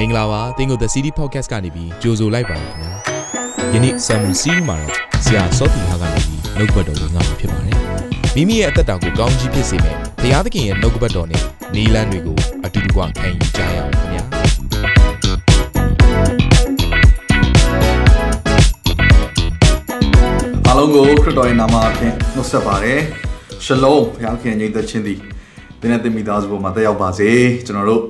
မင်္ဂလာပါသင်ကို The City Podcast ကနေပြီးကြိုဆိုလိုက်ပါရခင်ဗျာယနေ့ Salmon Series မှာတော့ဆရာစောတီဟာကနေပြီးနှုတ်ကပတ်တော်ကိုငါမှာဖြစ်ပါတယ်မိမိရဲ့အသက်တာကိုကောင်းကြီးဖြစ်စေမယ့်ဘုရားသခင်ရဲ့နှုတ်ကပတ်တော်နဲ့နီလန်းတွေကိုအတူတကွခံယူကြရအောင်ခင်ဗျာအားလုံးကိုခရစ်တော်ရဲ့နာမအဖြစ်နှုတ်ဆက်ပါတယ်ရှလုံဘုရားခင်ညီသက်ချင်းသည်ဒီနေ့တင်မိသားစုပေါ်မှာတက်ရောက်ပါစေကျွန်တော်တို့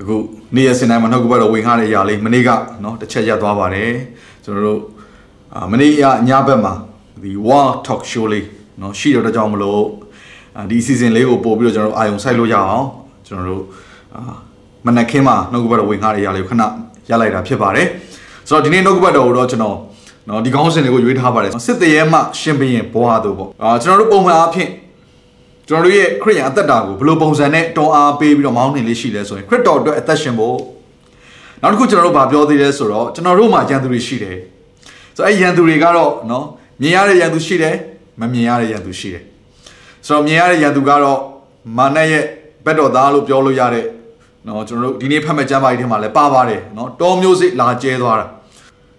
အခုနေ့ရက်စင်တိုင်းမှာနှုတ်ကပတ်တော်ဝင်ခါတဲ့အရာလေးမနေ့ကနော်တစ်ချက်ရက်သွားပါတယ်ကျွန်တော်တို့မနေ့ကညဘက်မှာဒီ War Talk Show လေးနော်ရှိတော့တကြောင်မလို့ဒီ season လေးကိုပို့ပြီးတော့ကျွန်တော်တို့အာယုံစိုက်လို့ရအောင်ကျွန်တော်တို့မနက်ခင်းမှာနှုတ်ကပတ်တော်ဝင်ခါတဲ့အရာလေးကိုခဏရလိုက်တာဖြစ်ပါတယ်ဆိုတော့ဒီနေ့နှုတ်ကပတ်တော်ကိုတော့ကျွန်တော်နော်ဒီကောင်းစင်တွေကိုရွေးထားပါတယ်စစ်တရေမှရှင်ဘရင်ဘွားတို့ပေါ့အာကျွန်တော်တို့ပုံမှန်အားဖြင့် ကျွန်တော်တို့ရဲ့ခရစ်ယာန်အသက်တာကိုဘယ်လိုပုံစံနဲ့တွန်းအားပေးပြီးတော့မောင်းနှင်လေးရှိလဲဆိုရင်ခရစ်တော်အတွက်အသက်ရှင်ဖို့နောက်တစ်ခုကျွန်တော်တို့ဗာပြောသေးတယ်ဆိုတော့ကျွန်တော်တို့မှာရန်သူတွေရှိတယ်ဆိုတော့အဲရန်သူတွေကတော့နော်မြင်ရတဲ့ရန်သူရှိတယ်မမြင်ရတဲ့ရန်သူရှိတယ်ဆိုတော့မြင်ရတဲ့ရန်သူကတော့မာနရဲ့ဘက်တော်သားလို့ပြောလို့ရတဲ့နော်ကျွန်တော်တို့ဒီနေ့ဖတ်မဲ့ကျမ်းပါကြီးထဲမှာလည်းပါပါတယ်နော်တောမျိုးစိလာကျဲသွားတာ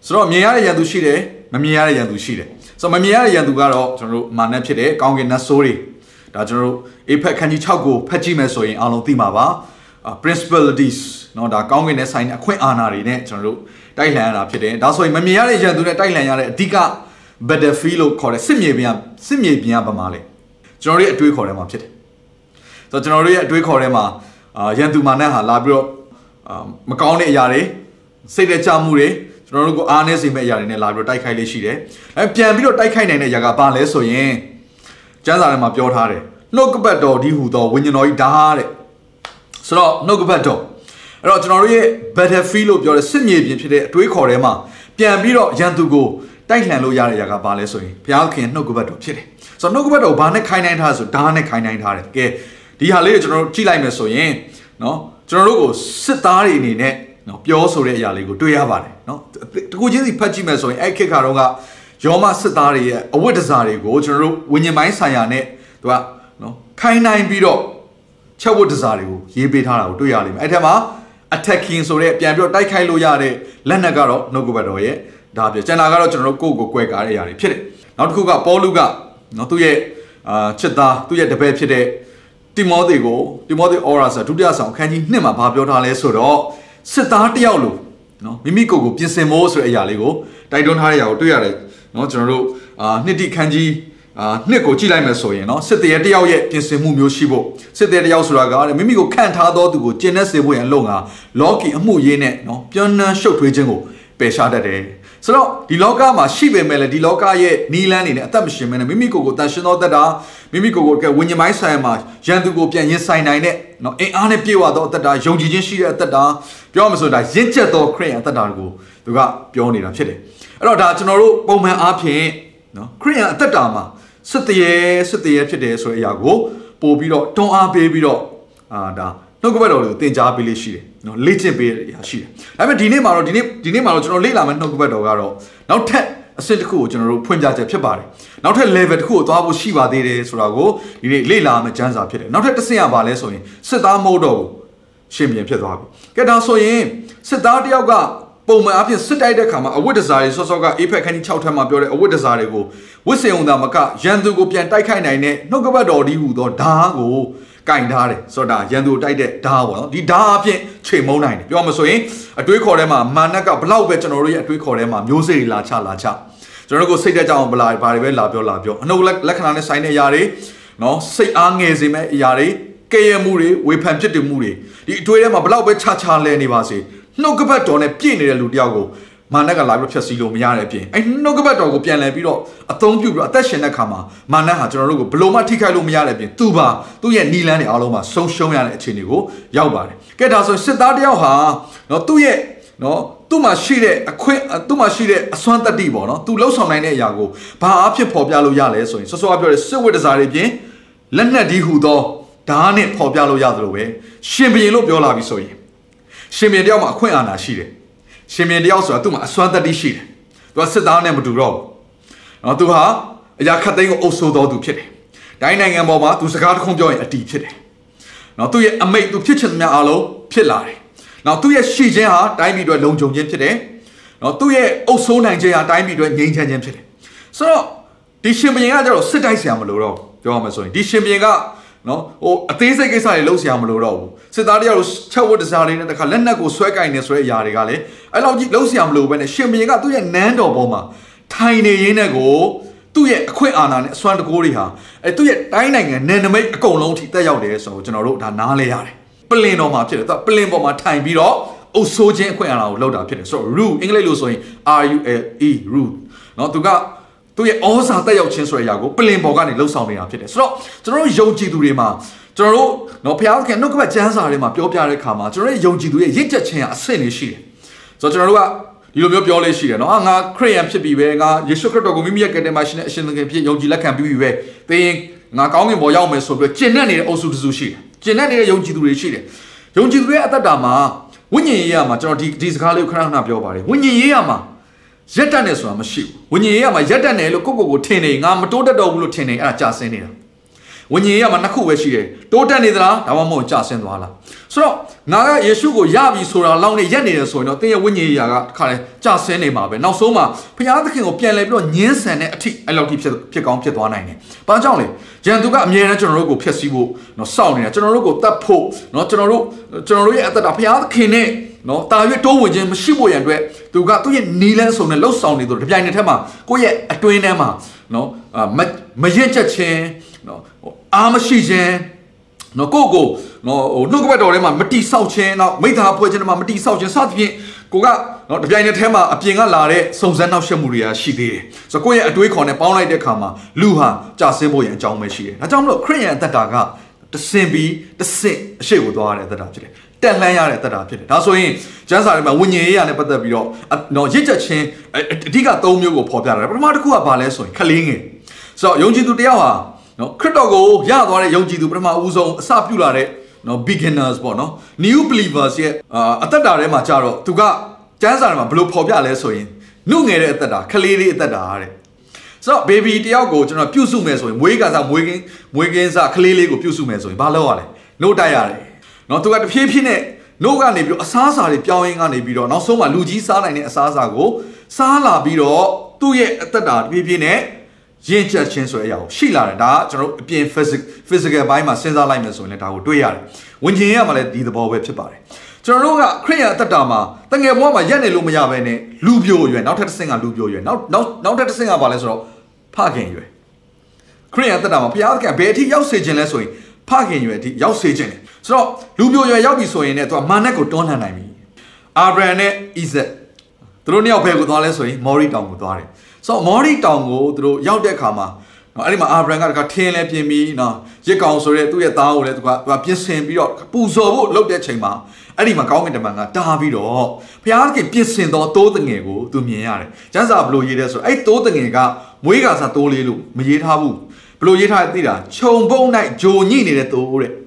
ဆိုတော့မြင်ရတဲ့ရန်သူရှိတယ်မမြင်ရတဲ့ရန်သူရှိတယ်ဆိုတော့မမြင်ရတဲ့ရန်သူကတော့ကျွန်တော်တို့မာနဖြစ်တယ်ကောင်းကင်နတ်ဆိုးတွေ ဒါကျွန်တော်တို့အေဖက်ခန်းကြီး6ကိုဖတ်ကြည့်မယ်ဆိုရင်အားလုံးသိမှာပါ principalities เนาะဒါကောင်းကင်နဲ့ဆိုင်တဲ့အခွင့်အာဏာတွေနဲ့ကျွန်တော်တို့တိုက်လှန်ရတာဖြစ်တယ်ဒါဆိုရင်မမြင်ရတဲ့ရန်သူနဲ့တိုက်လှန်ရတဲ့အဓိက battlefield လို့ခေါ်တဲ့စစ်မြေပြင်စစ်မြေပြင်ကဘာမှလဲကျွန်တော်တို့ရဲ့အတွေးခေါ်ထဲမှာဖြစ်တယ်ဆိုတော့ကျွန်တော်တို့ရဲ့အတွေးခေါ်ထဲမှာအာရန်သူမာနဟာလာပြီးတော့အာမကောင်းတဲ့အရာတွေစိတ်တကြမှုတွေကျွန်တော်တို့ကိုအားနည်းစေမဲ့အရာတွေနဲ့လာပြီးတော့တိုက်ခိုက်လေးရှိတယ်အဲပြန်ပြီးတော့တိုက်ခိုက်နိုင်တဲ့အရာကဘာလဲဆိုရင် ကျမ်းစာထဲမှာပြောထားတယ်နှုတ်ကပတ်တော်ဒီဟူသောဝိညာဉ်တော်ကြီးဓာတ်တဲ့ဆိုတော့နှုတ်ကပတ်တော်အဲ့တော့ကျွန်တော်တို့ရဲ့ battlefield လို့ပြောတဲ့စစ်မြေပြင်ဖြစ်တဲ့အတွေးခေါ်ထဲမှာပြန်ပြီးတော့ရန်သူကိုတိုက်လှန်လို့ရတဲ့အရာကဘာလဲဆိုရင်ဘုရားခင်နှုတ်ကပတ်တော်ဖြစ်တယ်ဆိုတော့နှုတ်ကပတ်တော်ဘာနဲ့ခိုင်းနိုင်ထားဆိုဓာတ်နဲ့ခိုင်းနိုင်ထားတယ်ကဲဒီဟာလေးကိုကျွန်တော်တို့ကြည့်လိုက်မယ်ဆိုရင်เนาะကျွန်တော်တို့ကိုစစ်သားတွေအနေနဲ့နော်ပြောဆိုတဲ့အရာလေးကိုတွေ့ရပါတယ်နော်တကူချင်းစီဖတ်ကြည့်မယ်ဆိုရင်အဲ့ခေတ်ကတော့က ယောမစစ်သားတွေရဲ့အဝတ်တစားတွေကိုကျွန်တော်တို့ဝิญဉ်ပိုင်းဆိုင်ရာနဲ့သူကနော်ခိုင်းနိုင်ပြီးတော့ချက်ဝတ်တစားတွေကိုရေးပေးထားတာကိုတွေ့ရလိမ့်မယ်အဲ့ထက်မှာ attacking ဆိုတဲ့ပြန်ပြီးတော့တိုက်ခိုက်လို့ရတဲ့လက်နက်ကတော့နှုတ်ကပတ်တော်ရဲ့ဒါပြကျန်တာကတော့ကျွန်တော်တို့ကိုယ့်ကိုကွဲကားတဲ့အရာတွေဖြစ်တယ်နောက်တစ်ခုကပေါလုကနော်သူ့ရဲ့အာချစ်သားသူ့ရဲ့တပည့်ဖြစ်တဲ့တိမောသေကိုတိမောသေဩရာဆိုဒုတိယဆောင်အခန်းကြီး1မှာဗာပြောထားလဲဆိုတော့စစ်သားတယောက်လို့နော်မိမိကိုယ်ကိုပြင်ဆင်ဖို့ဆိုတဲ့အရာလေးကိုတိုက်တွန်းထားတဲ့အရာကိုတွေ့ရတယ် နော်ကျွန်တော်တို့အာနှစ်တိခန်းကြီးအာနှစ်ကိုကြည့်လိုက်မယ်ဆိုရင်နော်စစ်သေးတယောက်ရဲ့ပြင်ဆင်မှုမျိုးရှိဖို့စစ်သေးတယောက်ဆိုတာကမိမိကိုခန့်ထားသောသူကိုကျင့်တဲ့စေဖို့ရန်အလို့ငါလောကီအမှုရေးနဲ့နော်ပြောင်းနှံရှုပ်ထွေးခြင်းကိုပယ်ရှားတတ်တယ်ဆိုတော့ဒီလောကမှာရှိပေမဲ့လည်းဒီလောကရဲ့နီးလန်းနေနဲ့အသက်မရှင်မဲနဲ့မိမိကိုယ်ကိုတန်ရှင်သောသက်တာမိမိကိုယ်ကိုကဝิญဉ်ပိုင်းဆိုင်မှာရန်သူကိုပြန်ရင်ဆိုင်နိုင်တဲ့နော်အင်အားနဲ့ပြေဝသောအသက်တာယုံကြည်ခြင်းရှိတဲ့အသက်တာပြောမှဆိုဒါရင့်ကျက်သောခရိယန်အသက်တာကိုသူကပြောနေတာဖြစ်တယ် အဲ့တော့ဒါကျွန်တော်တို့ပုံမှန်အားဖြင့်နော်ခရိယန်အသက်တာမှာစစ်တရေစစ်တရေဖြစ်တယ်ဆိုတဲ့အရာကိုပို့ပြီးတော့တွန်းအားပေးပြီးတော့အာဒါနှုတ်ကပတ်တော်တွေကိုသင်ကြားပေးလေးရှိတယ်နော်လေ့ကျင့်ပေးရရှိတယ်ဒါပေမဲ့ဒီနေ့မှာတော့ဒီနေ့ဒီနေ့မှာတော့ကျွန်တော်လေ့လာမယ့်နှုတ်ကပတ်တော်ကတော့နောက်ထပ်အဆင့်တစ်ခုကိုကျွန်တော်တို့ဖွင့်ပြချက်ဖြစ်ပါတယ်နောက်ထပ် level တစ်ခုကိုသွားဖို့ရှိပါသေးတယ်ဆိုတာကိုဒီနေ့လေ့လာမယ့်ကျမ်းစာဖြစ်တယ်နောက်ထပ်တစ်ဆင့်ကဘာလဲဆိုရင်စစ်သားမဟုတ်တော့ဘူးရှင်ပြန်ဖြစ်သွားပြီကဲဒါဆိုရင်စစ်သားတယောက်က ပုံမှန်အဖြစ်စစ်တိုက်တဲ့ခါမှာအဝတ်တစားတွေဆော့ဆော့ကအေးဖက်ခန်းကြီး6ထပ်မှာပြောတဲ့အဝတ်တစားတွေကိုဝစ်စင်ုံသားမကရန်သူကိုပြန်တိုက်ခိုက်နိုင်တဲ့နှုတ်ကပတ်တော်ဒီဟူသောဓာတ်ကိုကင်ထားတယ်ဆိုတော့ဒါရန်သူတိုက်တဲ့ဓာတ်ပေါ့နော်ဒီဓာတ်အဖြစ်ချိန်မုံနိုင်တယ်ပြောမှဆိုရင်အတွေးခေါ်ထဲမှာမာနက်ကဘလောက်ပဲကျွန်တော်တို့ရဲ့အတွေးခေါ်ထဲမှာမျိုးစေ့တွေလာချလာချကျွန်တော်တို့ကိုစိတ်တက်ကြအောင်ဘလာဘာတွေပဲလာပြောလာပြောအနှုတ်လက္ခဏာနဲ့ဆိုင်တဲ့အရာတွေနော်စိတ်အားငယ်စေမဲ့အရာတွေကဲရမှုတွေဝေဖန်ဖြစ်တည်မှုတွေဒီအတွေးထဲမှာဘလောက်ပဲခြားခြားလဲနေပါစေ နှုတ်ကပတ်တော်နဲ့ပြည့်နေတဲ့လူတယောက်ကိုမာနက်ကလာပြီးဖြတ်စည်းလို့မရတဲ့အပြင်အဲနှုတ်ကပတ်တော်ကိုပြန်လည်ပြီးတော့အသုံးပြုပြီးတော့အသက်ရှင်တဲ့ခါမှာမာနဟာကျွန်တော်တို့ကိုဘလို့မှထိခိုက်လို့မရတဲ့အပြင်သူ့ပါသူ့ရဲ့နီလန်းတွေအားလုံးမှာဆုံးရှုံးရတဲ့အခြေအနေကိုရောက်ပါတယ်ကဲဒါဆိုစစ်သားတယောက်ဟာနော်သူ့ရဲ့နော်သူ့မှာရှိတဲ့အခွင့်သူ့မှာရှိတဲ့အစွမ်းတတ္တိပေါ့နော်သူလှုပ်ဆောင်နိုင်တဲ့အရာကိုဘာအဖြစ်ပေါ်ပြလို့ရလဲဆိုရင်စောစောကပြောတဲ့စစ်ဝတ်တစားတွေပြင်လက်နက်ဒီဟူသောဓာတ်နဲ့ပေါ်ပြလို့ရသလိုပဲရှင်ဘရင်လို့ပြောလာပြီဆိုရင် ရှင်ဘရင်တယောက်မှာအခွင့်အာဏာရှိတယ်ရှင်ဘရင်တယောက်ဆိုတာသူ့မှာအစွမ်းတတ္တိရှိတယ်သူကစစ်သားနဲ့မတူတော့ဘူးနော်သူဟာအရာခတ်သိမ်းကိုအုပ်ဆိုးတော်သူဖြစ်တယ်တိုင်းနိုင်ငံပေါ်မှာသူစကားတစ်ခုပြောရင်အတီဖြစ်တယ်နော်သူရဲ့အမိတ်သူဖြစ်ချင်သမျှအားလုံးဖြစ်လာတယ်နောက်သူ့ရဲ့ရှီခြင်းဟာတိုင်းပြည်အတွက်လုံခြုံခြင်းဖြစ်တယ်နော်သူ့ရဲ့အုပ်ဆိုးနိုင်ခြင်းဟာတိုင်းပြည်အတွက်ငြိမ်းချမ်းခြင်းဖြစ်တယ်ဆိုတော့ဒီရှင်ဘုရင်ကကျတော့စစ်တိုက်ဆရာမလို့တော့ပြောရမှာဆိုရင်ဒီရှင်ဘုရင်က နော်ဟိုအသေးစိတ်ကိစ္စတွေလုံးဆရာမလို့တော့ဘူးစစ်သားတယောက်ချက်ဝတ်တစားလေးနဲ့တခါလက်နက်ကိုဆွဲကင်နေဆိုတဲ့အရာတွေကလည်းအဲ့လောက်ကြီးလုံးဆရာမလို့ပဲနဲ့ရှင်ဘရင်ကသူ့ရဲ့နန်းတော်ပေါ်မှာထိုင်နေရင်းနဲ့ကိုသူ့ရဲ့အခွင့်အာဏာနဲ့အစွမ်းတကိုးတွေဟာအဲသူ့ရဲ့တိုင်းနိုင်ငံနယ်နိမိတ်အကုန်လုံးထိတက်ရောက်တယ်ဆိုတော့ကျွန်တော်တို့ဒါနားလဲရတယ်ပလင်တော်မှာဖြစ်တယ်သူကပလင်ပေါ်မှာထိုင်ပြီးတော့အုပ်ဆိုးခြင်းအခွင့်အာဏာကိုလောက်တာဖြစ်တယ်ဆိုတော့ rule အင်္ဂလိပ်လိုဆိုရင် R U L E rule နော်သူက သူရဲ့ဩဇာတက်ရောက်ခြင်းဆိုတဲ့အရာကိုပလင်ပေါ်ကနေလှုပ်ဆောင်နေတာဖြစ်တယ်ဆိုတော့ကျွန်တော်တို့ယုံကြည်သူတွေမှာကျွန်တော်တို့နော်ဘုရားသခင်နှုတ်ကပတ်ကျမ်းစာတွေမှာပြောပြတဲ့အခါမှာကျွန်တော်တို့ယုံကြည်သူရဲ့ရစ်ချက်ခြင်းကအဆင့်လေးရှိတယ်ဆိုတော့ကျွန်တော်တို့ကဒီလိုမျိုးပြောလေးရှိတယ်နော်ငါခရစ်ယာန်ဖြစ်ပြီပဲငါယေရှုခရစ်တော်ကိုမိမိရဲ့ကယ်တင်ရှင်နဲ့အရှင်သခင်ဖြစ်ယုံကြည်လက်ခံပြီးပြီပဲသင်ငါကောင်းကင်ဘုံရောက်မယ်ဆိုပြီးကျင့်တတ်နေတဲ့အုပ်စုတစုရှိတယ်ကျင့်တတ်နေတဲ့ယုံကြည်သူတွေရှိတယ်ယုံကြည်သူရဲ့အသက်တာမှာဝိညာဉ်ရေးရမှာကျွန်တော်ဒီဒီစကားလေးကိုခဏခဏပြောပါတယ်ဝိညာဉ်ရေးရမှာ ရက်တက်နေဆိုတာမရှိဘူးဝိညာဉ်ရေးရမှာရက်တက်နေလို့ကိုကိုကိုထင်နေငါမတိုးတက်တော့ဘူးလို့ထင်နေအဲ့ဒါကြာဆင်းနေတာဝိညာဉ်ရေးရမှာနှစ်ခုပဲရှိတယ်တိုးတက်နေသလားဒါမှမဟုတ်ကြာဆင်းသွားလားဆိုတော့ငါကယေရှုကိုရပြီဆိုတာလောက်နဲ့ရက်နေတယ်ဆိုရင်တော့သင်ရဲ့ဝိညာဉ်ရေးရာကတခါလဲကြာဆင်းနေမှာပဲနောက်ဆုံးမှာဘုရားသခင်ကိုပြန်လဲပြီးတော့ညှင်းဆန်တဲ့အထိအဲ့လောက်ထိဖြစ်ဖြစ်ကောင်းဖြစ်သွားနိုင်တယ်။ဘာကြောင့်လဲ။ဂျန်သူကအမြဲတမ်းကျွန်တော်တို့ကိုဖျက်ဆီးဖို့နော်စောင့်နေတာကျွန်တော်တို့ကိုတတ်ဖို့နော်ကျွန်တော်တို့ကျွန်တော်တို့ရဲ့အသက်တာဘုရားသခင်နဲ့ နော်တာရွေးတိုးဝင်ခြင်းမရှိဖို့ရန်အတွက်သူကသူ့ရဲ့နီလန်းဆုံနဲ့လှုပ်ဆောင်နေသူတပြိုင်နက်တည်းမှာကိုယ့်ရဲ့အတွင်းထဲမှာနော်မရင်ချက်ခြင်းနော်အားမရှိခြင်းနော်ကိုကိုနော်ဟိုနှုတ်ကပတ်တော်ထဲမှာမတိဆောက်ခြင်းနောက်မိသားဖွဲ့ခြင်းထဲမှာမတိဆောက်ခြင်းစသဖြင့်ကိုကနော်တပြိုင်နက်တည်းမှာအပြင်ကလာတဲ့စုံစမ်းနောက်ရှက်မှုတွေကရှိသေးတယ်ဆိုတော့ကိုယ့်ရဲ့အတွေးခေါ်နဲ့ပေါင်းလိုက်တဲ့အခါမှာလူဟာကြာဆင်းဖို့ရန်အကြောင်းပဲရှိတယ်ဒါကြောင့်မလို့ခရိယန်အသက်တာကတဆင်ပြီးတဆင့်အရှိကိုသွားရတဲ့အသက်တာဖြစ်တယ် တက်လှမ်းရတဲ့အသက်တာဖြစ်တယ်ဒါဆိုရင်ကျမ်းစာထဲမှာဝိညာဉ်ရေးရနဲ့ပတ်သက်ပြီးတော့နော်ရစ်ချက်ချင်းအဓိက၃မျိုးကိုဖော်ပြထားတယ်ပထမတစ်ခုကဘာလဲဆိုရင်ခလင်းငယ်ဆိုတော့ယုံကြည်သူတယောက်ဟာနော်ခရစ်တော်ကိုရသွားတဲ့ယုံကြည်သူပထမဦးဆုံးအစပြုလာတဲ့နော် beginners ပေါ့နော် new believers ရဲ့အသက်တာထဲမှာကြတော့သူကကျမ်းစာထဲမှာဘယ်လိုဖော်ပြလဲဆိုရင်နှုတ်ငယ်တဲ့အသက်တာခလေးလေးအသက်တာတဲ့ဆိုတော့ baby တယောက်ကိုကျွန်တော်ပြုစုမယ်ဆိုရင်မွေးကစားမွေးကင်းမွေးကင်းစားခလေးလေးကိုပြုစုမယ်ဆိုရင်ဘာလုပ်ရလဲနှုတ်တိုက်ရတယ် နော်သူကတဖြည်းဖြည်းနဲ့နှုတ်ကနေပြီးတော့အစားအစာတွေပြောင်းရင်းကနေပြီးတော့နောက်ဆုံးမှလူကြီးစားနိုင်တဲ့အစားအစာကိုစားလာပြီးတော့သူ့ရဲ့အသက်တာတဖြည်းဖြည်းနဲ့ရင့်ကျက်ခြင်းဆိုတဲ့အရာကိုရှိလာတယ်ဒါကကျွန်တော်တို့အပြင် physical ဘိုင်းမှာစဉ်းစားလိုက်မယ်ဆိုရင်လည်းဒါကိုတွေ့ရတယ်။ဝင်ခြင်းရမှာလည်းဒီသဘောပဲဖြစ်ပါတယ်။ကျွန်တော်တို့ကခရိယန်အသက်တာမှာတငယ်ဘဝမှာရက်နေလို့မရဘဲနဲ့လူပြိုရွယ်နောက်ထပ်တစ်ဆင့်ကလူပြိုရွယ်နောက်နောက်နောက်ထပ်တစ်ဆင့်ကဘာလဲဆိုတော့ဖခင်ရွယ်ခရိယန်အသက်တာမှာဘုရားသခင်ဘယ်အထိရောက်စေခြင်းလဲဆိုရင်ဖခင်ရွယ်အထိရောက်စေခြင်းတယ် ဆိုတော့လူပြိုရွယ်ရောက်ပြီဆိုရင်လည်းသူကမာနက်ကိုတွန်းလှန်နိုင်ပြီအာဗြဟံနဲ့ဣဇက်သူတို့နှစ်ယောက်ဘယ်ကိုသွားလဲဆိုရင်မော်ရီတောင်ကိုသွားတယ်ဆိုတော့မော်ရီတောင်ကိုသူတို့ရောက်တဲ့အခါမှာနော်အဲ့ဒီမှာအာဗြဟံကတခါထင်းလဲပြင်ပြီးနော်ရစ်ကောင်ဆိုတဲ့သူ့ရဲ့သားကိုလည်းသူကသူကပြင်ဆင်ပြီးတော့ပူဇော်ဖို့လုပ်တဲ့ချိန်မှာအဲ့ဒီမှာကောင်းကင်တမန်ကတားပြီးတော့ဘုရားသခင်ပြင်ဆင်တော်တိုးတငယ်ကိုသူမြင်ရတယ်။ကျမ်းစာဘလို့ရေးလဲဆိုအဲ့တိုးတငယ်ကမွေးကစားတိုးလေးလို့မရေးထားဘူး။ဘလို့ရေးထားသိတာခြုံပုံ၌ဂျိုညိနေတဲ့တိုးတဲ့။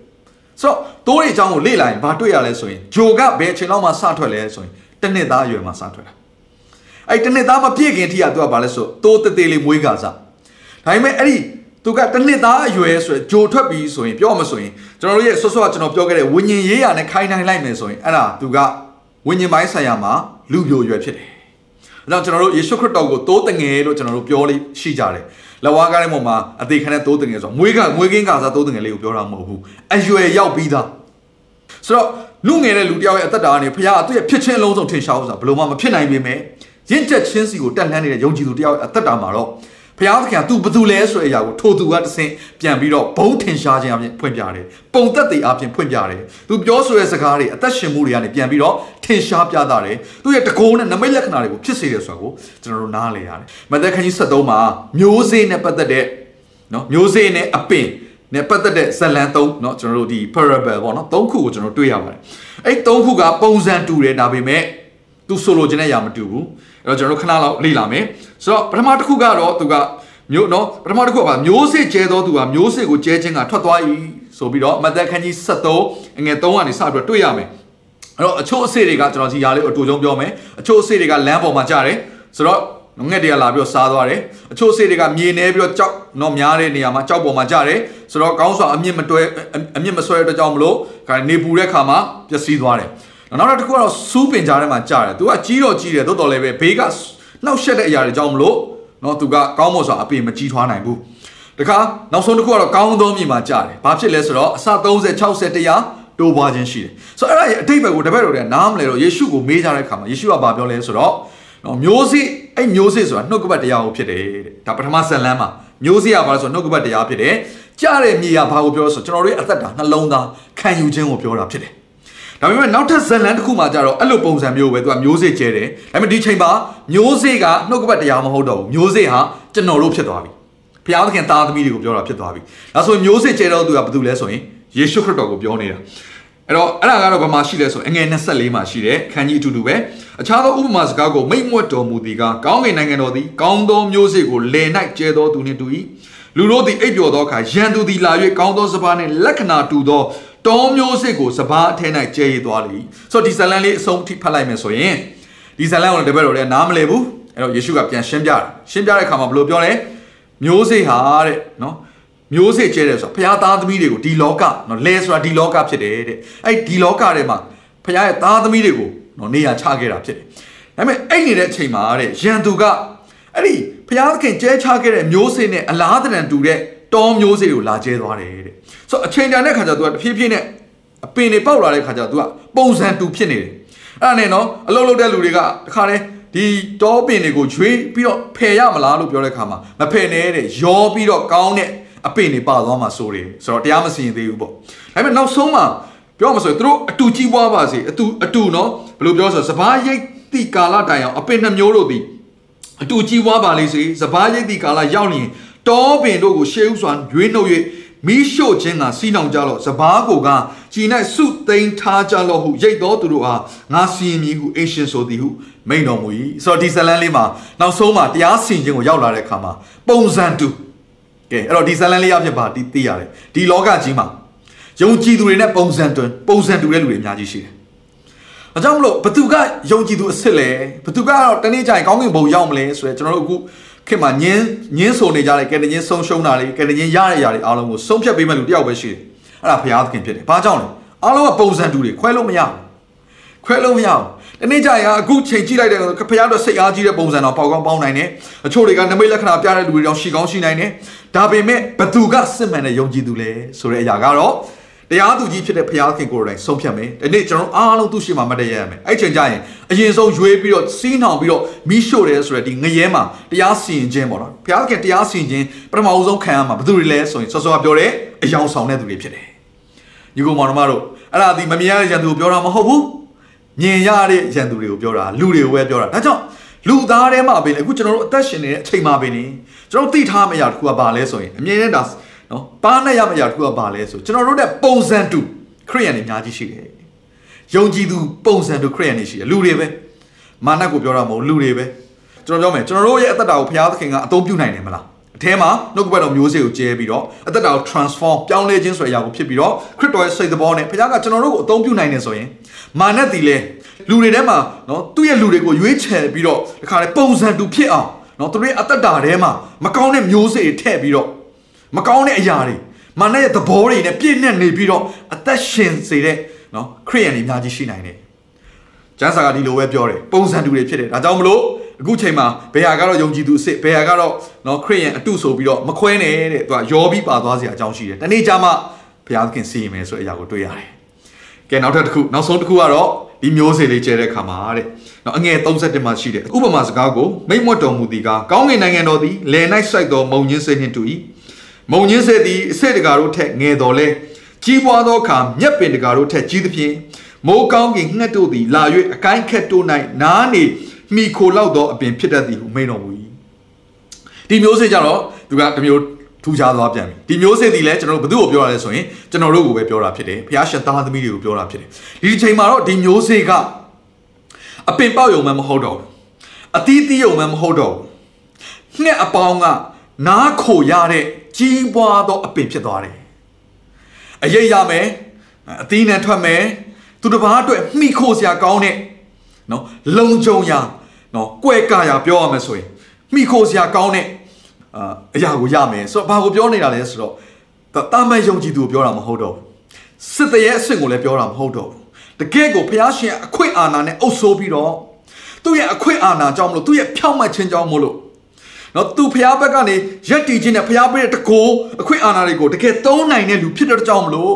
ဆိုတော့တိုးတွေအကြောင်းကိုလေ့လာရင်ဘာတွေ့ရလဲဆိုရင်ဂျိုကဘယ်အချိန်လောက်မှစထွက်လဲဆိုရင်တနှစ်သားအရွယ်မှာစထွက်တာ။အဲ့တနှစ်သားမပြည့်ခင်ထိကသူကဘာလဲဆိုတိုးတသေးလေးမွေးကစား။ဒါပေမဲ့အဲ့ဒီသူကတစ်နှစ်သားအရွယ်ဆိုရင်ဂျိုထွက်ပြီးဆိုရင်ပြောမှဆိုရင်ကျွန်တော်တို့ရဲ့ဆွဆွကျွန်တော်ပြောခဲ့တဲ့ဝิญဉ်ရေးရာနဲ့ခိုင်းနိုင်လိုက်မယ်ဆိုရင်အဲ့ဒါသူကဝิญဉ်ပိုင်းဆိုင်ရာမှာလူပြိုရွယ်ဖြစ်တယ်။ အဲကြောင့်ကျွန်တော်တို့ယေရှုခရစ်တော်ကိုတိုးတငယ်လို့ကျွန်တော်တို့ပြောလေးရှိကြတယ်။လက်ဝါးကားတဲ့ပုံမှာအသေးခံတဲ့တိုးတငယ်ဆိုမွေးကမွေးကင်းကစားတိုးတငယ်လေးကိုပြောတာမဟုတ်ဘူး။အရွယ်ရောက်ပြီးသား။ဆိုတော့လူငယ်တဲ့လူတယောက်ရဲ့အသက်တာကနေဖခင်ကသူ့ရဲ့ဖြစ်ချင်းအလုံးစုံထင်ရှားဥစ္စာဘယ်လိုမှမဖြစ်နိုင်ပေမဲ့ရင့်ကျက်ချင်းစီကိုတက်လှမ်းနေတဲ့ယုံကြည်သူတယောက်ရဲ့အသက်တာမှာတော့ ဘုရားသခင်က तू ဘသူလဲဆိုတဲ့အရာကိုထိုသူကတဆင့်ပြန်ပြီးတော့ဘုံထင်ရှားခြင်းအပြင်ဖွင့်ပြတယ်ပုံသက်တွေအပြင်ဖွင့်ပြတယ် तू ပြောဆိုတဲ့စကားတွေအသက်ရှင်မှုတွေကနေပြန်ပြီးတော့ထင်ရှားပြတာတယ်သူရဲ့တကိုးနဲ့နမိတ်လက္ခဏာတွေကိုဖြစ်စေတယ်ဆိုတာကိုကျွန်တော်တို့နားလည်ရတယ်မသက်ခန်းကြီး73မှာမျိုးစေ့နဲ့ပတ်သက်တဲ့နော်မျိုးစေ့နဲ့အပင်နဲ့ပတ်သက်တဲ့ဇလံသုံးเนาะကျွန်တော်တို့ဒီ parable ပေါ့နော်သုံးခုကိုကျွန်တော်တွေ့ရပါတယ်အဲ့သုံးခုကပုံစံတူတယ်ဒါပေမဲ့သူဆိုလိုချင်တဲ့အရာမတူဘူး အဲ့တော့ကျွန်တော်တို့ခဏလောက်လေ့လာမယ်ဆိုတော့ပထမတစ်ခုကတော့သူကမျိုးနော်ပထမတစ်ခုကပါမျိုးစစ်ကျဲသောသူကမျိုးစစ်ကိုကျဲခြင်းကထွက်သွား၏ဆိုပြီးတော့မသက်ခန်းကြီး73အငယ်3ကနေစပြီးတော့တွေ့ရမယ်အဲ့တော့အချို့အစေတွေကကျွန်တော်ဒီຢာလေးအတူတုံးပြောမယ်အချို့အစေတွေကလမ်းပေါ်မှာကြားတယ်ဆိုတော့ငှက်တွေကလာပြီးတော့စားသွားတယ်အချို့စေတွေကမြေနေပြီးတော့ကြောက်တော့များတဲ့နေရာမှာကြောက်ပေါ်မှာကြားတယ်ဆိုတော့ကောင်းစွာအမြင့်မတွဲအမြင့်မဆွဲတဲ့အတွက်ကြောင့်မလို့ခါနေပူတဲ့ခါမှာပျက်စီးသွားတယ် နောက်တစ်ခုကတော့စူးပင်ကြားထဲမှာကြားတယ်သူကကြီးတော့ကြီးတယ်တိုးတော်လည်းပဲဘေးကနှောက်ရှက်တဲ့အရာတွေကြောင့်မလို့နော်သူကကောင်းမွန်စွာအပင်မကြီးထွားနိုင်ဘူးတခါနောက်ဆုံးတစ်ခုကတော့ကောင်းသောမြေမှာကြားတယ်ဘာဖြစ်လဲဆိုတော့အစ30 60တရားတိုးပွားခြင်းရှိတယ်ဆိုတော့အဲ့ဒါရဲ့အတိတ်ဘက်ကိုတပည့်တော်တွေကနားမလဲတော့ယေရှုကိုမေးကြတဲ့အခါမှာယေရှုကဘာပြောလဲဆိုတော့နော်မျိုးစေ့အဲ့မျိုးစေ့ဆိုတာနှုတ်ကပတ်တရားကိုဖြစ်တယ်တဲ့ဒါပထမဆက်လန်းမှာမျိုးစေ့ကဘာလဲဆိုတော့နှုတ်ကပတ်တရားဖြစ်တယ်ကြားတဲ့မြေကဘာကိုပြောလဲဆိုတော့ကျွန်တော်တို့ရဲ့အသက်တာနှလုံးသားခံယူခြင်းကိုပြောတာဖြစ်တယ် ဒါပေမဲ့နောက်ထပ်ဇက်လန်တစ်ခုမှကြတော့အဲ့လိုပုံစံမျိုးပဲသူကမျိုးစေ့ကျဲတယ်ဒါပေမဲ့ဒီချိန်မှာမျိုးစေ့ကနှုတ်ကပတ်တရားမဟုတ်တော့ဘူးမျိုးစေ့ဟာကျွန်တော်တို့ဖြစ်သွားပြီဘုရားသခင်သားသမီးတွေကိုပြောတာဖြစ်သွားပြီဒါဆိုရင်မျိုးစေ့ကျဲတော့သူကဘာတူလဲဆိုရင်ယေရှုခရစ်တော်ကိုပြောနေတာအဲ့တော့အဲ့ဒါကတော့ဘာမှရှိလဲဆိုအငယ်24မှာရှိတယ်ခန်းကြီးအတူတူပဲအခြားသောဥပမာစကားကိုမိတ်မွတ်တော်မူသည်ကကောင်းကင်နိုင်ငံတော်သည်ကောင်းသောမျိုးစေ့ကိုလယ်၌ကျဲသောသူနှင့်တူ၏လူတို့သည်အိပ်ပျော်သောအခါရန်သူသည်လာ၍ကောင်းသောစပါးနှင့်လက္ခဏာတူသော တောမျိုးစေ့ကိုစပါးအထဲ၌ကျဲရသွားလေဆိုတော့ဒီဇလန်လေးအဆုံးထိဖတ်လိုက်မယ်ဆိုရင်ဒီဇလန်ကိုတပည့်တော်လည်းနားမလည်ဘူးအဲ့တော့ယေရှုကပြန်ရှင်းပြတယ်ရှင်းပြတဲ့အခါမှာဘယ်လိုပြောလဲမျိုးစေ့ဟာတဲ့နော်မျိုးစေ့ကျဲတယ်ဆိုတော့ဘုရားသားသမီးတွေကိုဒီလောကနော်လဲဆိုတာဒီလောကဖြစ်တယ်တဲ့အဲ့ဒီလောကထဲမှာဘုရားရဲ့သားသမီးတွေကိုနော်နေရာချခဲ့တာဖြစ်တယ်ဒါပေမဲ့အဲ့နေတဲ့အချိန်မှာတဲ့ရန်သူကအဲ့ဒီဘုရားသခင်ကျဲချခဲ့တဲ့မျိုးစေ့နဲ့အလားတန်တူတဲ့တောမျိုးစေ့ကိုလာကျဲသွားတယ်တဲ့ ဆိုတော့အချိန်တန်တဲ့ခါကျတော့ तू ကတဖြည်းဖြည်းနဲ့အပင်တွေပေါက်လာတဲ့ခါကျတော့ तू ကပုံစံတူဖြစ်နေတယ်အဲ့ဒါနဲ့နော်အလုပ်လုပ်တဲ့လူတွေကတခါတည်းဒီတောပင်တွေကိုရွေးပြီးတော့ဖယ်ရမလားလို့ပြောတဲ့ခါမှာမဖယ်နဲ့တဲ့ရောပြီးတော့ကောင်းတဲ့အပင်တွေပါသွားမှာစိုးတယ်ဆိုတော့တရားမစီရင်သေးဘူးပေါ့ဒါပေမဲ့နောက်ဆုံးမှာပြောမှဆိုရင်သူတို့အတူကြီးပွားပါစေအတူအတူနော်ဘယ်လိုပြောဆိုစပားရိတ်တိကာလတိုင်အောင်အပင်နှမျိုးတို့သည်အတူကြီးပွားပါလေစေစပားရိတ်တိကာလရောက်ရင်တောပင်တို့ကိုရှေးဥစွာရွေးနှုတ်၍ မိရှို့ခြင်းကစီးနှောင်ကြလော့စပားကိုကကြည်၌စုသိမ်းထားကြလော့ဟုရိတ်တော်သူတို့အားငါစီရင်မည်ဟုအရှင်ဆိုသည်ဟုမိန်တော်မူ၏ဆိုတော့ဒီဇလန်လေးမှာနောက်ဆုံးမှာတရားစီရင်ခြင်းကိုရောက်လာတဲ့အခါမှာပုံစံတူကဲအဲ့တော့ဒီဇလန်လေးအဖြစ်ပါဒီသိရတယ်ဒီလောကကြီးမှာယုံကြည်သူတွေနဲ့ပုံစံတူပုံစံတူတဲ့လူတွေအများကြီးရှိတယ်။အကြောင်းမလို့ဘသူကယုံကြည်သူအစ်စ်လဲဘသူကတော့တနေ့ကျရင်ကောင်းကင်ဘုံရောက်မလဲဆိုတော့ကျွန်တော်တို့အခု ခေတ်မှာညင်းညင်းဆိုနေကြတဲ့ကဲတညင်းဆုံးရှုံးတာတွေကဲတညင်းရတဲ့ຢာတွေအားလုံးကိုဆုံးဖြတ်ပေးမဲ့လူတယောက်ပဲရှိတယ်။အဲ့ဒါဘုရားသခင်ဖြစ်တယ်။ဘာကြောင့်လဲ။အားလုံးကပုံစံတူတွေခွဲလို့မရဘူး။ခွဲလို့မရဘူး။တနေ့ကျရင်အခုချိန်ကြည့်လိုက်တဲ့ဘုရားတို့စိတ်အားကြီးတဲ့ပုံစံတော့ပေါက်ကောင်းပေါင်းနိုင်တယ်။အချို့တွေကနမိတ်လက္ခဏာပြတဲ့လူတွေတောင်ရှိကောင်းရှိနိုင်တယ်။ဒါပေမဲ့ဘသူကစစ်မှန်တဲ့ယုံကြည်သူလဲဆိုတဲ့အရာကတော့ တရားသူကြီးဖြစ်တဲ့ဘုရားခင်ကိုယ်တိုင်ဆုံးဖြတ်မယ်ဒီနေ့ကျွန်တော်အားလုံးသူ့ရှိမှမတည့်ရရမယ်အဲ့ချိန်ကျရင်အရင်ဆုံးရွေးပြီးတော့စီးနှောင်ပြီးတော့မိရှို့တယ်ဆိုတဲ့ဒီငရဲမှာတရားစီရင်ခြင်းပေါ့နော်ဘုရားခင်တရားစီရင်ခြင်းပထမအဆုံးခံရမှာဘယ်သူတွေလဲဆိုရင်စောစောကပြောတယ်အယောင်ဆောင်တဲ့သူတွေဖြစ်တယ်ညီကောင်မောင်တို့တို့အဲ့ဒါဒီမမြင်ရတဲ့ရန်သူကိုပြောတာမဟုတ်ဘူးမြင်ရတဲ့ရန်သူတွေကိုပြောတာလူတွေကိုပဲပြောတာဒါကြောင့်လူသားထဲမှာပဲလေအခုကျွန်တော်တို့အသက်ရှင်နေတဲ့အချိန်မှာပဲနေကျွန်တော်သိထားမယ့်အရာတစ်ခုကဘာလဲဆိုရင်အမြင်နဲ့ဒါ နော်ပါနဲ့ရမယ့်အရာတစ်ခုကဘာလဲဆိုကျွန်တော်တို့တဲ့ပုံစံတူခရိယန်တွေအများကြီးရှိတယ်ယုံကြည်သူပုံစံတူခရိယန်တွေရှိတယ်လူတွေပဲမာနကိုပြောတာမဟုတ်လူတွေပဲကျွန်တော်ပြောမယ်ကျွန်တော်တို့ရဲ့အသက်တာကိုဘုရားသခင်ကအသုံးပြုနိုင်တယ်မလားအထဲမှာနှုတ်ကပတ်တော်မျိုးစေ့ကိုကျဲပြီးတော့အသက်တာကို transform ပြောင်းလဲခြင်းဆိုတဲ့အရာကိုဖြစ်ပြီးတော့ခရစ်တော်ရဲ့စိတ်သဘောနဲ့ဘုရားကကျွန်တော်တို့ကိုအသုံးပြုနိုင်တယ်ဆိုရင်မာနတည်လဲလူတွေထဲမှာနော်သူ့ရဲ့လူတွေကိုရွေးချယ်ပြီးတော့ဒီခါလေပုံစံတူဖြစ်အောင်နော်သူတို့ရဲ့အသက်တာထဲမှာမကောင်းတဲ့မျိုးစေ့တွေထည့်ပြီးတော့ မကောင်းတဲ့အရာတွေမာနရဲ့သဘောတွေနဲ့ပြည့်နေနေပြီးတော့အသက်ရှင်စေတဲ့နော်ခရိယန်တွေအများကြီးရှိနိုင်တယ်ကျမ်းစာကဒီလိုပဲပြောတယ်ပုံစံတူတွေဖြစ်တယ်ဒါကြောင့်မလို့အခုချိန်မှာဘယ်ဟာကတော့ယုံကြည်သူအစ်စ်ဘယ်ဟာကတော့နော်ခရိယန်အတုဆိုပြီးတော့မခွဲနဲ့တဲ့သူကယောပြီးပါသွားစရာအကြောင်းရှိတယ်တနေ့ကျမှဘုရားသခင်စီရင်မယ်ဆိုတဲ့အရာကိုတွေ့ရတယ်ကဲနောက်ထပ်တစ်ခုနောက်ဆုံးတစ်ခုကတော့ဒီမျိုးစေ့လေးကျဲတဲ့ခါမှာတဲ့နော်အငယ်31မှာရှိတယ်ဥပမာစကားကိုမိတ်မွတ်တော်မူသည်ကကောင်းကင်နိုင်ငံတော်သည်လယ်၌စိုက်သောမုံညင်းစေနှင့်တူ၏ မုံညင်းစေသည်အစေတကာတို့ထက်ငယ်တော်လဲကြီးပွားသောအခါမြက်ပင်တကာတို့ထက်ကြီးသဖြင့်မိုးကောင်းကင်ငှက်တို့သည်လာ၍အကိုင်းခက်တို့၌နားနေမိခိုလောက်သောအပင်ဖြစ်တတ်သည်ဟုမိန်တော်မူ၏ဒီမျိုးစေ့ကြတော့သူကတမျိုးထူခြားသွားပြန်ပြီဒီမျိုးစေ့ဒီလဲကျွန်တော်တို့ဘသူ့ကိုပြောရလဲဆိုရင်ကျွန်တော်တို့ကိုပဲပြောတာဖြစ်တယ်ဘုရားရှင်သားသမီးတွေကိုပြောတာဖြစ်တယ်ဒီချိန်မှာတော့ဒီမျိုးစေ့ကအပင်ပေါက်ယုံမှမဟုတ်တော့ဘူးအသီးသီးယုံမှမဟုတ်တော့ဘူးငှက်အပေါင်းက နားခိုရတဲ့ကြီးပွားသောအပင်ဖြစ်သွားတယ်အရေးရမယ်အသီးနဲ့ထွက်မယ်သူတစ်ပါးအတွက်မှီခိုစရာကောင်းတဲ့နော်လုံကြုံရာနော်ကွဲကာရာပြောရမယ်ဆိုရင်မှီခိုစရာကောင်းတဲ့အာအရာကိုရမယ်ဆိုတော့ဘာကိုပြောနေတာလဲဆိုတော့တာမန်ယုံကြည်သူကိုပြောတာမဟုတ်တော့ဘူးစစ်တရေအစ်စ်ကိုလည်းပြောတာမဟုတ်တော့ဘူးတကယ်ကိုဘုရားရှင်အခွင့်အာဏာနဲ့အုပ်ဆိုးပြီးတော့သူ့ရဲ့အခွင့်အာဏာကြောင့်မလို့သူ့ရဲ့ဖြောင့်မတ်ခြင်းကြောင့်မလို့ နော်သူဖျားဘက်ကနေရက်တီခြင်းနဲ့ဖျားပေးတဲ့တကိုးအခွင့်အာဏာတွေကိုတကယ်သုံးနိုင်တဲ့လူဖြစ်တဲ့ကြောင့်မလို့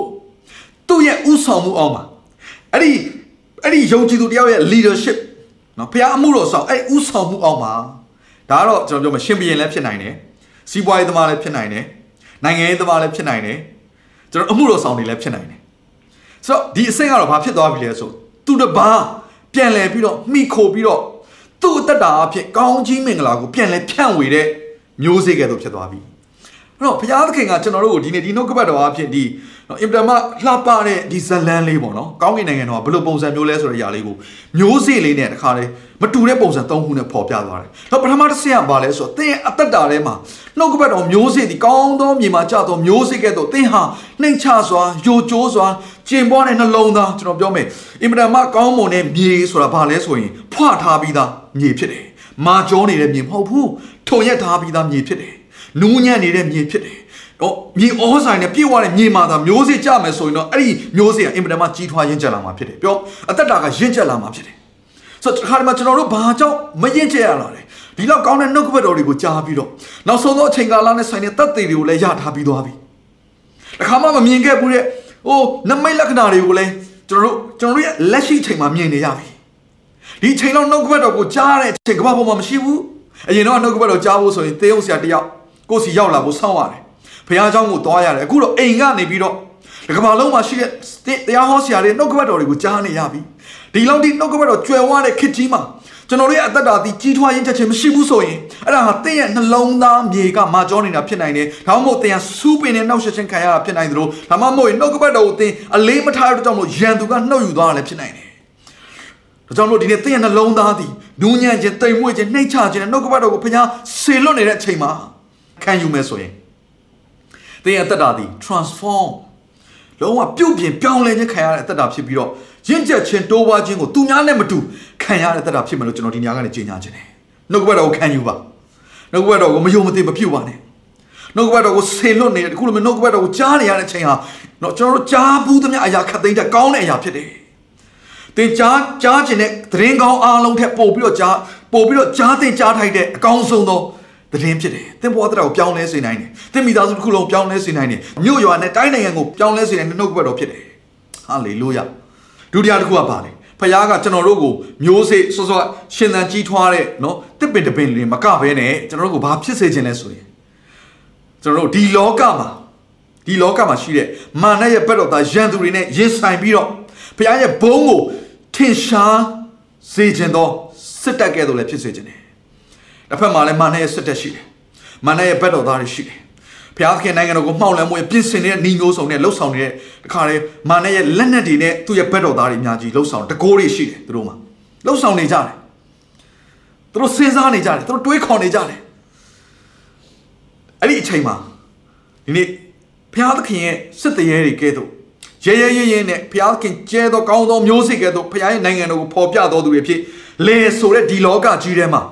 သူ့ရဲ့ဥဆောင်မှုအောင်မှာအဲ့ဒီအဲ့ဒီယုံကြည်သူတယောက်ရဲ့ leadership နော်ဖျားအမှုတော်ဆောင်အဲ့ဥဆောင်မှုအောင်မှာဒါကတော့ကျွန်တော်ပြောမှာရှင်ဘီရင်လည်းဖြစ်နိုင်တယ်စီးပွားရေးသမားလည်းဖြစ်နိုင်တယ်နိုင်ငံရေးသမားလည်းဖြစ်နိုင်တယ်ကျွန်တော်အမှုတော်ဆောင်တွေလည်းဖြစ်နိုင်တယ်ဆိုတော့ဒီအဆင့်ကတော့ဘာဖြစ်သွားပြီလဲဆိုသူတပားပြန်လဲပြီးတော့မိခိုပြီးတော့ သူ့အသက်တာအဖြစ်ကောင်းကြီးမင်္ဂလာကိုပြန်လဲဖြန့်ဝေတဲ့မျိုးစေ့ကဲ့သို့ဖြစ်သွားပြီအဲ့တော့ဘုရားသခင်ကကျွန်တော်တို့ကိုဒီနေ့ဒီနှုတ်ကပတ်တော်အဖြစ်ဒီနော်အင်တာမလှပတဲ့ဒီဇလန်းလေးပေါ့နော်ကောင်းကင်နိုင်ငံတော်ကဘယ်လိုပုံစံမျိုးလဲဆိုတဲ့ຢာလေးကိုမျိုးစေ့လေးနဲ့တခါလေးမတူတဲ့ပုံစံသုံးခုနဲ့ပေါ်ပြသွားတယ်။တော့ပထမတစ်ဆင့်ကဘာလဲဆိုတော့သင်ရဲ့အသက်တာထဲမှာနှုတ်ကပတ်တော်မျိုးစေ့ဒီကောင်းသောမြေမှာကြတော့မျိုးစေ့ကဲ့သို့သင်ဟာနှိမ်ချစွာယိုကျိုးစွာကျင်ပွားတဲ့နှလုံးသားကျွန်တော်ပြောမယ်အင်တာမကောင်းမွန်တဲ့မြေဆိုတာဘာလဲဆိုရင်ဖွထားပြီးသား မြေဖြစ်တယ်။မာကြောနေတဲ့မြေမဟုတ်ဘူး။ထုံရက်ထားပြီးသားမြေဖြစ်တယ်။နူးညံ့နေတဲ့မြေဖြစ်တယ်။တော့မြေဩဇာနဲ့ပြည့်ဝတဲ့မြေမှာသာမျိုးစေ့ကြမယ်ဆိုရင်တော့အဲ့ဒီမျိုးစေ့ကအင်တာမကြီးထွားရင့်ကျက်လာမှာဖြစ်တယ်။ပြောအသက်တာကရင့်ကျက်လာမှာဖြစ်တယ်။ဆိုတော့ခါဒီမှာကျွန်တော်တို့ဘာကြောင့်မရင်ကျက်ရလာလဲဒီလောက်ကောင်းတဲ့နှုတ်ကပတ်တော်တွေကိုကြားပြီးတော့နောက်ဆုံးသောအချိန်ကာလနဲ့ဆိုင်တဲ့တပ်သေးတွေကိုလည်းရထားပြီးသွားပြီတခါမှမမြင်ခဲ့ဘူးတဲ့ဟိုနမိတ်လက္ခဏာတွေကိုလည်းကျွန်တော်တို့ကျွန်တော်တို့ရဲ့လက်ရှိအချိန်မှာမြင်နေရပြီ ဒီအချိန်လောက်နှုတ်ကပတ်တော်ကိုကြားတဲ့အချိန်ကမ္ဘာပေါ်မှာမရှိဘူးအရင်တော့နှုတ်ကပတ်တော်ကြားဖို့ဆိုရင်သေအောင်ဆရာတယောက်ကိုယ်စီရောက်လာဖို့စောင့်ရတယ်ဘုရားเจ้าကိုသွားရတယ်အခုတော့အိမ်ကနေပြီးတော့ဒီကမ္ဘာလုံးမှာရှိတဲ့တရားဟောဆရာတွေနှုတ်ကပတ်တော်တွေကိုကြားနေရပြီဒီလောက်ဒီနှုတ်ကပတ်တော်ကျွယ်ဝတဲ့ခေတ်ကြီးမှာကျွန်တော်တို့ရဲ့အသက်တာဒီကြီးထွားရင်းချက်ချင်းမရှိဘူးဆိုရင်အဲ့ဒါဟာတင့်ရဲ့နှလုံးသားမြေကမာကြောနေတာဖြစ်နိုင်တယ်။ဒါမှမဟုတ်တင်ရစူးပင်နဲ့နှောက်ရှက်ခြင်းခံရတာဖြစ်နိုင်သလိုဒါမှမဟုတ်နှုတ်ကပတ်တော်ကိုတင်အလေးမထားတဲ့ကြောင့်မို့ရန်သူကနှုတ်ယူသွားတာလည်းဖြစ်နိုင်တယ်။ ဒါကြောင့်မို့ဒီနေ့တင့်ရဲ့နှလုံးသားဒီနူးညံ့ခြင်းတိမ်မွေ့ခြင်းနှိမ့်ချခြင်းနဲ့နှုတ်ကပတ်တော်ကိုဖျားဆေလွတ်နေတဲ့အချိန်မှာခံယူမယ်ဆိုရင်တင်ရဲ့အသက်တာဒီ transform လုံးဝပြုတ်ပြင်ပြောင်းလဲခြင်းခံရတဲ့အသက်တာဖြစ်ပြီးတော့ရင့်ကျက်ခြင်းတိုးပွားခြင်းကိုသူများနဲ့မတူခံရတဲ့သက်တာဖြစ်မယ်လို့ကျွန်တော်ဒီညကနေကြေညာခြင်းတယ်နှုတ်ကပတ်တော်ကိုခံယူပါနှုတ်ကပတ်တော်ကိုမယုံမသိမပြုတ်ပါနဲ့နှုတ်ကပတ်တော်ကိုဆေလွတ်နေတယ်အခုလိုမျိုးနှုတ်ကပတ်တော်ကိုကြားနေရတဲ့အချိန်ဟာတော့ကျွန်တော်တို့ကြားဘူးသမျှအရာခတ်သိမ်းတဲ့ကောင်းတဲ့အရာဖြစ်တယ် သင်ကြားကြားခြင်းတဲ့သတင်းကောင်းအားလုံးထက်ပို့ပြီးတော့ကြားပို့ပြီးတော့ကြားသင်ကြားထိုက်တဲ့အကောင်းဆုံးသောသတင်းဖြစ်တယ်။သင်ဘဝတရားကိုပြောင်းလဲစေနိုင်တယ်။သင်မိသားစုတစ်ခုလုံးပြောင်းလဲစေနိုင်တယ်။မြို့ရွာနဲ့တိုင်းနိုင်ငံကိုပြောင်းလဲစေနိုင်တဲ့နှုတ်ကပတ်တော်ဖြစ်တယ်။ဟာလေလုယာ။ဒုတိယတစ်ခုကပါလေ။ဖခင်ကကျွန်တော်တို့ကိုမျိုးစေ့စောစောရှင်သန်ကြီးထွားတဲ့နော်တစ်ပင်တစ်ပင်တွေမကဘဲနဲ့ကျွန်တော်တို့ကိုဘာဖြစ်စေခြင်းလဲဆိုရင်ကျွန်တော်တို့ဒီလောကမှာဒီလောကမှာရှိတဲ့မာနရဲ့ဘက်တော်သားရန်သူတွေနဲ့ရင်ဆိုင်ပြီးတော့ဖခင်ရဲ့ဘုန်းကို ထင်ရှားစေခြင်းသောစစ်တပ်ကဲ့သို့လည်းဖြစ်စေခြင်းတယ်တစ်ဖက်မှာလည်းမာနရဲ့စစ်တပ်ရှိတယ်မာနရဲ့ဘက်တော်သားတွေရှိတယ်ဘုရားသခင်နိုင်ငံတော်ကိုမှောက်လန်းမှုရဲ့ပြင်ဆင်နေတဲ့ညီမျိုးဆောင်နဲ့လှုပ်ဆောင်နေတဲ့တခါလေမာနရဲ့လက်နက်တွေနဲ့သူ့ရဲ့ဘက်တော်သားတွေအများကြီးလှုပ်ဆောင်တကိုးတွေရှိတယ်သူတို့မှာလှုပ်ဆောင်နေကြတယ်သူတို့စဉ်းစားနေကြတယ်သူတို့တွေးခေါ်နေကြတယ်အဲ့ဒီအချိန်မှာဒီနေ့ဘုရားသခင်ရဲ့စစ်တရေတွေကဲ့သို့ ရဲရဲရဲရဲနဲ့ဘုရားသခင်ကျဲသောကောင်းသောမျိုးစေ့ကဲ့သို့ဘုရားရဲ့နိုင်ငံတော်ကိုဖော်ပြတော်သူတွေဖြစ်လေဆိုတဲ့ဒီလောကကြီးထဲမှာ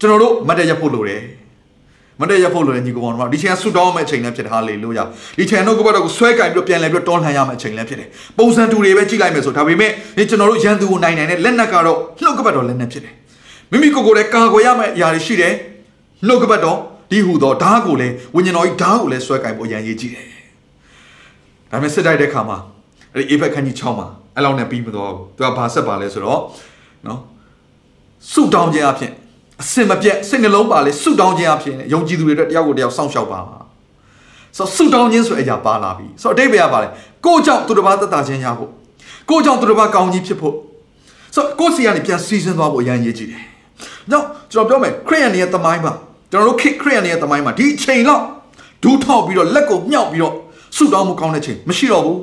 ကျွန်တော်တို့မတ်တရဖို့လိုတယ်မတ်တရဖို့လိုတယ်ညီကောင်တို့ဒီချိန်ကဆူတောင်းမဲ့အချိန်လည်းဖြစ်တယ်ဟာလေလုယာဒီချိန်တော့ကိုဘတ်တော်ကိုဆွဲကင်ပြီးတော့ပြန်လဲပြီးတော့တောင်းလှန်ရမယ့်အချိန်လည်းဖြစ်တယ်ပုံစံတူတွေပဲကြည့်လိုက်မယ်ဆိုဒါပေမဲ့ဒီကျွန်တော်တို့ရန်သူကိုနိုင်နိုင်တဲ့လက်နက်ကတော့နှုတ်ကပတ်တော်လက်နက်ဖြစ်တယ်မိမိကိုယ်ကိုယ်လည်းကာကွယ်ရမယ့်အရာတွေရှိတယ်နှုတ်ကပတ်တော်ဒီဟူသောဓာတ်ကိုလည်းဝိညာဉ်တော်ကြီးဓာတ်ကိုလည်းဆွဲကင်ဖို့အရန်ရေးကြည့်တယ် ဒါပေမဲ့စစ်တိုက်တဲ့ခါမှာအဲ့ဒီအေဖက်ခန်းကြီး6မှာအဲ့လောက်နဲ့ပြီးမတော့ဘူးသူကဘာဆက်ပါလဲဆိုတော့နော်ဆုတောင်းခြင်းအဖြစ်အစင်မပြတ်စိတ်နှလုံးပါလေဆုတောင်းခြင်းအဖြစ်ယုံကြည်သူတွေအတွက်တယောက်ကိုတယောက်စောင့်ရှောက်ပါဆိုဆုတောင်းခြင်းဆိုတဲ့အရာပါလာပြီဆိုတော့အတိတ်ပဲရပါလေကိုကြောင့်သူတစ်ပါးသက်သာခြင်းရဖို့ကိုကြောင့်သူတစ်ပါးကောင်းကြီးဖြစ်ဖို့ဆိုတော့ကိုစီကနေပြန်စီစဉ်သွားဖို့အရန်ရေးကြည့်တယ်။ကြောင့်ကျွန်တော်ပြောမယ်ခရိယန်ရဲ့သမိုင်းမှာကျွန်တော်တို့ခရိယန်ရဲ့သမိုင်းမှာဒီအချိန်လောက်ဒူးထောက်ပြီးတော့လက်ကိုမြှောက်ပြီးတော့ ဆုတောင်းမှုကောင်းတဲ့ချိန်မရှိတော့ဘူး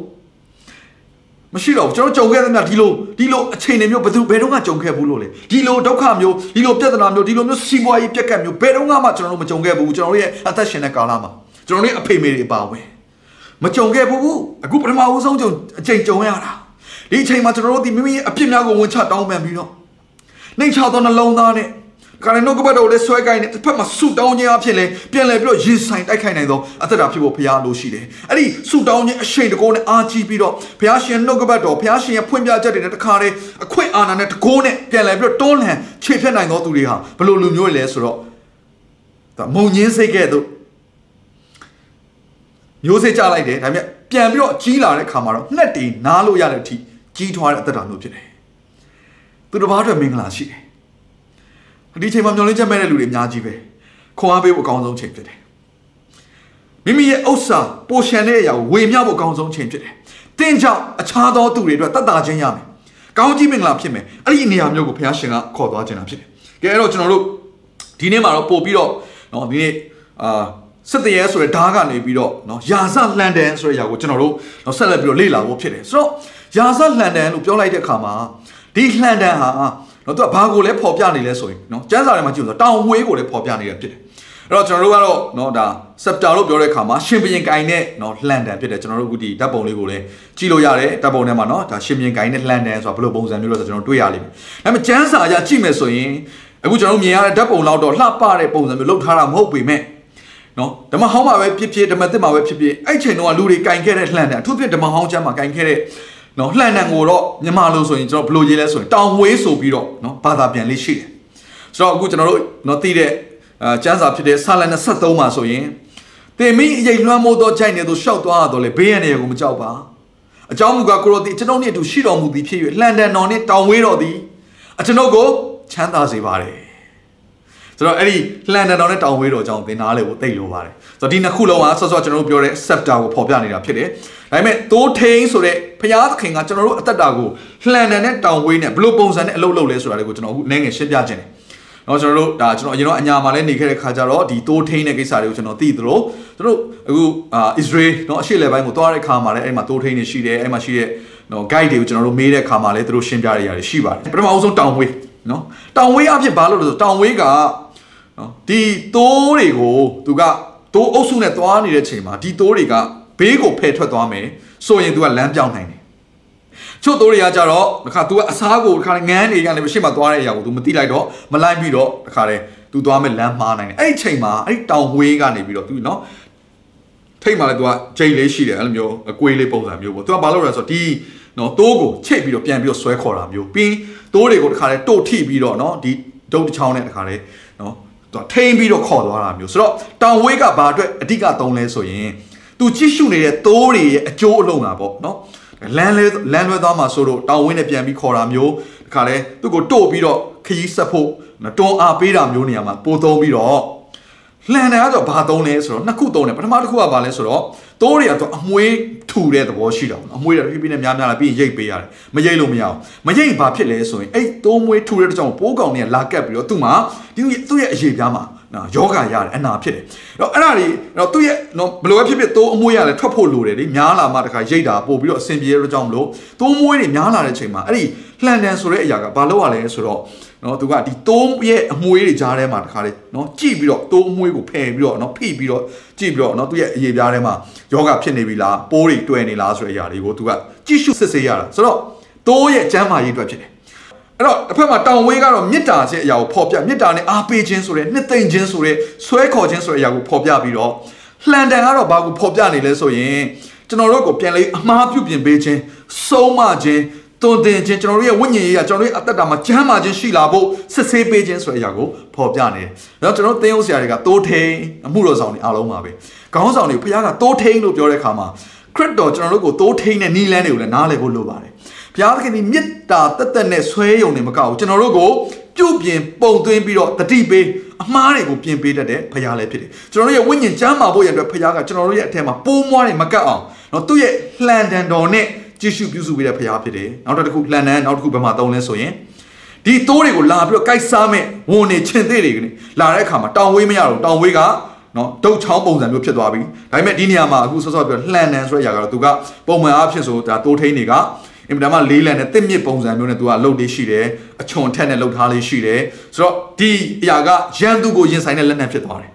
မရှိတော့ဘူးကျွန်တော်ကြုံခဲ့တဲ့မြတ်ဒီလိုဒီလိုအခြေအနေမျိုးဘယ်သူဘယ်တော့မှကြုံခဲ့ဘူးလို့လေဒီလိုဒုက္ခမျိုးဒီလိုပြဿနာမျိုးဒီလိုမျိုးစီးပွားရေးပြက်ကတ်မျိုးဘယ်တော့မှကျွန်တော်တို့မကြုံခဲ့ဘူးကျွန်တော်တို့ရဲ့အသက်ရှင်တဲ့ကာလမှာကျွန်တော်တို့ရဲ့အဖေမေတွေအပါဝင်မကြုံခဲ့ဘူးအခုပထမဦးဆုံးကြုံအချိန်ကြုံရတာဒီအချိန်မှာကျွန်တော်တို့ဒီမိမိရဲ့အပြစ်များကိုဝင်ချတောင်းပန်ပြီးတော့နှိမ်ချသောနှလုံးသားနဲ့ ခါရနှုတ်ကပတ်တော်လည်းဆွဲကိုင်းနေတစ်ဖက်မှာဆူတောင်းခြင်းအဖြစ်လဲပြန်လဲပြီးတော့ရင်ဆိုင်တိုက်ခိုက်နိုင်သောအသက်တာဖြစ်ဖို့ဘုရားလိုရှိတယ်အဲ့ဒီဆူတောင်းခြင်းအရှိန်တကောနဲ့အာကြီးပြီးတော့ဘုရားရှင်နှုတ်ကပတ်တော်ဘုရားရှင်ရဲ့ဖွင့်ပြချက်တွေနဲ့တခါတည်းအခွင့်အာဏာနဲ့တကောနဲ့ပြန်လဲပြီးတော့တွန်းလှန်ခြေဖြတ်နိုင်သောသူတွေဟာဘယ်လိုလူမျိုးတွေလဲဆိုတော့ဒါမုံညင်းစိတ်ကဲ့သို့မျိုးစေ့ကြလိုက်တယ်ဒါပေမဲ့ပြန်ပြီးတော့ကြီးလာတဲ့ခါမှာတော့ငှက်တီနားလို့ရတဲ့အထိကြီးထွားတဲ့အသက်တာမျိုးဖြစ်တယ်သူတစ်ပါးအတွက်မင်္ဂလာရှိတယ် ဒီချိန်မှာမျောလင်းချက်မဲ့တဲ့လူတွေအများကြီးပဲခွန်အားပေးဖို့အကောင်းဆုံးချိန်ဖြစ်တယ်မိမိရဲ့ဥစ္စာပိုရှန်တဲ့အရာကိုဝေမျှဖို့အကောင်းဆုံးချိန်ဖြစ်တယ်။တင်းကြောင့်အခြားသောသူတွေအတွက်တတ်တာချင်းရမယ်။ကောင်းကြီးမင်္ဂလာဖြစ်မယ်။အဲ့ဒီနေရာမျိုးကိုဘုရားရှင်ကခေါ်သွားခြင်းတာဖြစ်တယ်။ကဲအဲ့တော့ကျွန်တော်တို့ဒီနေ့မှာတော့ပို့ပြီးတော့နော်ဒီနေ့အာစစ်တရဲဆိုတဲ့ဓာတ်ကနေပြီးတော့နော်ယာစလန်ဒန်ဆိုတဲ့ຢာကိုကျွန်တော်တို့နော်ဆက်လက်ပြီးတော့လေ့လာဖို့ဖြစ်တယ်။ဆိုတော့ယာစလန်ဒန်လို့ပြောလိုက်တဲ့အခါမှာဒီလန်ဒန်ဟာ နော်သူကဘာကိုလဲပေါ်ပြနေလဲဆိုရင်နော်ကျန်းစာထဲမှာကြည့်လို့တောင်ဝေးကိုလည်းပေါ်ပြနေတာဖြစ်တယ်အဲ့တော့ကျွန်တော်တို့ကတော့နော်ဒါစက်တာလို့ပြောတဲ့အခါမှာရှင်ဘရင်ကိုင်နဲ့နော်လှန်တန်ဖြစ်တယ်ကျွန်တော်တို့အခုဒီဓာတ်ပုံလေးကိုလည်းကြည့်လို့ရတယ်ဓာတ်ပုံထဲမှာနော်ဒါရှင်ဘရင်ကိုင်နဲ့လှန်တန်ဆိုတာဘယ်လိုပုံစံမျိုးလဲဆိုကျွန်တော်တွေ့ရလိမ့်မယ်ဒါပေမဲ့ကျန်းစာအရကြည့်မယ်ဆိုရင်အခုကျွန်တော်တို့မြင်ရတဲ့ဓာတ်ပုံလောက်တော့လှပတဲ့ပုံစံမျိုးလောက်ထားတာမဟုတ်ပေမဲ့နော်ဓမ္မဟောင်းမှာပဲဖြစ်ဖြစ်ဓမ္မသစ်မှာပဲဖြစ်ဖြစ်အဲ့ချိန်တော့လူတွေကင်ခဲ့တဲ့လှန်တန်အထူးဖြင့်ဓမ္မဟောင်းကျမ်းမှာကင်ခဲ့တဲ့ နော်လှန်တန်ကိုတော့မြန်မာလိုဆိုရင်ကျွန်တော်ဘယ်လိုရေးလဲဆိုရင်တောင်ဝေးဆိုပြီးတော့နော်ဘာသာပြန်လေးရှိတယ်ဆိုတော့အခုကျွန်တော်တို့နော်သိတဲ့အာကျမ်းစာဖြစ်တဲ့ဆာလန်23မှာဆိုရင်တင်မိအရေးလွှမ်းမိုးသောကြိုက်နေသူရှောက်သွားတော့လေဘေးရန်တွေကိုမကြောက်ပါအကြောင်းမူကားကိုရောသည်ကျွန်ုပ်နှင့်အတူရှိတော်မူသည်ဖြစ်၍လှန်တန်တော်နှင့်တောင်ဝေးတော်သည်အကျွန်ုပ်ကိုချမ်းသာစေပါတယ် ဆိုတော့အဲ့ဒီလှန်တန်တော်နဲ့တောင်ဝေးတော်အကြောင်းသင်နာလေကိုသိလို့ပါတယ်ဆိုတော့ဒီနှစ်ခုလုံးကဆော့ဆော့ကျွန်တော်တို့ပြောတဲ့ scepter ကိုပေါ်ပြနေတာဖြစ်တယ်ဒါပေမဲ့သိုးထိန်ဆိုတဲ့ဖျားသခင်ကကျွန်တော်တို့အသက်တာကိုလှန်တန်နဲ့တောင်ဝေးနဲ့ဘယ်လိုပုံစံနဲ့အလုပ်လုပ်လဲဆိုတာလေးကိုကျွန်တော်အခုနည်းငယ်ရှင်းပြခြင်းတယ်နော်ကျွန်တော်တို့ဒါကျွန်တော်အရင်တော့အညာမှာလည်းနေခဲ့တဲ့ခါကျတော့ဒီတိုးထိန်းတဲ့ကိစ္စတွေကိုကျွန်တော်သိသလိုကျွန်တော်အခုအာ Israel နော်အရှေ့လေပိုင်းကိုသွားတဲ့ခါမှာလည်းအဲ့မှာတိုးထိန်းနေရှိတယ်အဲ့မှာရှိတဲ့နော် guide တွေကိုကျွန်တော်တို့မေးတဲ့ခါမှာလည်းသူတို့ရှင်းပြရရတယ်ရှိပါတယ်ပထမအဆုံးတောင်ဝေးနော်တောင်ဝေးအဖြစ်ဘာလို့လဲဆိုတောင်ဝေးက နော်ဒီတိုးတွေကိုသူကတိုးအုပ်စုနဲ့သွားနေတဲ့ချိန်မှာဒီတိုးတွေကဘေးကိုဖယ်ထွက်သွားမယ်ဆိုရင်သူကလမ်းပြောင်းနိုင်တယ်ချို့တိုးတွေကကြတော့တခါ तू ကအစားကိုတခါငန်းနေကနေရှေ့မှာသွားတဲ့အရာကို तू မသိလိုက်တော့မလိုက်ပြီးတော့တခါတည်း तू သွားမဲ့လမ်းမှားနိုင်တယ်အဲ့ဒီချိန်မှာအဲ့ဒီတောင်ဝေးကနေပြီးတော့ तू နော်ထိတ်မှလည်း तू ကဂျိတ်လေးရှိတယ်အဲ့လိုမျိုးအကွေးလေးပုံစံမျိုးပေါ့ तू ကဘာလုပ်လဲဆိုတော့ဒီနော်တိုးကိုချိတ်ပြီးတော့ပြန်ပြီးတော့ဆွဲခေါ်တာမျိုးပြီးတိုးတွေကိုတခါတည်းတို့ထိပြီးတော့နော်ဒီဒုတ်တစ်ချောင်းနဲ့တခါတည်းနော် သူထိန်းပြီးတော့ခေါ်သွားတာမျိုးဆိုတော့တောင်ဝေးကဘာအတွက်အဓိကသုံးလဲဆိုရင်သူကြည့်ရှုနေတဲ့တိုးတွေရဲ့အကျိုးအလုံးတာပေါ့နော်လမ်းလဲလမ်းလွဲသွားမှာဆိုတော့တောင်ဝင်းနဲ့ပြန်ပြီးခေါ်တာမျိုးတခါလဲသူ့ကိုတို့ပြီးတော့ခရီးဆက်ဖို့တွန်းအားပေးတာမျိုးနေရာမှာပို့သုံးပြီးတော့ လှန်တယ်ကတော့ဘာသုံးလဲဆိုတော့နှစ်ခုသုံးတယ်ပထမတစ်ခုကဘာလဲဆိုတော့တိုးတွေကတော့အမွှေးထူတဲ့သဘောရှိတာအမွှေးတွေပြပြနဲ့များများလာပြီးရင်ရိတ်ပေးရတယ်မရိတ်လို့မရအောင်မရိတ်ဘာဖြစ်လဲဆိုရင်အဲ့တိုးမွှေးထူတဲ့ကြောင့်ပိုးကောင်တွေကလာကပ်ပြီးတော့သူ့မှာဒီသူ့ရဲ့အရေးပြားမှာနော်ယောဂရတယ်အနာဖြစ်တယ်အဲ့တော့အဲ့ဒါတွေတော့သူ့ရဲ့နော်ဘယ်လိုပဲဖြစ်ဖြစ်တိုးအမွှေးရတယ်ထွက်ဖို့လိုတယ်လေများလာမှတခါရိတ်တာပို့ပြီးတော့အဆင်ပြေတဲ့ကြောင့်မလို့တိုးမွှေးတွေများလာတဲ့ချိန်မှာအဲ့ဒီလှန်တန်ဆိုတဲ့အရာကဘာလို့ရလဲဆိုတော့ နော်သူကဒီတိုးရဲ့အမွှေးတွေကြားထဲမှာတခါလေနော်ကြည့်ပြီးတော့တိုးအမွှေးကိုဖယ်ပြီးတော့နော်ဖိပြီးတော့ကြည့်ပြီးတော့နော်သူ့ရဲ့အရေးပြားထဲမှာယောဂဖြစ်နေပြီလားပိုးတွေတွယ်နေလားဆိုတဲ့အရာတွေကိုသူကကြည့်ရှုစစ်ဆေးရတာဆိုတော့တိုးရဲ့ကျမ်းမာရေးအတွက်ဖြစ်တယ်အဲ့တော့တစ်ဖက်မှာတောင်ဝေးကတော့မေတ္တာခြင်းအရာကိုဖော်ပြမေတ္တာနဲ့အားပေးခြင်းဆိုတဲ့နှစ်သိမ့်ခြင်းဆိုတဲ့ဆွဲခေါ်ခြင်းဆိုတဲ့အရာကိုဖော်ပြပြီးတော့လှန်တန်ကတော့ဘာကိုဖော်ပြနေလဲဆိုရင်ကျွန်တော်တို့ကိုပြန်လေးအမှားပြုပြင်ပေးခြင်းဆုံးမခြင်း တွင်တင်ခြင်းကျွန်တော်တို့ရဲ့ဝိညာဉ်ရေးကကျွန်တော်တို့ရဲ့အသက်တာမှာကျမ်းမာခြင်းရှိလာဖို့စစ်ဆေးပေးခြင်းဆိုတဲ့အရာကိုဖော်ပြနေတယ်။ဒါတော့ကျွန်တော်သင်ဟုတ်ဆရာတွေကတိုးထိန်အမှုတော်ဆောင်တွေအားလုံးပါပဲ။ခေါင်းဆောင်တွေဘုရားကတိုးထိန်လို့ပြောတဲ့အခါမှာခရစ်တော်ကျွန်တော်တို့ကိုတိုးထိန်တဲ့နီလန်းတွေကိုလည်းနားလည်ဖို့လိုပါတယ်။ဘုရားသခင်ဒီမေတ္တာတက်တက်နဲ့ဆွဲယုံနေမကဘူးကျွန်တော်တို့ကိုပြုတ်ပြင်ပုံသွင်းပြီးတော့တတိပေးအမှားတွေကိုပြင်ပေးတတ်တဲ့ဘုရားလည်းဖြစ်တယ်။ကျွန်တော်တို့ရဲ့ဝိညာဉ်ကျမ်းမာဖို့ရတဲ့ဘုရားကကျွန်တော်တို့ရဲ့အထက်မှာပိုးမွားတွေမကတ်အောင်နော်သူ့ရဲ့လှန်တန်တော်နဲ့ ကြည့်ရှုပြုစုပေးတဲ့ဖရားဖြစ်တယ်နောက်တစ်ခုလှန်နန်းနောက်တစ်ခုဘယ်မှာသုံးလဲဆိုရင်ဒီတိုးတွေကိုလာပြီးတော့ကိုက်စားမဲ့ဝန်နေချင်းသေးတွေကနေလာတဲ့အခါမှာတောင်ဝေးမရတော့တောင်ဝေးကနော်ဒုတ်ချောင်းပုံစံမျိုးဖြစ်သွားပြီဒါပေမဲ့ဒီနေရာမှာအခုဆော့ဆော့ပြောလှန်နန်းဆိုတဲ့အရာကတော့သူကပုံမှန်အားဖြင့်ဆိုဒါတိုးထိန်တွေကအင်မတန်မှလေးလံနဲ့တစ်မြစ်ပုံစံမျိုးနဲ့သူကအလုပ်လေးရှိတယ်အချွန်ထက်နဲ့လှုပ်ထားလေးရှိတယ်ဆိုတော့ဒီအရာကရန်သူကိုရင်ဆိုင်တဲ့လက်နက်ဖြစ်သွားတယ်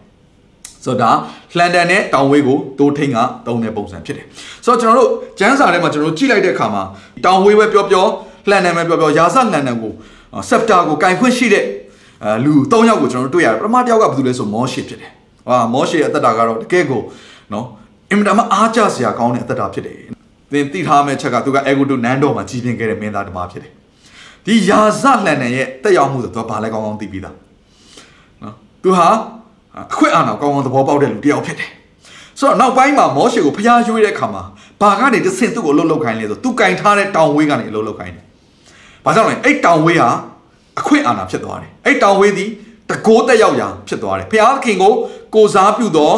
ဆိုတော့ဒါလှန်တန်နဲ့တောင်ဝေးကိုတိုးထိန်ကတုံးတဲ့ပုံစံဖြစ်တယ်ဆိုတော့ကျွန်တော်တို့ကျန်းစာထဲမှာကျွန်တော်တို့ကြည့်လိုက်တဲ့အခါမှာတောင်ဝေးပဲပြောပြောလှန်တန်ပဲပြောပြောရာဇလှန်တန်ကိုဆက်တာကိုကင်ခွင့်ရှိတဲ့အဲလူ၃ယောက်ကိုကျွန်တော်တို့တွေ့ရတယ်ပထမတစ်ယောက်ကဘယ်သူလဲဆိုမောရှေဖြစ်တယ်ဟာမောရှေရဲ့အသက်တာကတော့တကယ်ကိုနော်အင်မတန်မှအားကျစရာကောင်းတဲ့အသက်တာဖြစ်တယ်သင်သိထားမယ့်ချက်ကသူကအေဂိုတိုနန်တော်မှာကြီးပြင်းခဲ့တဲ့မင်းသားတစ်ပါးဖြစ်တယ်ဒီယာဇလှန်နယ်ရဲ့တက်ရောက်မှုဆိုတော့ဘာလဲကောင်းကောင်းသိပြီးသားနော်သူဟာ အခွင့်အာဏာကောင်းကောင်းသဘောပေါက်တဲ့လူတစ်ယောက်ဖြစ်တယ်ဆိုတော့နောက်ပိုင်းမှာမောရှေကိုဖျားရွေးတဲ့အခါမှာဘာကနေတစ်ဆင့်သူ့ကိုလှုပ်လှုပ်ခိုင်းလဲဆိုသူကင်ထားတဲ့တောင်ဝေးကနေလှုပ်လှုပ်ခိုင်းတယ်။ဘာကြောင့်လဲအဲ့တောင်ဝေးဟာအခွင့်အာဏာဖြစ်သွားတယ်။အဲ့တောင်ဝေးသည်တကိုးတက်ရောက်ရာဖြစ်သွားတယ်။ဖျားခင်ကိုကိုစားပြုသော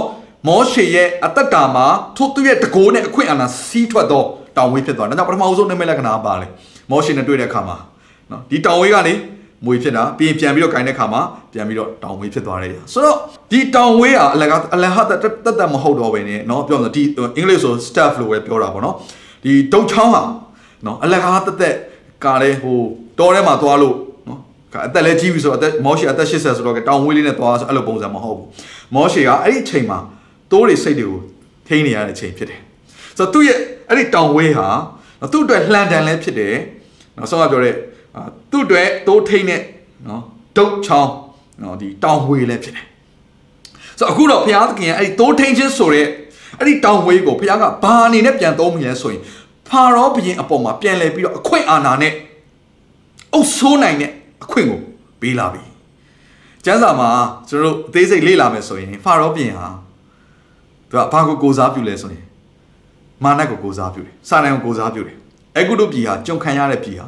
မောရှေရဲ့အသက်တာမှာထို့သူရဲ့တကိုးနဲ့အခွင့်အာဏာစီးထွက်သောတောင်ဝေးဖြစ်သွားတယ်။ဒါကြောင့်ပထမဆုံးနာမည်လက္ခဏာပါလေ။မောရှေနဲ့တွေ့တဲ့အခါမှာနော်ဒီတောင်ဝေးကနေ မွေဖြစ်တာပြီးရင်ပြန်ပြီးတော့ဂိုင်းတဲ့ခါမှာပြန်ပြီးတော့တောင်ဝေးဖြစ်သွားတယ်ဆိုတော့ဒီတောင်ဝေးကအလကအလဟာတတ်တတ်မဟုတ်တော့ဘဲနဲ့เนาะပြောလို့ဒီအင်္ဂလိပ်ဆို staff လို့ပဲပြောတာပေါ့เนาะဒီဒုတ်ချောင်းဟာเนาะအလကားတက်တက်ကားလဲဟိုတောထဲမှာသွားလို့เนาะအသက်လဲကြီးပြီဆိုတော့အသက်မောရှေအသက်80ဆိုတော့တောင်ဝေးလေးနဲ့သွားဆိုအဲ့လိုပုံစံမဟုတ်ဘူးမောရှေကအဲ့ဒီအချိန်မှာတိုးတွေစိတ်တွေကိုထိန်းနေရတဲ့အချိန်ဖြစ်တယ်ဆိုတော့သူ့ရဲ့အဲ့ဒီတောင်ဝေးဟာသူ့အတွက်လှန်တန်လဲဖြစ်တယ်เนาะဆောကပြောတဲ့ သူ့အတွက်တိုးထိန်တဲ့နော်ဒုတ်ချောင်းနော်ဒီတောင်ဝေးလည်းဖြစ်တယ်ဆိုတော့အခုတော့ဘုရားသခင်ကအဲ့ဒီတိုးထိန်ခြင်းဆိုတဲ့အဲ့ဒီတောင်ဝေးကိုဘုရားကဘာအနေနဲ့ပြန်သုံးမိလဲဆိုရင်ဖာရောဘုရင်အပေါ်မှာပြန်လဲပြီးတော့အခွင့်အာဏာနဲ့အုပ်ဆိုးနိုင်တဲ့အခွင့်ကိုပေးလာပြီကျမ်းစာမှာကျွန်တော်တို့အသေးစိတ်လေ့လာမယ်ဆိုရင်ဖာရောဘုရင်ဟာသူကဘာကိုကိုစားပြုလဲဆိုရင်မာနက်ကိုကိုစားပြုတယ်စာနိုင်ကိုကိုစားပြုတယ်အဲကုတုပြည်ဟာကြုံခံရတဲ့ပြည်ဟာ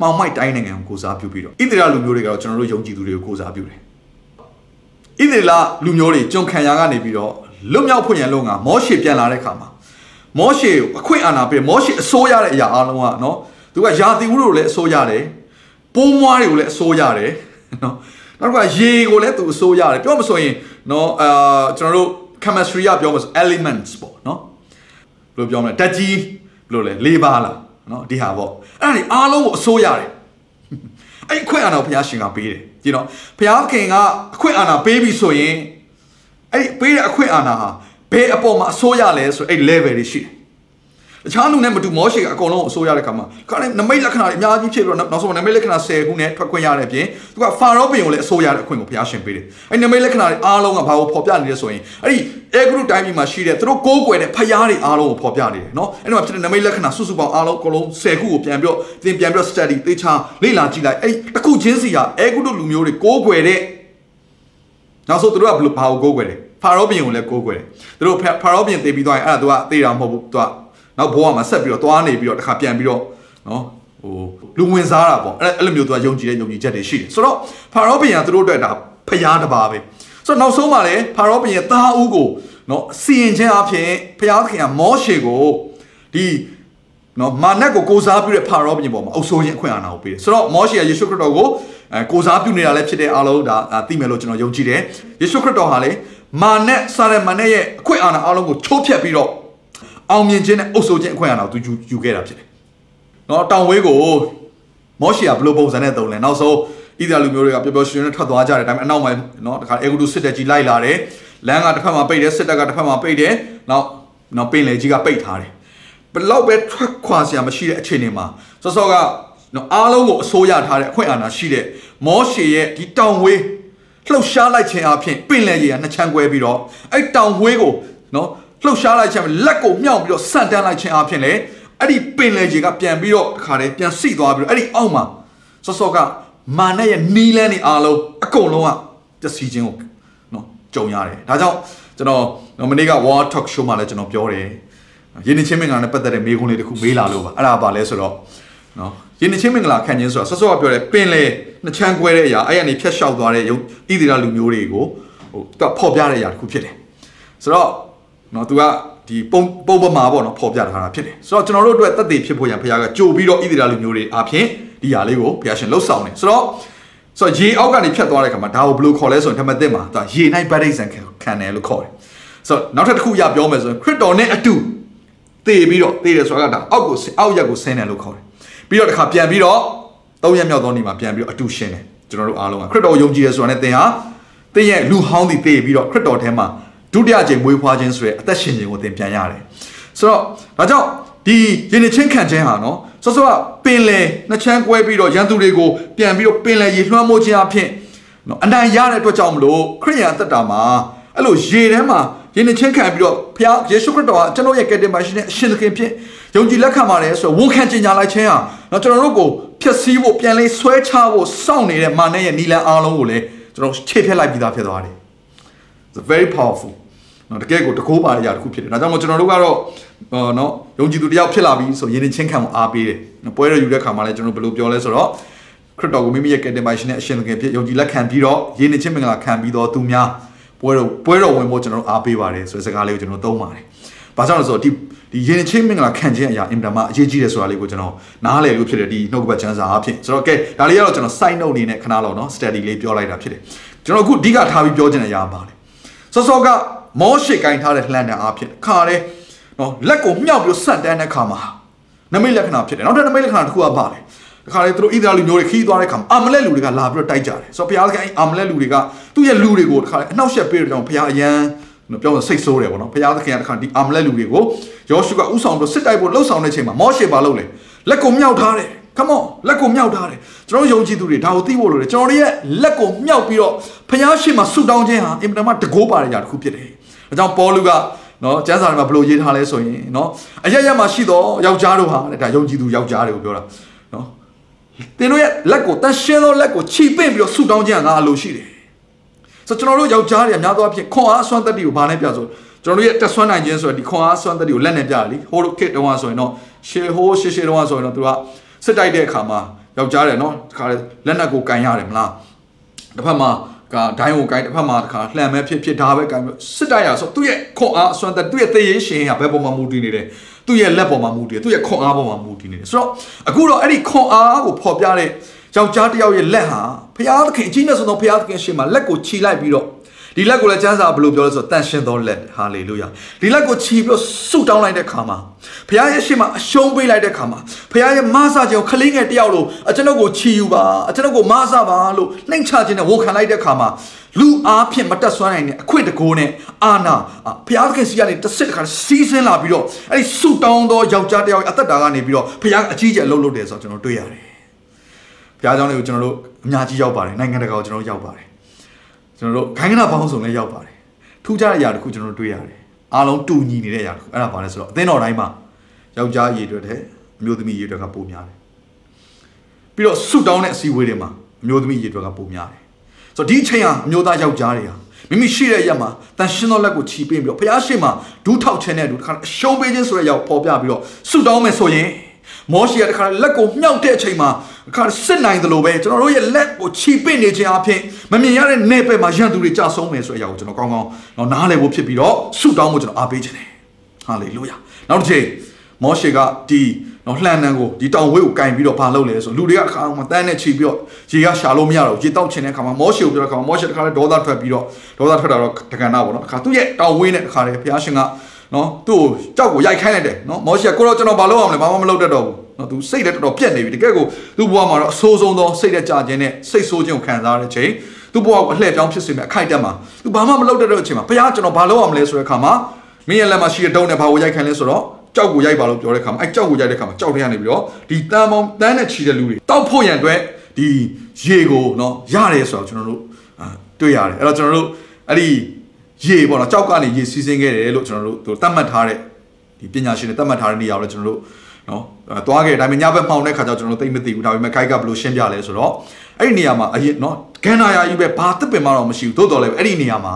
မှောင်မိုက်တိုင်းနိုင်ငံကိုကိုစားပြုပြီးတော့ဣသရေလလူမျိုးတွေကတော့ကျွန်တော်တို့ယုံကြည်သူတွေကိုကိုစားပြုတယ်ဣသရေလလူမျိုးတွေကြုံခံရကနေပြီးတော့လွတ်မြောက်ဖွင့်ရန်လုံးကမောရှေပြန်လာတဲ့ခါမှာမောရှေအခွင့်အာဏာပေးမောရှေအစိုးရတဲ့အရာအလုံးကနော်သူကယာတိဝုတို့လည်းအစိုးရတယ်ပိုးမွားတွေကိုလည်းအစိုးရတယ်နော်နောက်ကရေကိုလည်းသူအစိုးရတယ်ပြောမဆိုရင်နော်အာကျွန်တော်တို့ chemistry ကပြောမဆို elements ပေါ့နော်ဘယ်လိုပြောမလဲဓာတ်ကြီးဘယ်လိုလဲလေးပါလား နော်ဒီဟာပေါ့အဲ့ဒါတွေအားလုံးကိုအစိုးရတယ်အဲ့အခွင့်အာဏာကိုဘုရားရှင်ကပေးတယ်ကြည့်နော်ဘုရားခင်ကအခွင့်အာဏာပေးပြီဆိုရင်အဲ့ပေးတဲ့အခွင့်အာဏာဟာဘယ်အပေါ်မှာအစိုးရလဲဆိုအဲ့ level တွေရှိတယ် တခြားလူနဲ့မတူမောရှေကအကုန်လုံးအစိုးရတဲ့ခါမှာခါနဲ့နမိတ်လက္ခဏာတွေအများကြီးဖြစ်ပြီးတော့နောက်ဆုံးနမိတ်လက္ခဏာ10ခုနဲ့ထွက်ခွင့်ရတဲ့အပြင်သူကဖာရောဘုရင်ကိုလည်းအစိုးရတဲ့အခွင့်ကိုဘုရားရှင်ပေးတယ်။အဲ့နမိတ်လက္ခဏာတွေအားလုံးကဘာကိုဖော်ပြနေလဲဆိုရင်အဲ့ဒီအဲဂရုတိုင်းပြည်မှာရှိတဲ့သူတို့ကိုးကွယ်တဲ့ဖယားတွေအားလုံးကိုဖော်ပြနေတယ်နော်။အဲ့ဒီမှာဖြစ်တဲ့နမိတ်လက္ခဏာစုစုပေါင်းအားလုံးအကုန်လုံး10ခုကိုပြန်ပြီးတော့သင်ပြန်ပြီးတော့ study သေချာလေ့လာကြည့်လိုက်အဲ့ဒီတစ်ခုချင်းစီဟာအဲဂရုလူမျိုးတွေကိုးကွယ်တဲ့နောက်ဆုံးသူတို့ကဘယ်လိုဘာကိုကိုးကွယ်လဲဖာရောဘုရင်ကိုလည်းကိုးကွယ်တယ်။သူတို့ဖာရောဘုရင်တည်ပြီးသွားရင်အဲ့ဒါသူကသေတာမဟုတ်ဘူးသူက နောက်ဘဝမှာဆက်ပြီးတော့သွားနေပြီးတော့တစ်ခါပြန်ပြီးတော့နော်ဟိုလူဝင်စားတာပေါ့အဲ့အဲ့လိုမျိုးသူကယုံကြည်တဲ့ယုံကြည်ချက်တွေရှိတယ်ဆိုတော့ဖာရောဘုရင်ကသူတို့အတွက်ဒါဖျားတစ်ပါးပဲဆိုတော့နောက်ဆုံးမှာလည်းဖာရောဘုရင်သားဦးကိုနော်စီရင်ခြင်းအဖြစ်ဖျားသခင်ကမောရှေကိုဒီနော်မာနက်ကိုကိုစားပြုတဲ့ဖာရောဘုရင်ပေါ်မှာအုပ်ဆိုးခြင်းအခွင့်အာဏာကိုပေးတယ်ဆိုတော့မောရှေကယေရှုခရစ်တော်ကိုအဲကိုစားပြုနေတာလည်းဖြစ်တဲ့အားလုံးဒါသိမယ်လို့ကျွန်တော်ယုံကြည်တယ်ယေရှုခရစ်တော်ဟာလေမာနက်စာရမန်နဲ့ရဲ့အခွင့်အာဏာအားလုံးကိုချိုးဖျက်ပြီးတော့ အောင်မြင်ခြင်းနဲ့အုပ်ဆိုးခြင်းအခွင့်အာဏာကိုသူယူခဲ့တာဖြစ်တယ်။နော်တောင်ဝေးကိုမောရှေကဘလို့ပုံစံနဲ့တုံးလဲနောက်ဆုံးဣသရေလလူမျိုးတွေကပျော်ပျော်ရွှင်ရွှင်နဲ့ထွက်သွားကြတယ်ဒါပေမဲ့အနောက်မှာနော်တခါအေဂုတုစစ်တပ်ကြီးလိုက်လာတယ်လမ်းကတစ်ဖက်မှာပိတ်တယ်စစ်တပ်ကတစ်ဖက်မှာပိတ်တယ်နောက်နော်ပင်လယ်ကြီးကပိတ်ထားတယ်ဘလောက်ပဲထွက်ခွာစရာမရှိတဲ့အခြေအနေမှာစောစောကနော်အားလုံးကိုအစိုးရထားတဲ့အခွင့်အာဏာရှိတဲ့မောရှေရဲ့ဒီတောင်ဝေးလှုပ်ရှားလိုက်ခြင်းအပြင်ပင်လယ်ကြီးကနှစ်ချမ်းကွဲပြီးတော့အဲ့တောင်ဝေးကိုနော် လှုပ်ရှားလိုက်ခြင်းလက်ကိုမြှောက်ပြီးတော့ဆန့်တန်းလိုက်ခြင်းအပြင်လေအဲ့ဒီပင်လယ်ကြီးကပြန်ပြီးတော့တခါတည်းပြန်စိသွားပြီးတော့အဲ့ဒီအောက်မှာစောစောကမာနရဲ့နီးလန်းနေအားလုံးအကုန်လုံးကပျက်စီးခြင်းကိုနော်ကြုံရတယ်ဒါကြောင့်ကျွန်တော်မနေ့က War Talk Show မှာလည်းကျွန်တော်ပြောတယ်ယင်းချင်းမင်္ဂလာနဲ့ပတ်သက်တဲ့မေးခွန်းလေးတစ်ခုမေးလာလို့ပါအဲ့ဒါပါလဲဆိုတော့နော်ယင်းချင်းမင်္ဂလာခံခြင်းဆိုတာဆော့ဆော့ကပြောတယ်ပင်လေနှစ်ချမ်းကွဲတဲ့အရာအဲ့ရနေဖြတ်လျှောက်သွားတဲ့ဣသရေလလူမျိုးတွေကိုဟိုသူကဖော်ပြတဲ့အရာတစ်ခုဖြစ်တယ်ဆိုတော့ နော်သူကဒီပုံပုံပမာပေါ့နော်ဖော်ပြထားတာဖြစ်တယ်ဆိုတော့ကျွန်တော်တို့အတွက်သက်သေဖြစ်ဖို့ရန်ဘုရားကကြိုပြီးတော့ဣသရေလလူမျိုးတွေအားဖြင့်ဒီຢာလေးကိုဘုရားရှင်လှုပ်ဆောင်တယ်ဆိုတော့ဆိုတော့ရေအောက်ကနေဖြတ်သွားတဲ့ခါမှာဒါကိုဘယ်လိုခေါ်လဲဆိုရင်ဓမ္မသစ်မှာသူကရေနိုင်ဗတ္တိဇံခံတယ်လို့ခေါ်တယ်ဆိုတော့နောက်ထပ်တစ်ခုရပြောမယ်ဆိုရင်ခရစ်တော်နဲ့အတူသေပြီးတော့သေတယ်ဆိုတာကဒါအောက်ကိုအောက်ရက်ကိုဆင်းတယ်လို့ခေါ်တယ်ပြီးတော့တစ်ခါပြန်ပြီးတော့သုံးရက်မြောက်သောနေ့မှာပြန်ပြီးတော့အတူရှင်းတယ်ကျွန်တော်တို့အားလုံးကခရစ်တော်ယုံကြည်ရဆိုတာနဲ့သင်ဟာသင်ရဲ့လူဟောင်းသည်သေပြီးတော့ခရစ်တော်ထဲမှာ ဒုတိယကြိမ်မွေးဖွားခြင်းဆိုတဲ့အသက်ရှင်ခြင်းကိုသင်ပြန်ရတယ်ဆိုတော့ဒါကြောင့်ဒီယဉ်နေချင်းခံခြင်းဟာနော်စောစောကပင်လယ်နှစ်ချမ်းကွဲပြီးတော့ရန်သူတွေကိုပြန်ပြီးတော့ပင်လယ်ရေလွှမ်းမိုးခြင်းအဖြစ်နော်အနိုင်ရတဲ့အတွက်ကြောင့်မလို့ခရိယန်အသက်တာမှာအဲ့လိုရေထဲမှာယဉ်ချင်းခံပြီးတော့ဖခင်ယေရှုခရစ်တော်ကကျွန်တော်ရဲ့ကယ်တင်ပါရှင်နဲ့အရှင်သခင်ဖြစ်ယုံကြည်လက်ခံပါတယ်ဆိုတော့ဝန်ခံကြင်ညာလိုက်ခြင်းဟာနော်ကျွန်တော်တို့ကိုဖျက်ဆီးဖို့ပြန်လဲဆွဲချဖို့စောင့်နေတဲ့မာနရဲ့နီလန်အားလုံးကိုလည်းကျွန်တော်ခြေဖျက်လိုက်ပြီးသားဖြစ်သွားတယ် it's very powerful နော်တကယ်ကိုတကိုးပါတဲ့အရာတစ်ခုဖြစ်တယ်ဒါကြောင့်မို့ကျွန်တော်တို့ကတော့နော်ယုံကြည်သူတယောက်ဖြစ်လာပြီဆိုရင်ချင်းခံမှုအားပေးတယ်ပွဲရယူတဲ့ခါမှာလည်းကျွန်တော်ဘယ်လိုပြောလဲဆိုတော့ခရစ်တော်ကိုမိမိရဲ့ကယ်တင်ပါရှင်နဲ့အရှင်သခင်ဖြစ်ယုံကြည်လက်ခံပြီးတော့ယဉ်ချင်းမင်္ဂလာခံပြီးတော့သူများပွဲတော်ပွဲတော်ဝင်ဖို့ကျွန်တော်တို့အားပေးပါတယ်ဆိုတဲ့စကားလေးကိုကျွန်တော်သုံးပါတယ်။ဘာကြောင့်လဲဆိုတော့ဒီဒီယဉ်ချင်းမင်္ဂလာခံခြင်းအရာအင်တာမှာအရေးကြီးတယ်ဆိုတာလေးကိုကျွန်တော်နားလည်လို့ဖြစ်တယ်ဒီနှုတ်ကပတ်ချမ်းစာအဖြစ်ဆိုတော့ကဲဒါလေးကတော့ကျွန်တော် side note အနေနဲ့ခဏလောက်နော် study လေးပြောလိုက်တာဖြစ်တယ်။ကျွန်တော်အခုအဓိကထားပြီးပြောချင်တဲ့အရာပါတယ်။စောစောက မောရှိကင်ထားတဲ့လှန်တံအားဖြင့်ခါရဲနော်လက်ကိုမြှောက်ပြီးဆန့်တန်းတဲ့ခါမှာနမိတ်လက္ခဏာဖြစ်တယ်။နောက်ထပ်နမိတ်လက္ခဏာတစ်ခုကပါလေ။တခါလေသူတို့ဣသရေလမျိုးတွေခီးသွားတဲ့ခါမှာအာမလက်လူတွေကလာပြီးတော့တိုက်ကြတယ်။ဆိုတော့ဘုရားကအာမလက်လူတွေကသူ့ရဲ့လူတွေကိုတခါလေအနှောက်အယှက်ပေးတဲ့ကြောင့်ဘုရားအယံနော်ပြောလို့စိတ်ဆိုးတယ်ပေါ့နော်ဘုရားသခင်ကတခါဒီအာမလက်လူတွေကိုယောရှုကဥဆောင်ပြီးစစ်တိုက်ဖို့လှုပ်ဆောင်တဲ့ချိန်မှာမောရှေပါလို့လေလက်ကိုမြောက်ထားတယ် come on လက်ကိုမြောက်ထားတယ်ကျွန်တော်ယုံကြည်သူတွေဒါကိုသိဖို့လိုတယ်ကျွန်တော်တို့ရဲ့လက်ကိုမြောက်ပြီးတော့ဘုရားရှိခိုးဆုတောင်းခြင်းဟာအင်မတန်မှတကိုးပါတဲ့ຢာတစ်ခုဖြစ်တယ် ဒါကြောင့်ပေါလုကနော်ကျမ်းစာထဲမှာဘယ်လိုရေးထားလဲဆိုရင်နော်အရရမှာရှိတော့ယောက်ျားတို့ဟာဒါယုံကြည်သူယောက်ျားတွေကိုပြောတာနော်သင်တို့ရဲ့လက်ကိုတန်ရှင်းသောလက်ကိုခြိပင့်ပြီးတော့ဆုတောင်းခြင်းကငါအလိုရှိတယ်ဆိုကျွန်တော်တို့ယောက်ျားတွေအများသောအားဖြင့်ခွန်အားအစွမ်းတတ္တိကိုဘာနဲ့ပြဆိုကျွန်တော်တို့ရဲ့တက်ဆွမ်းနိုင်ခြင်းဆိုတဲ့ဒီခွန်အားအစွမ်းတတ္တိကိုလက်နဲ့ပြတယ်လीဟိုလိုခစ်တုန်းကဆိုရင်တော့ရှေဟိုးရှေရှေတုန်းကဆိုရင်တော့သူကစစ်တိုက်တဲ့အခါမှာယောက်ျားတယ်နော်တခါလက်နက်ကိုကန်ရတယ်မလားတစ်ဖက်မှာ ကဒိုင်းကိုကိုင်းတစ်ဖက်မှာတခါလှန်မဲဖြစ်ဖြစ်ဒါပဲကိုင်းစစ်တိုက်ရဆိုသူ့ရဲ့ခွန်အားအစွမ်းတသူ့ရဲ့သေရေးရှင်ဟာဘယ်ပေါ်မှာမူတည်နေတယ်သူ့ရဲ့လက်ပေါ်မှာမူတည်တယ်သူ့ရဲ့ခွန်အားပေါ်မှာမူတည်နေတယ်ဆိုတော့အခုတော့အဲ့ဒီခွန်အားကိုဖော်ပြတဲ့ယောက်ျားတစ်ယောက်ရဲ့လက်ဟာဖျားသခင်အကြီးနဲ့ဆိုတော့ဖျားသခင်ရှေ့မှာလက်ကိုခြိလိုက်ပြီးတော့ ဒီလက်ကိုလည်းကျမ်းစာဘယ်လိုပြောလဲဆိုတော့တန်ရှင်သောလက်ဟာလေလုယာဒီလက်ကိုခြိပြီးတော့ဆုတောင်းလိုက်တဲ့ခါမှာဘုရားရဲ့ရှေ့မှာအရှုံးပေးလိုက်တဲ့ခါမှာဘုရားရဲ့မဆာခြင်းကိုခလေးငယ်တယောက်လိုအကျွန်ုပ်ကိုခြိယူပါအကျွန်ုပ်ကိုမဆာပါလို့နှိမ်ချခြင်းနဲ့ဝန်ခံလိုက်တဲ့ခါမှာလူအားဖြင့်မတက်ဆွမ်းနိုင်တဲ့အခွင့်တကိုးနဲ့အာနာဘုရားသခင်စီကနေတစ်စစ်တစ်ခါစီးဆင်းလာပြီးတော့အဲ့ဒီဆုတောင်းသောယောက်ျားတယောက်အသက်တာကနေပြီးတော့ဘုရားအကြီးကျယ်အလုပ်လုပ်တယ်ဆိုတော့ကျွန်တော်တွေ့ရတယ်ဘုရားကျောင်းလေးကိုကျွန်တော်တို့အများကြီးရောက်ပါတယ်နိုင်ငံတကာကိုကျွန်တော်တို့ရောက်ပါတယ် ကျွန်တော်တို့ခိုင်ကနာပေါင်းစုံလည်းရောက်ပါတယ်ထူးခြားတဲ့အရာတစ်ခုကျွန်တော်တို့တွေ့ရတယ်အားလုံးတူညီနေတဲ့အရာတစ်ခုအဲ့ဒါဘာလဲဆိုတော့အသင်းတော်တိုင်းမှာယောက်ျားရည်တွေတဲ့အမျိုးသမီးရည်တွေကပိုများတယ်ပြီးတော့ဆုတောင်းတဲ့အစည်းအဝေးတွေမှာအမျိုးသမီးရည်တွေကပိုများတယ်ဆိုတော့ဒီအချိန်ဟာအမျိုးသားယောက်ျားတွေဟာမိမိရှိတဲ့ရက်မှာတန်ရှင်းသောလက်ကိုချီပင်းပြီးတော့ဘုရားရှိခိုးဒူးထောက်ခြင်းနဲ့ဒူးတစ်ခါအရှုံးပေးခြင်းဆိုတဲ့ရောက်ပေါ်ပြပြီးတော့ဆုတောင်းမယ်ဆိုရင် မောရှိကတခါလက်ကိုမြှောက်တဲ့အချိန်မှာအခါစစ်နိုင်တယ်လို့ပဲကျွန်တော်တို့ရဲ့လက်ကိုချီပင့်နေခြင်းအပြင်မမြင်ရတဲ့နေပဲမှာရန်သူတွေကြာဆုံးမယ်ဆိုတဲ့အရာကိုကျွန်တော်ကောင်းကောင်းတော့နားလည်ဖို့ဖြစ်ပြီးတော့ဆုတောင်းဖို့ကျွန်တော်အားပေးခြင်းတယ်ဟာလေလုယာနောက်တစ်ချိန်မောရှေကဒီနော်လှန်နန်းကိုဒီတောင်ဝဲကိုကင်ပြီးတော့ဘာလုပ်လဲဆိုလူတွေကအခါမှာတန်းနဲ့ချီပြီးတော့ရေကရှာလို့မရတော့ရေတောက်ချင်တဲ့အခါမှာမောရှေကိုပြောတဲ့အခါမှာမောရှေတခါလဲဒေါသထွက်ပြီးတော့ဒေါသထွက်တာတော့တက္ကနာပေါ့နော်အခါသူ့ရဲ့တောင်ဝဲနဲ့တခါလဲဘုရားရှင်က နော်သူ့ကိုကြောက်ကိုရိုက်ခိုင်းလိုက်တယ်နော်မောရှေကကိုတော့ကျွန်တော်ဘာလုပ်အောင်လဲဘာမှမလုပ်တတ်တော့ဘူးနော်သူစိတ်လည်းတော်တော်ပြက်နေပြီတကယ်ကိုသူ့ဘဝမှာတော့အဆိုးဆုံးသောစိတ်နဲ့ကြာခြင်းနဲ့စိတ်ဆိုးခြင်းကိုခံစားရတဲ့ချိန်သူ့ဘဝကိုအလှည့်ပြောင်းဖြစ်စေမယ့်အခိုက်အတန့်မှာသူဘာမှမလုပ်တတ်တဲ့အချိန်မှာဘုရားကျွန်တော်ဘာလုပ်အောင်လဲဆိုတဲ့အခါမှာမင်းရဲ့လက်မှာရှိတဲ့တုံးနဲ့ဘာကိုရိုက်ခိုင်းလဲဆိုတော့ကြောက်ကိုရိုက်ပါလို့ပြောတဲ့ခါမှာအဲကြောက်ကိုရိုက်တဲ့ခါမှာကြောက်တဲ့ကနေပြီးတော့ဒီတန်ပေါင်းတန်းနဲ့ချီတဲ့လူတွေတောက်ဖို့ရန်အတွက်ဒီရေကိုနော်ရတယ်ဆိုတော့ကျွန်တော်တို့တွေ့ရတယ်အဲ့တော့ကျွန်တော်တို့အဲ့ဒီ ရေပေါ့နော်ကြောက်ကနေရေစီးဆင်းခဲ့တယ်လို့ကျွန်တော်တို့သူတတ်မှတ်ထားတဲ့ဒီပညာရှင်တွေတတ်မှတ်ထားတဲ့နေရာကိုလည်းကျွန်တော်တို့နော်သွားခဲ့ဒါပေမဲ့ညဘက်မှောင်တဲ့ခါကျတော့ကျွန်တော်တို့သိမသိဘူးဒါပေမဲ့ခိုက်ကဘယ်လိုရှင်းပြလဲဆိုတော့အဲ့ဒီနေရာမှာအရင်နော်ဂန်နာယာကြီးပဲဘာတစ်ပင်မှတော့မရှိဘူးသို့တော်လည်းအဲ့ဒီနေရာမှာ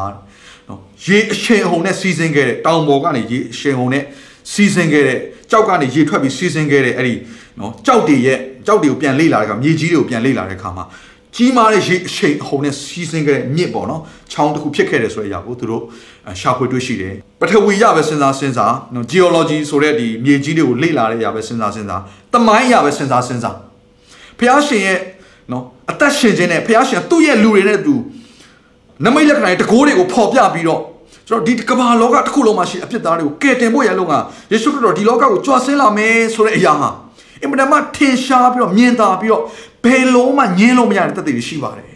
နော်ရေအရှင်အဟုန်နဲ့စီးဆင်းခဲ့တဲ့တောင်ပေါ်ကနေရေအရှင်အဟုန်နဲ့စီးဆင်းခဲ့တဲ့ကြောက်ကနေရေထွက်ပြီးစီးဆင်းခဲ့တဲ့အဲ့ဒီနော်ကြောက်တွေရဲ့ကြောက်တွေကိုပြန်လေ့လာတဲ့အခါမြေကြီးတွေကိုပြန်လေ့လာတဲ့အခါမှာ ကြီးမားတဲ့ရေအရှိန်အဟုန်နဲ့စီးဆင်းခဲ့တဲ့မြစ်ပေါ့နော်ချောင်းတစ်ခုဖြစ်ခဲ့တယ်ဆိုတဲ့အရာကိုသူတို့ရှာဖွေတွေ့ရှိတယ်ပထဝီရပဲစဉ်းစားစဉ်းစားနော် geology ဆိုတဲ့ဒီမြေကြီးတွေကိုလေ့လာတဲ့အရာပဲစဉ်းစားစဉ်းစားတမိုင်းရပဲစဉ်းစားစဉ်းစားဖះရှင်ရဲ့နော်အသက်ရှင်ခြင်းနဲ့ဖះရှင်သူ့ရဲ့လူတွေနဲ့သူနမိတ်လက္ခဏာတွေတကိုးတွေကိုဖော်ပြပြီးတော့ကျွန်တော်ဒီကမ္ဘာလောကတစ်ခုလုံးမှာရှိအဖြစ်သားတွေကိုကယ်တင်ဖို့ရလုံးကယေရှုခရစ်တော်ဒီလောကကိုကြွဆင်းလာမယ်ဆိုတဲ့အရာဟာ အင်မတန်မှထင်ရှားပြီးတော့မြင်သာပြီးတော့ဘယ်လုံးမှညင်းလို့မရတဲ့တသက်တွေရှိပါတယ်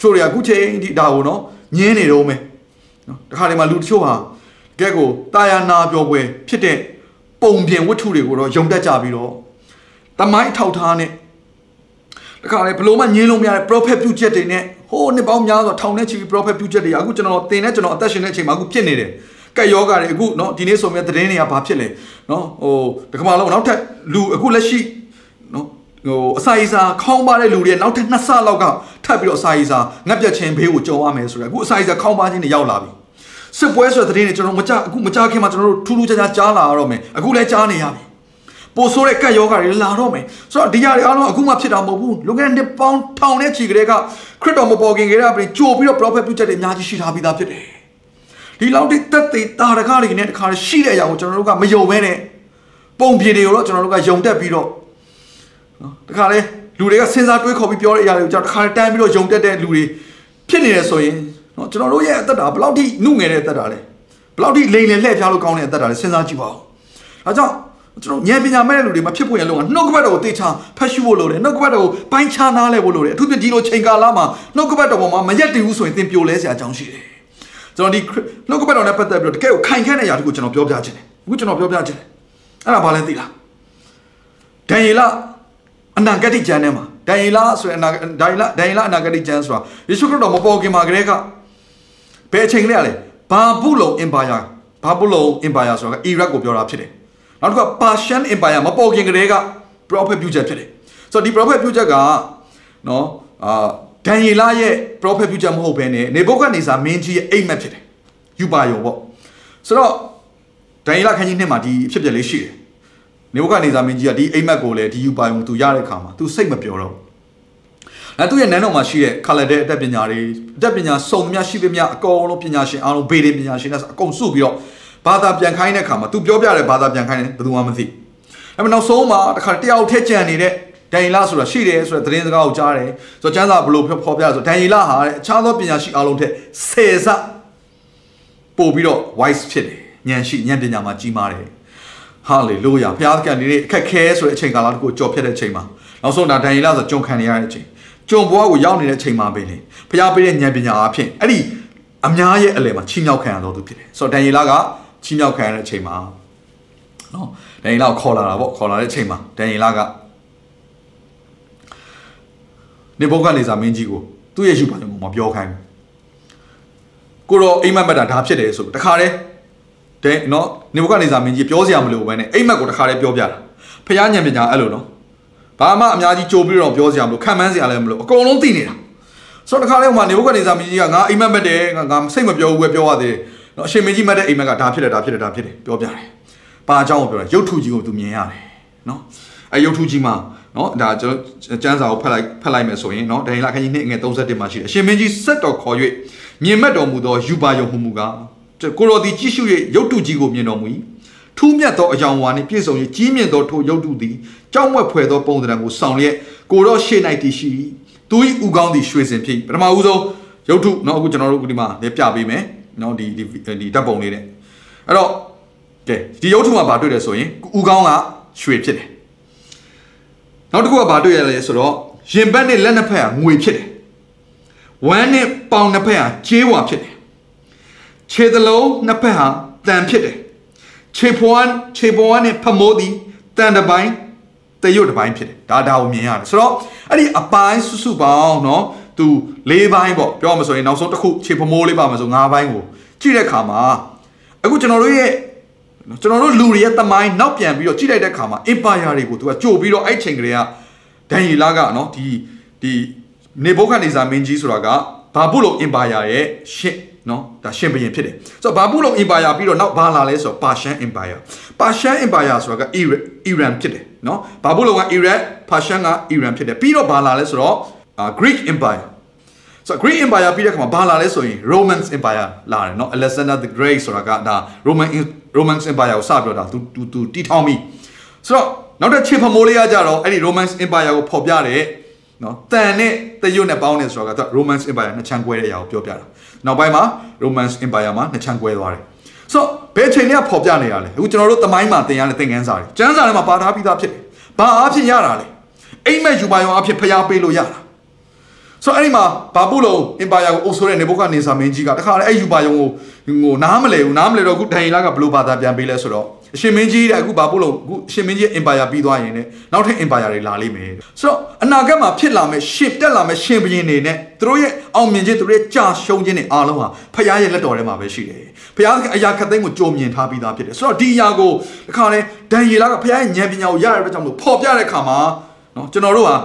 ချို့တွေကအခုချိန်ဒီဒါကိုနော်ညင်းနေတော့မယ်နော်တခါတည်းမှာလူတချို့ဟာကဲကိုတာယာနာပြောပွဲဖြစ်တဲ့ပုံပြင်ဝတ္ထုတွေကိုတော့ယုံတတ်ကြပြီးတော့တမိုင်းထောက်ထားနဲ့တတခါလေဘလို့မှညင်းလို့မရတဲ့ prophet ပြုချက်တွေနဲ့ဟိုးနှစ်ပေါင်းများစွာထောင်နဲ့ချီပြီး prophet ပြုချက်တွေအခုကျွန်တော်တင်နဲ့ကျွန်တော်အသက်ရှင်တဲ့အချိန်မှာအခုဖြစ်နေတယ် ကက်ယောဂါတွေအခုနော်ဒီနေ့ဆိုမြဲသတင်းတွေကဘာဖြစ်လဲနော်ဟိုဒီကမ္ဘာလုံးနောက်ထပ်လူအခုလက်ရှိနော်ဟိုအစာအိမ်စာခေါင်းပါတဲ့လူတွေနောက်ထပ်နှစ်ဆလောက်ကထပ်ပြီးတော့အစာအိမ်စာငတ်ပြတ်ခြင်းဘေးကိုကြုံရမယ်ဆိုတော့အခုအစာအိမ်စာခေါင်းပါခြင်းတွေရောက်လာပြီစစ်ပွဲဆိုတဲ့သတင်းတွေကျွန်တော်မကြအခုမကြခင်မှာကျွန်တော်တို့ထူးထူးခြားခြားကြားလာရတော့မယ်အခုလည်းကြားနေရပြီပိုဆိုးတဲ့ကက်ယောဂါတွေလာတော့မယ်ဆိုတော့ဒီရတွေအားလုံးအခုမှဖြစ်တာမဟုတ်ဘူးလူငယ်နှစ်ပေါင်းထောင်နဲ့ချီကလေးကခရစ်တော်မပေါ်ခင်ကလေးကပြင်ကြိုပြီးတော့ prophet ပြုချက်တွေအများကြီးရှိထားပြီးသားဖြစ်တယ် ဒီလောက်တိတက်သေးတာရကားတွေနဲ့တခါရှိတဲ့အရာကိုကျွန်တော်တို့ကမယုံဘဲနဲ့ပုံပြေတွေကိုတော့ကျွန်တော်တို့ကယုံတက်ပြီးတော့နော်တခါလေလူတွေကစဉ်းစားတွေးခေါ်ပြီးပြောတဲ့အရာတွေကိုကျွန်တော်တခါတန်းပြီးတော့ယုံတက်တဲ့လူတွေဖြစ်နေတယ်ဆိုရင်နော်ကျွန်တော်တို့ရဲ့အသက်တာဘယ်လောက်ထိနှုငယ်တဲ့အသက်တာလဲဘယ်လောက်ထိလိန်လည်လှည့်ဖျားလို့ကောင်းတဲ့အသက်တာလဲစဉ်းစားကြည့်ပါဦးဒါကြောင့်ကျွန်တော်ဉာဏ်ပညာမဲ့တဲ့လူတွေမဖြစ်ဖို့ရလုံးကနှုတ်ကပတ်တော်ကိုတေချာဖတ်ရှုဖို့လိုတယ်နှုတ်ကပတ်တော်ကိုပိုင်းခြားနားလဲဖို့လိုတယ်အထူးသဖြင့်ဒီလိုချိန်ကာလမှာနှုတ်ကပတ်တော်ပေါ်မှာမရက်တည်ဘူးဆိုရင်သင်ပြိုလဲစရာအကြောင်းရှိတယ် ကျွန်တော်ဒီနှုတ်ကပတ်တော်နဲ့ပတ်သက်ပြီးတော့တကယ်ကိုခိုင်ခန့်တဲ့အရာတခုကျွန်တော်ပြောပြချင်တယ်အခုကျွန်တော်ပြောပြချင်တယ်အဲ့ဒါဘာလဲသိလားဒံယေလအနာဂတိကျမ်းထဲမှာဒံယေလဆိုရင်အနာဒံယေလဒံယေလအနာဂတိကျမ်းဆိုတာယေရှုခရစ်တော်မပေါ်ခင်မှာကတည်းကဘယ်အချိန်ကလေးရလဲဘာဘူးလုံအင်ပါယာဘာဘူးလုံအင်ပါယာဆိုတာကအီရတ်ကိုပြောတာဖြစ်တယ်နောက်တစ်ခါ Persian Empire မပေါ်ခင်ကတည်းက prophet ပြုချက်ဖြစ်တယ်ဆိုတော့ဒီ prophet ပြုချက်ကနော်အာ ဒံယေလရဲ့ prophet ပြုချက်မဟုတ်ဘဲနဲ့နေဘုခတ်နေစာမင်းကြီးရဲ့အိမ်မက်ဖြစ်တယ်ယူပါယုံပေါ့ဆိုတော့ဒံယေလခန်းကြီးနှစ်မှာဒီအဖြစ်ပြက်လေးရှိတယ်နေဘုခတ်နေစာမင်းကြီးကဒီအိမ်မက်ကိုလည်းဒီယူပါယုံသူရတဲ့ခါမှာသူစိတ်မပြောတော့အဲသူရဲ့နန်းတော်မှာရှိတဲ့ခလာတဲ့အတတ်ပညာတွေအတတ်ပညာစုံသမျှရှိသမျှအကုန်လုံးပညာရှင်အားလုံးဗေဒပညာရှင်တွေအကုန်စုပြီးတော့ဘာသာပြန်ခိုင်းတဲ့ခါမှာ तू ပြောပြတယ်ဘာသာပြန်ခိုင်းတယ်ဘယ်သူမှမသိအဲ့မနောက်ဆုံးမှာတခါတယောက်ထက်ကြံနေတဲ့ ဒန်ယေလဆိုတာရှိတယ်ဆိုတဲ့သတင်းစကားကိုကြားတယ်ဆိုတော့ကျမ်းစာဘလို့ဖော်ပြဆိုဒန်ယေလဟာတဲ့အခြားသောပညာရှိအလုံးထက်ဆယ်ဆပို့ပြီးတော့ wise ဖြစ်တယ်ဉာဏ်ရှိဉာဏ်ပညာမှာကြီးမားတယ်ဟာလေလုယာဘုရားသခင်ဒီနေ့အခက်ခဲဆိုတဲ့အချိန်ကာလတခုကြော်ဖြတ်တဲ့အချိန်မှာနောက်ဆုံးဒါဒန်ယေလဆိုကြုံခံနေရတဲ့အချိန်ကြုံဘွားကိုရောက်နေတဲ့အချိန်မှာပဲလေဘုရားပေးတဲ့ဉာဏ်ပညာအဖြစ်အဲ့ဒီအများရဲ့အလယ်မှာချီးမြှောက်ခံရတော်သူဖြစ်တယ်ဆိုတော့ဒန်ယေလကချီးမြှောက်ခံရတဲ့အချိန်မှာနော်ဒန်ယေလကိုခေါ်လာတာပေါ့ခေါ်လာတဲ့အချိန်မှာဒန်ယေလက နေဘုတ်ကနေစာမင်းကြီးကိုသူ့ရဲ့ယူပါလို့မပြောခိုင်းဘူးကိုတော့အိမ်မက်မက်တာဒါဖြစ်တယ်ဆိုတခါတည်းတဲ့နော်နေဘုတ်ကနေစာမင်းကြီးပြောစရာမလိုဘဲနဲ့အိမ်မက်ကိုတခါတည်းပြောပြတာဖះညံပညာအဲ့လိုနော်ဘာမှအများကြီးကြိုပြီးတော့ပြောစရာမလိုခံမှန်းစရာလည်းမလိုအကုန်လုံးသိနေတာဆိုတော့တခါလေဟိုမှာနေဘုတ်ကနေစာမင်းကြီးကငါအိမ်မက်မက်တယ်ငါငါစိတ်မပြောဘူးပဲပြောရသေးတယ်နော်အရှင်မင်းကြီးမတ်တဲ့အိမ်မက်ကဒါဖြစ်တယ်ဒါဖြစ်တယ်ဒါဖြစ်တယ်ပြောပြတယ်။ဘာအကြောင်းကိုပြောတယ်ရုပ်ထုကြီးကိုသူမြင်ရတယ်နော်။အဲရုပ်ထုကြီးမှာ နော်ဒါကျွန်တော်ကျမ်းစာကိုဖတ်လိုက်ဖတ်လိုက်မယ်ဆိုရင်နော်ဒိုင်လာခန်းကြီးနှစ်ငယ်31မှာရှိတယ်။အရှင်မင်းကြီးဆက်တော်ခေါ်၍မြင်မဲ့တော်မူသောယူပါယုံမှုမူကားကိုရော်ဒီကြည့်ရှု၍ရုပ်ထုကြီးကိုမြင်တော်မူ၏။ထူးမြတ်သောအယောင်ဝါနှင့်ပြည့်စုံ၍ကြီးမြင့်သောထိုရုပ်ထုသည်ကြောက်မွက်ဖွယ်သောပုံသဏ္ဍာန်ကိုဆောင်လျက်ကိုရောရှေ့၌တည်ရှိ၏။သူ၏ဥကောင်းသည်ရွှေစင်ဖြစ်ပထမဦးဆုံးရုပ်ထုเนาะအခုကျွန်တော်တို့ဒီမှာလည်းပြပေးမယ်။နော်ဒီဒီဒီဓာတ်ပုံလေးနဲ့အဲ့တော့ကဲဒီရုပ်ထုမှာဗာတွေ့တယ်ဆိုရင်ဥကောင်းကရွှေဖြစ်တယ် နောက်တစ်ခုကဗာတွေ့ရလဲဆိုတော့ရင်ဘတ်နဲ့လက်နှစ်ဖက်ကငွေဖြစ်တယ်ဝမ်းနဲ့ပေါင်နှစ်ဖက်ကကြေးဝါဖြစ်တယ်ခြေသလုံးနှစ်ဖက်ဟာတန်ဖြစ်တယ်ခြေဖွားခြေပွားနဲ့ဖမိုးသည်တန်တစ်ပိုင်းတရွတ်တစ်ပိုင်းဖြစ်တယ်ဒါဒါကိုမြင်ရတယ်ဆိုတော့အဲ့ဒီအပိုင်းစုစုပေါင်းเนาะသူ၄ဘိုင်းပေါ့ပြောမှဆိုရင်နောက်ဆုံးတစ်ခုခြေဖမိုးလေးပါမှဆို၅ဘိုင်းကိုကြည့်တဲ့အခါမှာအခုကျွန်တော်တို့ရဲ့ ကျွန်တော်တို့လူတွေရဲ့တမိုင်းနောက်ပြန်ပြီးတော့ကြည့်လိုက်တဲ့အခါမှာ empire တွေကိုသူကကြိုပြီးတော့အဲ့ချိန်ကလေးကဒန်ရီလာကနော်ဒီဒီနေဘုခတ်နေစာမင်းကြီးဆိုတာကဘာဘူးလို့ empire ရဲ့ရှစ်နော်ဒါရှင်ဘုရင်ဖြစ်တယ်ဆိုတော့ဘာဘူးလို့ empire ပြီးတော့နောက်ဘာလာလဲဆိုတော့ Persian empire Persian empire ဆိုတာက Iran ဖြစ်တယ်နော်ဘာဘူးလို့က Iraq Persian က Iran ဖြစ်တယ်ပြီးတော့ဘာလာလဲဆိုတော့ Greek empire ဆိုတော့ Greek empire ပြီးတဲ့အခါမှာဘာလာလဲဆိုရင် Roman empire လာတယ်เนาะ Alexander the Great ဆိုတာကဒါ Roman Roman empire ကိုစပြောတာသူသူသူတီထောင်ပြီးဆိုတော့နောက်တစ်ချစ်ဖမိုးလေးကကြတော့အဲ့ဒီ Roman empire ကိုဖော်ပြတဲ့เนาะတန်နဲ့တရွတ်နဲ့ပေါင်းနေဆိုတာကသူ Roman empire နှစ်ချမ်းကွဲတဲ့အရာကိုပြောပြတာနောက်ပိုင်းမှာ Roman empire မှာနှစ်ချမ်းကွဲသွားတယ်ဆိုတော့ဘယ်ချိန်နဲ့ဖော်ပြနေရလဲအခုကျွန်တော်တို့တမိုင်းမှာသင်ရတဲ့သင်ခန်းစာတွေကျမ်းစာထဲမှာပါထားပြီးသားဖြစ်တယ်ဘာအားဖြင့်ရတာလဲအိမ်မက်ယူပါယောအားဖြင့်ဖျားပေးလို့ရတာ ဆိုတော့အဲ့ဒီမှာဘာပုလုံအင်ပါယာကိုအုပ်ဆိုးတဲ့နေဘုခနေစာမင်းကြီးကတခါလေအဲ့ယူပါယုံကိုဟိုနားမလဲဘူးနားမလဲတော့အခုဒန်ရီလာကဘလို့ဘာသာပြန်ပေးလဲဆိုတော့အရှင်မင်းကြီးတဲ့အခုဘာပို့လို့အခုအရှင်မင်းကြီး empire ပြီးသွားရင်လည်းနောက်ထပ် empire တွေလာလိမ့်မယ်ဆိုတော့အနာဂတ်မှာဖြစ်လာမယ့်ရှစ်တက်လာမယ့်ရှင်ဘုရင်တွေနဲ့သူတို့ရဲ့အောင်မြင်ခြင်းသူတို့ရဲ့ကြာရှုံးခြင်းတွေအားလုံးဟာဖခင်ရဲ့လက်တော်ထဲမှာပဲရှိတယ်ဖခင်ကအရာခတ်သိမ်းကိုကြုံမြင်ထားပြီးသားဖြစ်တယ်ဆိုတော့ဒီအရာကိုဒီခါလဲဒန်ယေလကဖခင်ရဲ့ဉာဏ်ပညာကိုရရတဲ့ကြောင့်လို့ပေါ်ပြတဲ့အခါမှာနော်ကျွန်တော်တို့ဟာ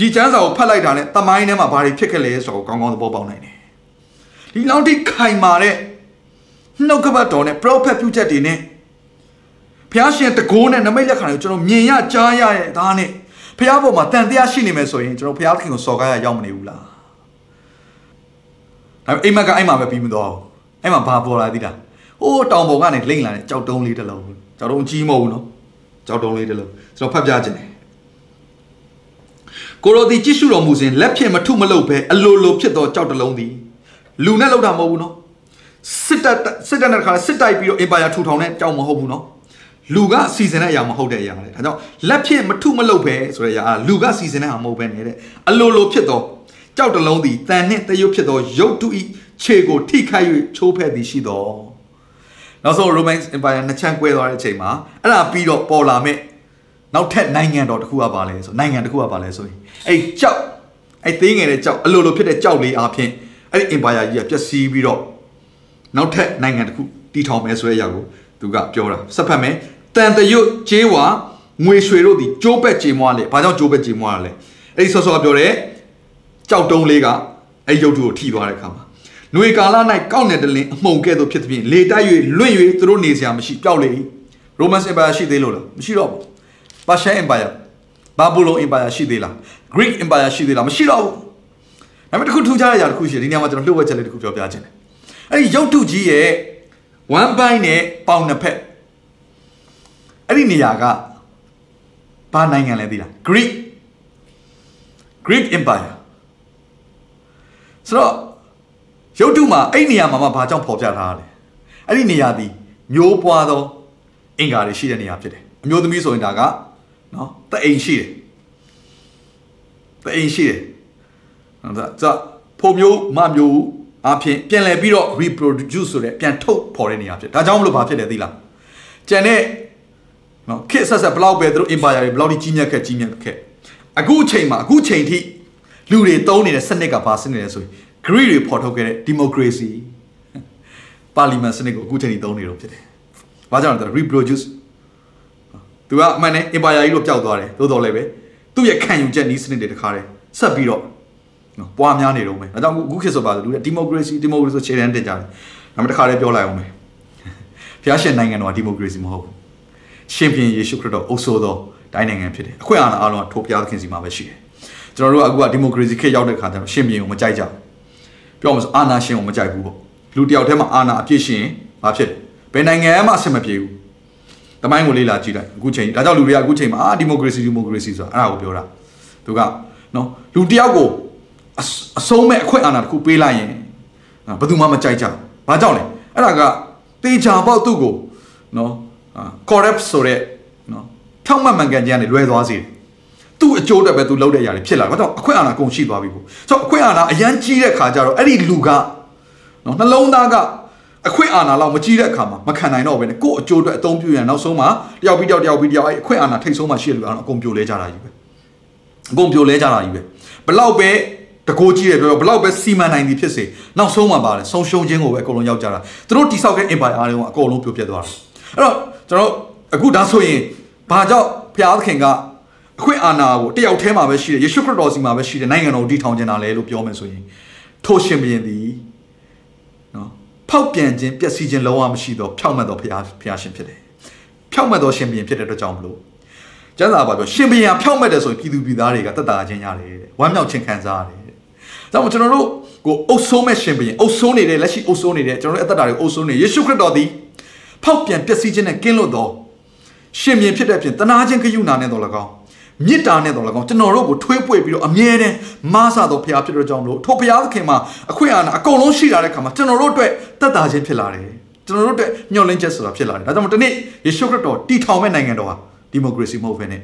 ကြည်ချမ်းစာကိုဖတ်လိုက်တာနဲ့တမိုင်းထဲမှာဘာတွေဖြစ်ခဲ့လဲဆိုတော့ကောင်းကောင်းသဘောပေါက်နိုင်တယ်ဒီလောက်ထိခိုင်မာတဲ့နှုတ်ကပတ်တော်နဲ့ prophet ပြုချက်တွေနဲ့ဖျားရှင်တကိုးနဲ့နမိတ်လက်ခံတွေကိုကျွန်တော်မြင်ရကြားရတဲ့ဒါနဲ့ဖျားပေါ်မှာတန်တရားရှိနေမယ်ဆိုရင်ကျွန်တော်ဖျားခင်ကိုစော်ကားရရောက်မနေဘူးလားဒါပေမဲ့အိမ်မက်ကအိမ်မှာပဲပြီးမသွားဘူးအဲ့မှာဘာပေါ်လာသေးလားဟိုးတောင်ပေါ်ကနေလိမ့်လာတဲ့ကြောက်တုံးလေးတစ်လုံးကြောက်တုံးကြီးမဟုတ်ဘူးနော်ကြောက်တုံးလေးတစ်လုံးကျွန်တော်ဖတ်ပြခြင်းတယ် ကိုရိုဒီကြည့်ရှုတော်မူစဉ်လက်ဖြင့်မထုမလုပ်ပဲအလိုလိုဖြစ်သောကြောက်တလုံးသည်လူနဲ့လောက်တာမဟုတ်ဘူးနော်စစ်တပ်စစ်တပ်နဲ့ခါစစ်တိုက်ပြီးတော့အင်ပါယာထူထောင်တဲ့ကြောက်မဟုတ်ဘူးနော်လူကစီစဉ်တဲ့အရာမဟုတ်တဲ့အရာလေဒါကြောင့်လက်ဖြင့်မထုမလုပ်ပဲဆိုတဲ့အရာလူကစီစဉ်တဲ့အရာမဟုတ်ပဲနေတဲ့အလိုလိုဖြစ်သောကြောက်တလုံးသည်တန်နှင့်တရွတ်ဖြစ်သောရုပ်တုဤခြေကိုထိခိုက်၍ချိုးဖဲ့သည်ရှိသောနောက်ဆုံး Roman Empire နှစ်ချမ်းကွဲသွားတဲ့အချိန်မှာအဲ့ဒါပြီးတော့ပေါ်လာမဲ့ နောက်ထပ်နိုင်ငံတော်တစ်ခုကပါလဲဆိုနိုင်ငံတစ်ခုကပါလဲဆိုရင်အဲ့ကြောက်အဲ့သေးငယ်တဲ့ကြောက်အလိုလိုဖြစ်တဲ့ကြောက်လေးအားဖြင့်အဲ့ဒီ empire ကြီးကပျက်စီးပြီးတော့နောက်ထပ်နိုင်ငံတစ်ခုတည်ထောင်မယ်ဆိုတဲ့အရာကိုသူကပြောတာဆက်ဖတ်မယ်တန်တရွတ်ဂျေးဝါငွေရွှေတို့ဒီကျိုးပက်ကြေမွားလေဘာကြောင့်ကျိုးပက်ကြေမွားလဲအဲ့ဒီဆော့ဆော့ပြောတဲ့ကြောက်တုံးလေးကအဲ့ရုပ်ထုကိုထိသွားတဲ့ခါမှာຫນွေကာလ၌ကောက်နယ်တလင်းအမှုန်ကဲ့သို့ဖြစ်သည်ဖြင့်လေတိုက်၍လွင့်၍သူတို့နေစရာမရှိပျောက်လေ Roman Empire ရှိသေးလို့လားမရှိတော့ဘူး Persian Empire Babylon Empire ရှိသေးလား Greek Empire ရှိသေးလားမရှိတော့ဘူးဒါပေမဲ့တစ်ခုထူးခြားတဲ့အရာတစ်ခုရှိတယ်ဒီနေရာမှာကျွန်တော်လှုပ်ဝက်ချက်လေးတစ်ခုပြောပြခြင်းတယ်အဲ့ဒီရုပ်ထုကြီးရဲ့ one by နဲ့ပေါင်နှစ်ဖက်အဲ့ဒီနေရာကဘာနိုင်ငံလဲသိလား Greek Greek Empire ဆိုတော့ရုပ်ထုမှာအဲ့ဒီနေရာမှာမှဘာကြောင့်ဖော်ပြထားတာလဲအဲ့ဒီနေရာဒီမျိုးပွားသောအင်္ဂါတွေရှိတဲ့နေရာဖြစ်တယ်အမျိုးသမီးဆိုရင်ဒါက နော်တအိမ်ရှိတယ်တအိမ်ရှိတယ်နော်ဒါဇဖို့မျိုးမမျိုးအဖြစ်ပြန်လဲပြီးတော့ reproduce ဆိုတဲ့ပြန်ထုတ်ဖော်တဲ့နေရာဖြစ်ဒါကြောင့်မလို့ဘာဖြစ်လဲသိလားကျန်တဲ့နော်ခစ်ဆက်ဆက်ဘလောက်ပဲသူတို့ empire တွေဘလောက်ကြီးမြတ်ခဲ့ကြီးမြတ်ခဲ့အခုအချိန်မှာအခုအချိန်ထိလူတွေတုံးနေတဲ့စနစ်ကဘာစနစ်လဲဆိုရင် Greek တွေဖော်ထုတ်ခဲ့တဲ့ democracy ပါလီမန်စနစ်ကိုအခုချိန်ထိသုံးနေတော့ဖြစ်တယ်။ဘာကြောင့်လဲ reproduce သူကအမှန်နဲ့ empire ကြီးလို့ပျောက်သွားတယ်သို့တော်လည်းပဲသူ့ရဲ့ခံယူချက်နီးစနစ်တွေတခါတည်းဆက်ပြီးတော့နော်ပွားများနေတော့မယ်ဒါကြောင့်အခုခေတ်ဆိုပါဆိုလူတွေ democracy democracy ဆိုခြေတန်းတင်ကြတယ်ဒါပေမဲ့တခါတည်းပြောလိုက်အောင်မယ်ဖျားရှင်နိုင်ငံတော်က democracy မဟုတ်ဘူးရှင်ပြန်ယေရှုခရစ်တော်အုပ်ဆိုးသောတိုင်းနိုင်ငံဖြစ်တယ်အခွင့်အာဏာအားလုံးကထိုဖျားသခင်စီမှာပဲရှိတယ်ကျွန်တော်တို့ကအခုက democracy ခေတ်ရောက်တဲ့ခါကျတော့ရှင်ပြန်ကိုမကြိုက်ကြဘူးပြောမှဆိုအာဏာရှင်ကိုမကြိုက်ဘူးပေါ့လူတယောက်တည်းမှာအာဏာအပြည့်ရှင်ဘာဖြစ်ဘယ်နိုင်ငံမှအဆင်မပြေဘူး တမိုင်းကိုလေ့လာကြည့်လိုက်အခုချိန်ဒါကြောင့်လူတွေကအခုချိန်မှာအာဒီမိုကရေစီဒီမိုကရေစီဆိုတာအဲ့ဒါကိုပြောတာသူကနော်လူတယောက်ကိုအဆုံးမဲ့အခွင့်အာဏာတစ်ခုပေးလိုက်ရင်ဘယ်သူမှမကြိုက်ကြဘူးဘာကြောင့်လဲအဲ့ဒါကတေချာပေါက်သူ့ကိုနော် corrupt ဆိုတဲ့နော်ဖြောင့်မတ်မှန်ကန်ခြင်းကနေလွဲသွားစေတယ်သူ့အကျိုးတက်ပဲသူလုပ်တဲ့အရာတွေဖြစ်လာတယ်။ဘာကြောင့်အခွင့်အာဏာကုန်ရှိသွားပြီပေါ့။ဆိုတော့အခွင့်အာဏာအရန်ကြီးတဲ့ခါကျတော့အဲ့ဒီလူကနော်နှလုံးသားက အခွင့်အာဏာလောက်မကြီးတဲ့အခါမှာမခံနိုင်တော့ဘဲနဲ့ကိုယ့်အကျိုးအတွက်အသုံးပြုရန်နောက်ဆုံးမှာတယောက်ပြီးတယောက်တယောက်ပြီးတယောက်အဲ့အခွင့်အာဏာထိတ်ဆုံးမှာရှိရလူအောင်အကုန်ပြိုလဲကြတာကြီးပဲ။အကုန်ပြိုလဲကြတာကြီးပဲ။ဘလောက်ပဲတကိုးကြီးတယ်ပြောဘလောက်ပဲစီမံနိုင်သည်ဖြစ်စေနောက်ဆုံးမှာပါတယ်ဆုံးရှုံးခြင်းကိုပဲအကုန်လုံးရောက်ကြတာ။သူတို့တိဆောက်တဲ့ empire အားလုံးကအကုန်လုံးပြိုပြက်သွားတာ။အဲ့တော့ကျွန်တော်အခုဒါဆိုရင်ဘာကြောင့်ဘုရားသခင်ကအခွင့်အာဏာကိုတယောက်တည်းမှာပဲရှိတယ်ယေရှုခရစ်တော်စီမှာပဲရှိတယ်နိုင်ငံတော်ကိုတည်ထောင်ခြင်းတာလေလို့ပြောမယ်ဆိုရင်ထိုရှင်ဘုရင်သည်နော် ဖောက်ပြန်ခြင်းပျက်စီးခြင်းလုံးဝမရှိတော့ဖြောက်မှတ်တော်ဘုရားဘုရားရှင်ဖြစ်တယ်ဖြောက်မှတ်တော်ရှင်ဘုရင်ဖြစ်တဲ့အတွက်ကြောင့်မလို့ကျမ်းစာပါပြောရှင်ဘုရင်ဖြောက်မှတ်တယ်ဆိုရင်ပြည်သူပြည်သားတွေကတက်တာခြင်းရတယ်တဲ့ဝမ်းမြောက်ခြင်းခံစားရတယ်တဲ့ဒါမှကျွန်တော်တို့ကိုအုပ်ဆိုးမဲ့ရှင်ဘုရင်အုပ်ဆိုးနေတဲ့လက်ရှိအုပ်ဆိုးနေတဲ့ကျွန်တော်တို့အသက်တာတွေအုပ်ဆိုးနေယေရှုခရစ်တော်သည်ဖောက်ပြန်ပျက်စီးခြင်းနဲ့ကင်းလွတ်တော်ရှင်ဘုရင်ဖြစ်တဲ့အပြင်တနာခြင်းကရုဏာနဲ့တော်၎င်း မေတ္တာနဲ့တော်၎င်းကျွန်တော်တို့ကိုထွေးပွေပြီးတော့အမြဲတမ်းမဆတော့ဖရားဖြစ်တဲ့ကြောင့်မလို့ထိုဖရားသခင်မှာအခွင့်အာဏာအကုန်လုံးရှိလာတဲ့ခါမှာကျွန်တော်တို့အတွက်တက်တာခြင်းဖြစ်လာတယ်ကျွန်တော်တို့အတွက်ညှော်လင်းချက်ဆိုတာဖြစ်လာတယ်ဒါကြောင့်မို့ဒီနေ့ယေရှုခရစ်တော်တည်ထောင်မဲ့နိုင်ငံတော်ဟာဒီမိုကရေစီမဟုတ်ဘဲနဲ့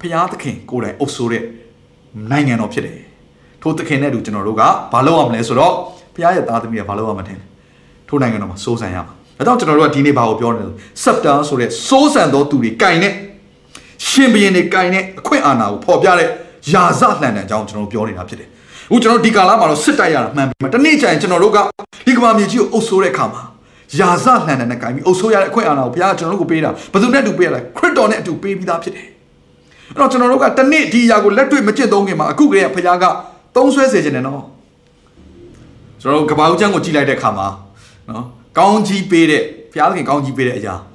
ဖရားသခင်ကိုယ်တိုင်အုပ်ဆိုးတဲ့နိုင်ငံတော်ဖြစ်တယ်ထိုသခင်နဲ့တူကျွန်တော်တို့ကဘာလုပ်ရမလဲဆိုတော့ဖရားရဲ့သားသမီးကဘာလုပ်ရမလဲထိုနိုင်ငံတော်မှာစိုးစံရမှာဒါဒါကြောင့်ကျွန်တော်တို့ကဒီနေ့ဘာကိုပြောနေလဲစက်တာဆိုတဲ့စိုးစံသောသူတွေကင်တဲ့ ရှင်ဘရင်တွေကင်တဲ့အခွင့်အာဏာကိုဖော်ပြတဲ့ယာဇလှန်တဲ့အကြောင်းကျွန်တော်တို့ပြောနေတာဖြစ်တယ်အခုကျွန်တော်ဒီကာလမှာတော့စစ်တိုက်ရတာမှန်ပြီတနေ့ကျရင်ကျွန်တော်တို့ကဒီကမ္ဘာမြေကြီးကိုအုပ်ဆိုးတဲ့အခါမှာယာဇလှန်တဲ့နဲ့ကင်ပြီးအုပ်ဆိုးရတဲ့အခွင့်အာဏာကိုဘုရားကကျွန်တော်တို့ကိုပေးတာဘယ်သူနဲ့အတူပေးရလဲခရစ်တော်နဲ့အတူပေးပြီးသားဖြစ်တယ်အဲ့တော့ကျွန်တော်တို့ကတနေ့ဒီအရာကိုလက်တွေ့မကျင့်သုံးခင်မှာအခုကလေးကဘုရားကသုံးဆွဲစေခြင်းနဲ့နော်ကျွန်တော်တို့ကဘာဦးချမ်းကိုကြည့်လိုက်တဲ့အခါမှာနော်ကောင်းကြီးပေးတဲ့ဘုရားသခင်ကောင်းကြီးပေးတဲ့အရာအာနော်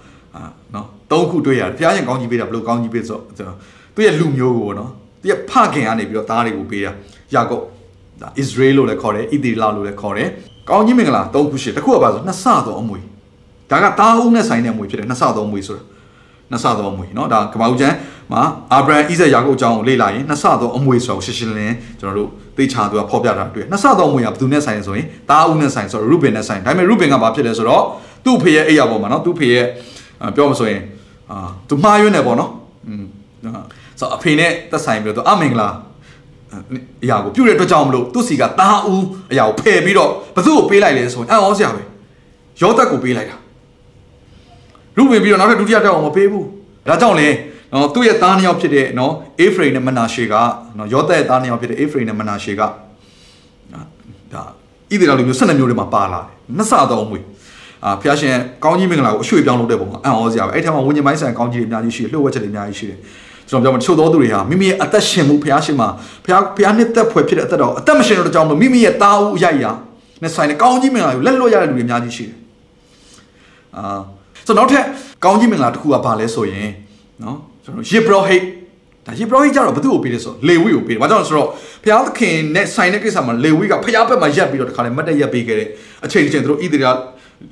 သုံးခုတွေ့ရတယ်ဘုရားရှင်ကောင်းကြီးပေးတာဘယ်လိုကောင်းကြီးပေးဆိုတော့သူ့ရဲ့လူမျိုးကိုနော်သူရဲ့ဖခင်ကနေပြီးတော့သားတွေကိုပေးတာယာကုပ်ဒါဣသရေလလို့လည်းခေါ်တယ်ဣသီလလို့လည်းခေါ်တယ်ကောင်းကြီးမင်္ဂလာသုံးခုရှိတစ်ခုကပါဆိုနှစ်ဆသောအမွေဒါကတာအုပ်နဲ့ဆိုင်တဲ့အမွေဖြစ်တယ်နှစ်ဆသောအမွေဆိုတာနှစ်ဆသောအမွေเนาะဒါကမ္ဘာဦးကျမ်းမှာအာဗြဟံဣဇက်ယာကုပ်အကြောင်းကိုလေ့လာရင်နှစ်ဆသောအမွေဆိုတော့ရှင်းရှင်းလင်းလင်းကျွန်တော်တို့သိချာသူကဖော်ပြတာတွေ့နှစ်ဆသောအမွေကဘယ်သူနဲ့ဆိုင်လဲဆိုရင်တာအုပ်နဲ့ဆိုင်ဆိုတော့ရုဘင်နဲ့ဆိုင်ဒါပေမဲ့ရုဘင်ကဘာဖြစ်လဲဆိုတော့သူ့ဖေရဲ့အိယာပေါ်မှာเนาะသူ့ဖေရဲ့ပြောမဆိုရင် အာသူမှားရွံ့နေပေါ့နော်อืมဆိုအဖေနဲ့သက်ဆိုင်ပြီးတော့အမင်္ဂလာအရာကိုပြုတ်တဲ့အတွက်ကြောင့်မလို့သူ့စီကတာဦးအရာကိုဖယ်ပြီးတော့ဘသူ့ကိုပေးလိုက်လဲဆိုရင်အံ့ဩစရာပဲရောသက်ကိုပေးလိုက်တာလူဝင်ပြီးတော့နောက်ထပ်ဒုတိယတက်အောင်မပေးဘူးဒါကြောင့်လဲနော်သူ့ရဲ့သားနှစ်ယောက်ဖြစ်တဲ့နော်အေဖရိမ်နဲ့မနာရှေကနော်ယောသက်ရဲ့သားနှစ်ယောက်ဖြစ်တဲ့အေဖရိမ်နဲ့မနာရှေကဒါဣသရေလလူမျိုး12မျိုးတွေမှာပါလာတယ်နှစ်ဆတော့အမွေ အာဖျားရှင်ကောင်းကြီးမင်္ဂလာကိုအရွှေ့ပြောင်းလုပ်တဲ့ပုံကအံ့ဩစရာပဲအဲ့ထက်မှာဝิญဉ်ပိုင်းဆိုင်ကောင်းကြီးတွေအများကြီးရှိတယ်လှုပ်ဝက်ချက်တွေအများကြီးရှိတယ်ကျွန်တော်ပြောမှာတချို့သောသူတွေဟာမိမိရဲ့အသက်ရှင်မှုဖျားရှင်မှာဖျားဖျားနှစ်သက်ဖွယ်ဖြစ်တဲ့အသက်တော်အသက်မရှင်တော့ကြောင်းလို့မိမိရဲ့တာဦးအရိုက်ရာနဲ့ဆိုင်တဲ့ကောင်းကြီးမင်္ဂလာကိုလက်လွတ်ရတဲ့လူတွေအများကြီးရှိတယ်အာဆိုတော့နောက်ထပ်ကောင်းကြီးမင်္ဂလာတစ်ခုကဘာလဲဆိုရင်နော်ကျွန်တော်ယေဘရဟိတ်ဒါယေဘရဟိတ်ကြတော့ဘသူ့ကိုပေးလဲဆိုလေဝိကိုပေးတယ်။ဘာကြောင့်လဲဆိုတော့ဘုရားသခင်နဲ့ဆိုင်တဲ့ကိစ္စမှာလေဝိကဘုရားဘက်မှာရက်ပြီးတော့တခါလေမတ်တက်ရက်ပေးခဲ့တဲ့အချိန်ချင်းတို့ဣသရေလ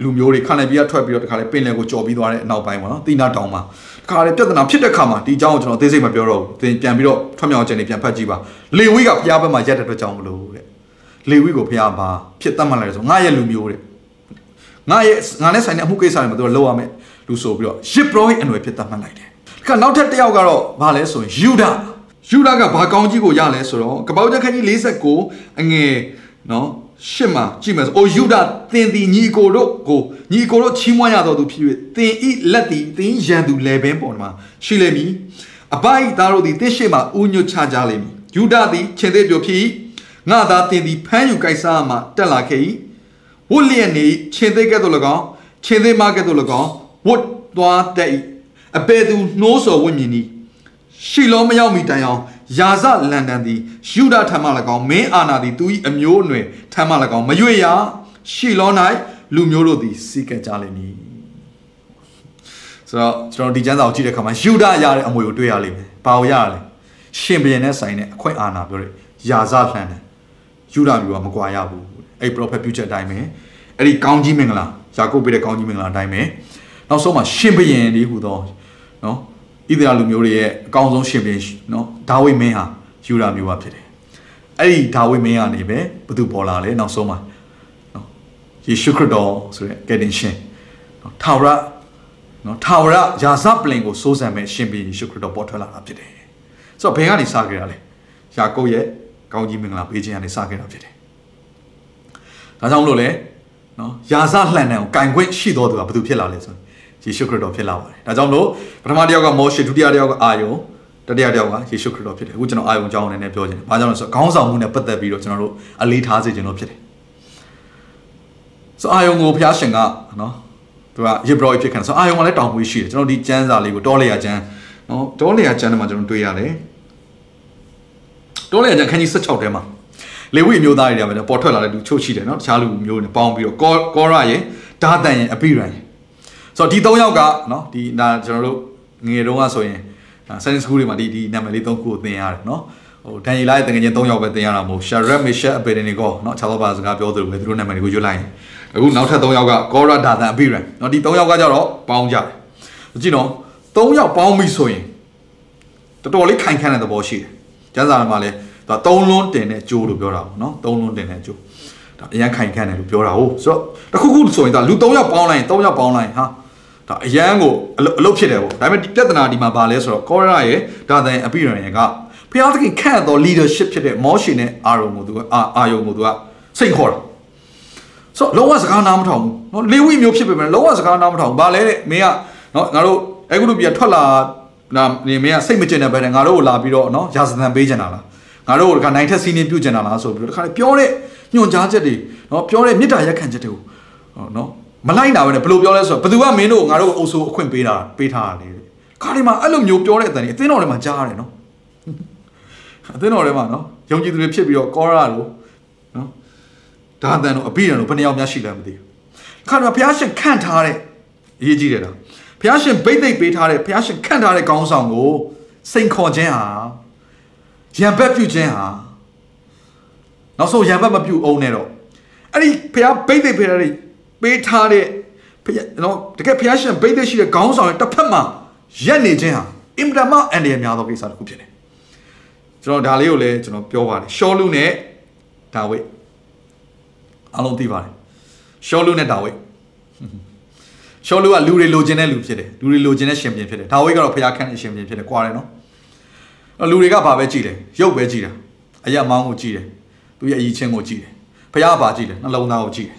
လူမျိုးတွေခန္ဓာပြားထွက်ပြီးတော့တခါလေပင်လယ်ကိုကြော်ပြီးသွားတဲ့အနောက်ပိုင်းပေါ့နော်။တိနာတောင်မှာတခါလေပြဿနာဖြစ်တဲ့ခါမှာဒီအကြောင်းကိုကျွန်တော်သိစိတ်မပြောတော့ဘူး။သင်ပြန်ပြီးတော့ထွတ်မြောက်ခြင်းတွေပြန်ဖတ်ကြည့်ပါ။လေဝိကဘုရားဘက်မှာရက်တဲ့အတွက်ကြောင့်မလို့တဲ့။လေဝိကိုဘုရားဘာဖြစ်တတ်မှတ်လိုက်ဆိုငါရဲ့လူမျိုးတဲ့။ငါရဲ့ငါနဲ့ဆိုင်တဲ့အမှုကိစ္စတွေမှာသူကလောက်ရမယ်လူဆိုပြီးတော့ယေဘရဟိတ်အနွယ်ဖြစ်တတ်မှတ်လိုက်တယ်။ခါနောက်ထပ်တစ်ယောက်ကတော့ဘာလဲဆိုရင်ယူဒယူဒကဘာကောင်းကြီးကိုရလဲဆိုတော့ကပောက်ချက်ခန်းကြီး49အငယ်နော် ရှစ်မှာကြည့်မယ်ဆိုအိုယူဒသင်သည်ညီကိုတို့ကိုညီကိုတို့ချီးမွမ်းရတော်သူဖြစ်၍သင်ဤလက်သည်သင်ရန်သူလေပင်ပေါ်မှာရှိလိမ့်မည်အပိုက်သားတို့သည်တစ်ရှိမှဥညွတ်ချကြလိမ့်မည်ယူဒသည်ခြေသေးပြိုဖြစ်ငါသာသင်သည်ဖမ်းယူကြိုက်စားမှတက်လာခဲ့၏ဝတ်လျက်နေခြေသေးကဲ့သို့၎င်းခြေသေးမကဲ့သို့၎င်းဝတ်သွားတတ်၏အပေသူနှိုးဆော်ဝင့်မြင်၏ရှီလောမရောက်မီတိုင်အောင် ယာဇလန်ဒန်သည်ယူဒထံမှ၎င်းမင်းအာနာသည်သူ၏အမျိုးအနွယ်ထံမှ၎င်းမရွေရရှီလော၌လူမျိုးတို့သည်စီကံကြလိမ့်မည်ဆိုတော့ကျွန်တော်ဒီကျမ်းစာကိုကြည့်တဲ့အခါမှာယူဒရတဲ့အမွေကိုတွေ့ရလိမ့်မယ်ဘာကိုရရလဲရှင်ဘုရင်နဲ့ဆိုင်တဲ့အခွင့်အာဏာပြောတဲ့ယာဇလန်ဒန်ယူဒမျိုးကမကွာရဘူးအဲ့ prophet ပြုချက်အတိုင်းပဲအဲ့ဒီကောင်းကြီးမင်္ဂလာယာကုပ်ပေးတဲ့ကောင်းကြီးမင်္ဂလာအတိုင်းပဲနောက်ဆုံးမှာရှင်ဘုရင်လေးဟူသောနော် ဣသရေလလူမျိုးတွေရဲ့အကောင်းဆုံးရှင်ဘုရင်နော်ဒါဝိမင်းဟာယူဒမျိုးပါဖြစ်တယ်အဲ့ဒီဒါဝိမင်းကနေပဲဘသူပေါ်လာလဲနောက်ဆုံးမှာနော်ယေရှုခရစ်တော်ဆိုတဲ့ကယ်တင်ရှင်နော်ထာဝရနော်ထာဝရယာဇပလင်ကိုစိုးစံမဲ့ရှင်ဘုရင်ယေရှုခရစ်တော်ပေါ်ထွက်လာတာဖြစ်တယ်ဆိုတော့ဘယ်ကနေစခဲ့တာလဲယာကုပ်ရဲ့ကောင်းကြီးမင်္ဂလာပေးခြင်းကနေစခဲ့တာဖြစ်တယ်ဒါကြောင့်မလို့လေနော်ယာဇလှန်တဲ့ကိုကင်ခွင့်ရှိတော်သူကဘသူဖြစ်လာလဲဆိုရင် ယေရှုခရစ်တော်ဖြစ်လာပါတယ်။ဒါကြောင့်မလို့ပထမတစ်ယောက်ကမောရှေဒုတိယတစ်ယောက်ကအာယုံတတိယတစ်ယောက်ကယေရှုခရစ်တော်ဖြစ်တယ်။အခုကျွန်တော်အာယုံအကြောင်းအနေနဲ့ပြောချင်တယ်။ဘာကြောင့်လဲဆိုတော့ခေါင်းဆောင်မှုနဲ့ပတ်သက်ပြီးတော့ကျွန်တော်တို့အလေးထားစေခြင်းလို့ဖြစ်တယ်။ဆိုအာယုံကိုဘုရားရှင်ကနော်သူကယေဘရဟိဖြစ်ခံဆိုအာယုံကလည်းတောင်ပွေးရှိတယ်။ကျွန်တော်ဒီကျမ်းစာလေးကိုတောလေယာကျမ်းနော်တောလေယာကျမ်းထဲမှာကျွန်တော်တွေ့ရတယ်။တောလေယာကျမ်းခန်းကြီး16ထဲမှာလေဝိမျိုးသားတွေတွေကပေါ်ထွက်လာတဲ့လူချုပ်ရှိတယ်နော်တခြားလူမျိုးတွေပေါင်းပြီးတော့ကောကောရရဲ့ဒါတန်ရဲ့အပိရန်ရဲ့ ဆိုတော့ဒီ၃ယောက်ကနော်ဒီဒါကျွန်တော်တို့ငယ်တုန်းကဆိုရင် science school တွေမှာဒီဒီနာမည်လေး၃ခုကိုသင်ရတယ်နော်ဟိုဒန်ယေလရဲ့တကယ်ချင်း၃ယောက်ပဲသင်ရတာမဟုတ်ရှာရက်မီရှက်အပေဒနီကိုနော်ခြားသောဘာစကားပြောသလိုပဲသူတို့နာမည်တွေကိုရွတ်လိုက်ရင်အခုနောက်ထပ်၃ယောက်ကကောရာဒါသန်အပိရန်နော်ဒီ၃ယောက်ကကြတော့ပေါင်းကြတယ်ကြည့်နော်၃ယောက်ပေါင်းပြီဆိုရင်တော်တော်လေးခိုင်ခန့်တဲ့သဘောရှိတယ်ကျန်းစာမှာလည်းဒါ၃လွန်းတင်တဲ့ကြိုးလို့ပြောတာပေါ့နော်၃လွန်းတင်တဲ့ကြိုးဒါအရန်ခိုင်ခန့်တယ်လို့ပြောတာဟုတ်ဆိုတော့တခုခုဆိုရင်ဒါလူ၃ယောက်ပေါင်းလိုက်ရင်၃ယောက်ပေါင်းလိုက်ရင်ဟာ ဒါအရန်ကိုအလုပ်ဖြစ်တယ်ပေါ့ဒါပေမဲ့ဒီပြဿနာဒီမှာဘာလဲဆိုတော့ကောရရဲ့ဒါသင်အပိရန်ရဲ့ကဖျားသခင်ခန့်သော leadership ဖြစ်တဲ့မောရှင်နဲ့အာရုံကိုသူကအာအာယုံကိုသူကစိတ်ခေါ်တာဆိုတော့လုံးဝစကားနားမထောင်ဘူးနော်လေဝိမျိုးဖြစ်ပေမဲ့လုံးဝစကားနားမထောင်ဘူးဘာလဲတဲ့မင်းကနော်ငါတို့အဲကုလူပြထွက်လာနာနေမင်းကစိတ်မကျင်တဲ့ဘက်နဲ့ငါတို့ကိုလာပြီးတော့နော်ရာဇသံပေးကြတာလားငါတို့ကိုတခါနိုင်ထက်စီးနေပြုတ်ကြတာလားဆိုပြီးတော့တခါပြောတဲ့ညွန်ကြားချက်တွေနော်ပြောတဲ့မေတ္တာရက်ခံချက်တွေကိုနော် မလိုက်တာပဲနဲ့ဘယ်လိုပြောလဲဆိုတော့ဘယ်သူကမင်းတို့ကိုငါတို့ကိုအုပ်ဆိုးအခွင့်ပေးတာပေးထားတာလေခါဒီမှာအဲ့လိုမျိုးပြောတဲ့အတန်ကြီးအသင်းတော်ထဲမှာကြားရတယ်နော်အသင်းတော်ထဲမှာနော်ယုံကြည်သူတွေဖြစ်ပြီးတော့ကောရာတို့နော်ဒါအတန်တို့အပိရန်တို့ဘယ်နှယောက်များရှိလဲမသိဘူးခါဒီမှာဘုရားရှင်ခန့်ထားတဲ့အရေးကြီးတယ်တော့ဘုရားရှင်ဗိတ်သိက်ပေးထားတဲ့ဘုရားရှင်ခန့်ထားတဲ့ကောင်းဆောင်ကိုစိန်ခေါ်ခြင်းဟာရံဘက်ပြုခြင်းဟာနောက်ဆုံးရံဘက်မပြုအောင်နဲ့တော့အဲ့ဒီဘုရားဗိတ်သိက်ပေးထားတဲ့ ပေးထားတဲ့ဘုရားနော်တကယ်ဘုရားရှင်ဗိတ်သိက်ရှိတဲ့ကောင်းဆောင်ရဲ့တစ်ဖက်မှာရက်နေခြင်းဟာအင်မတန်မှအန္တရာယ်များသောကိစ္စတစ်ခုဖြစ်တယ်ကျွန်တော်ဒါလေးကိုလည်းကျွန်တော်ပြောပါတယ်ရှောလူနဲ့ဒါဝိတ်အားလုံးသိပါတယ်ရှောလူနဲ့ဒါဝိတ်ရှောလူကလူတွေလိုချင်တဲ့လူဖြစ်တယ်လူတွေလိုချင်တဲ့ရှင်ပြန်ဖြစ်တယ်ဒါဝိတ်ကတော့ဖျားခန့်တဲ့ရှင်ပြန်ဖြစ်တယ်ကွာတယ်နော်အဲ့လူတွေကဘာပဲကြည့်တယ်ရုပ်ပဲကြည့်တာအရက်မောင်းကိုကြည့်တယ်သူရဲ့အည်ချင်းကိုကြည့်တယ်ဖျားဘာကြည့်တယ်နှလုံးသားကိုကြည့်တယ်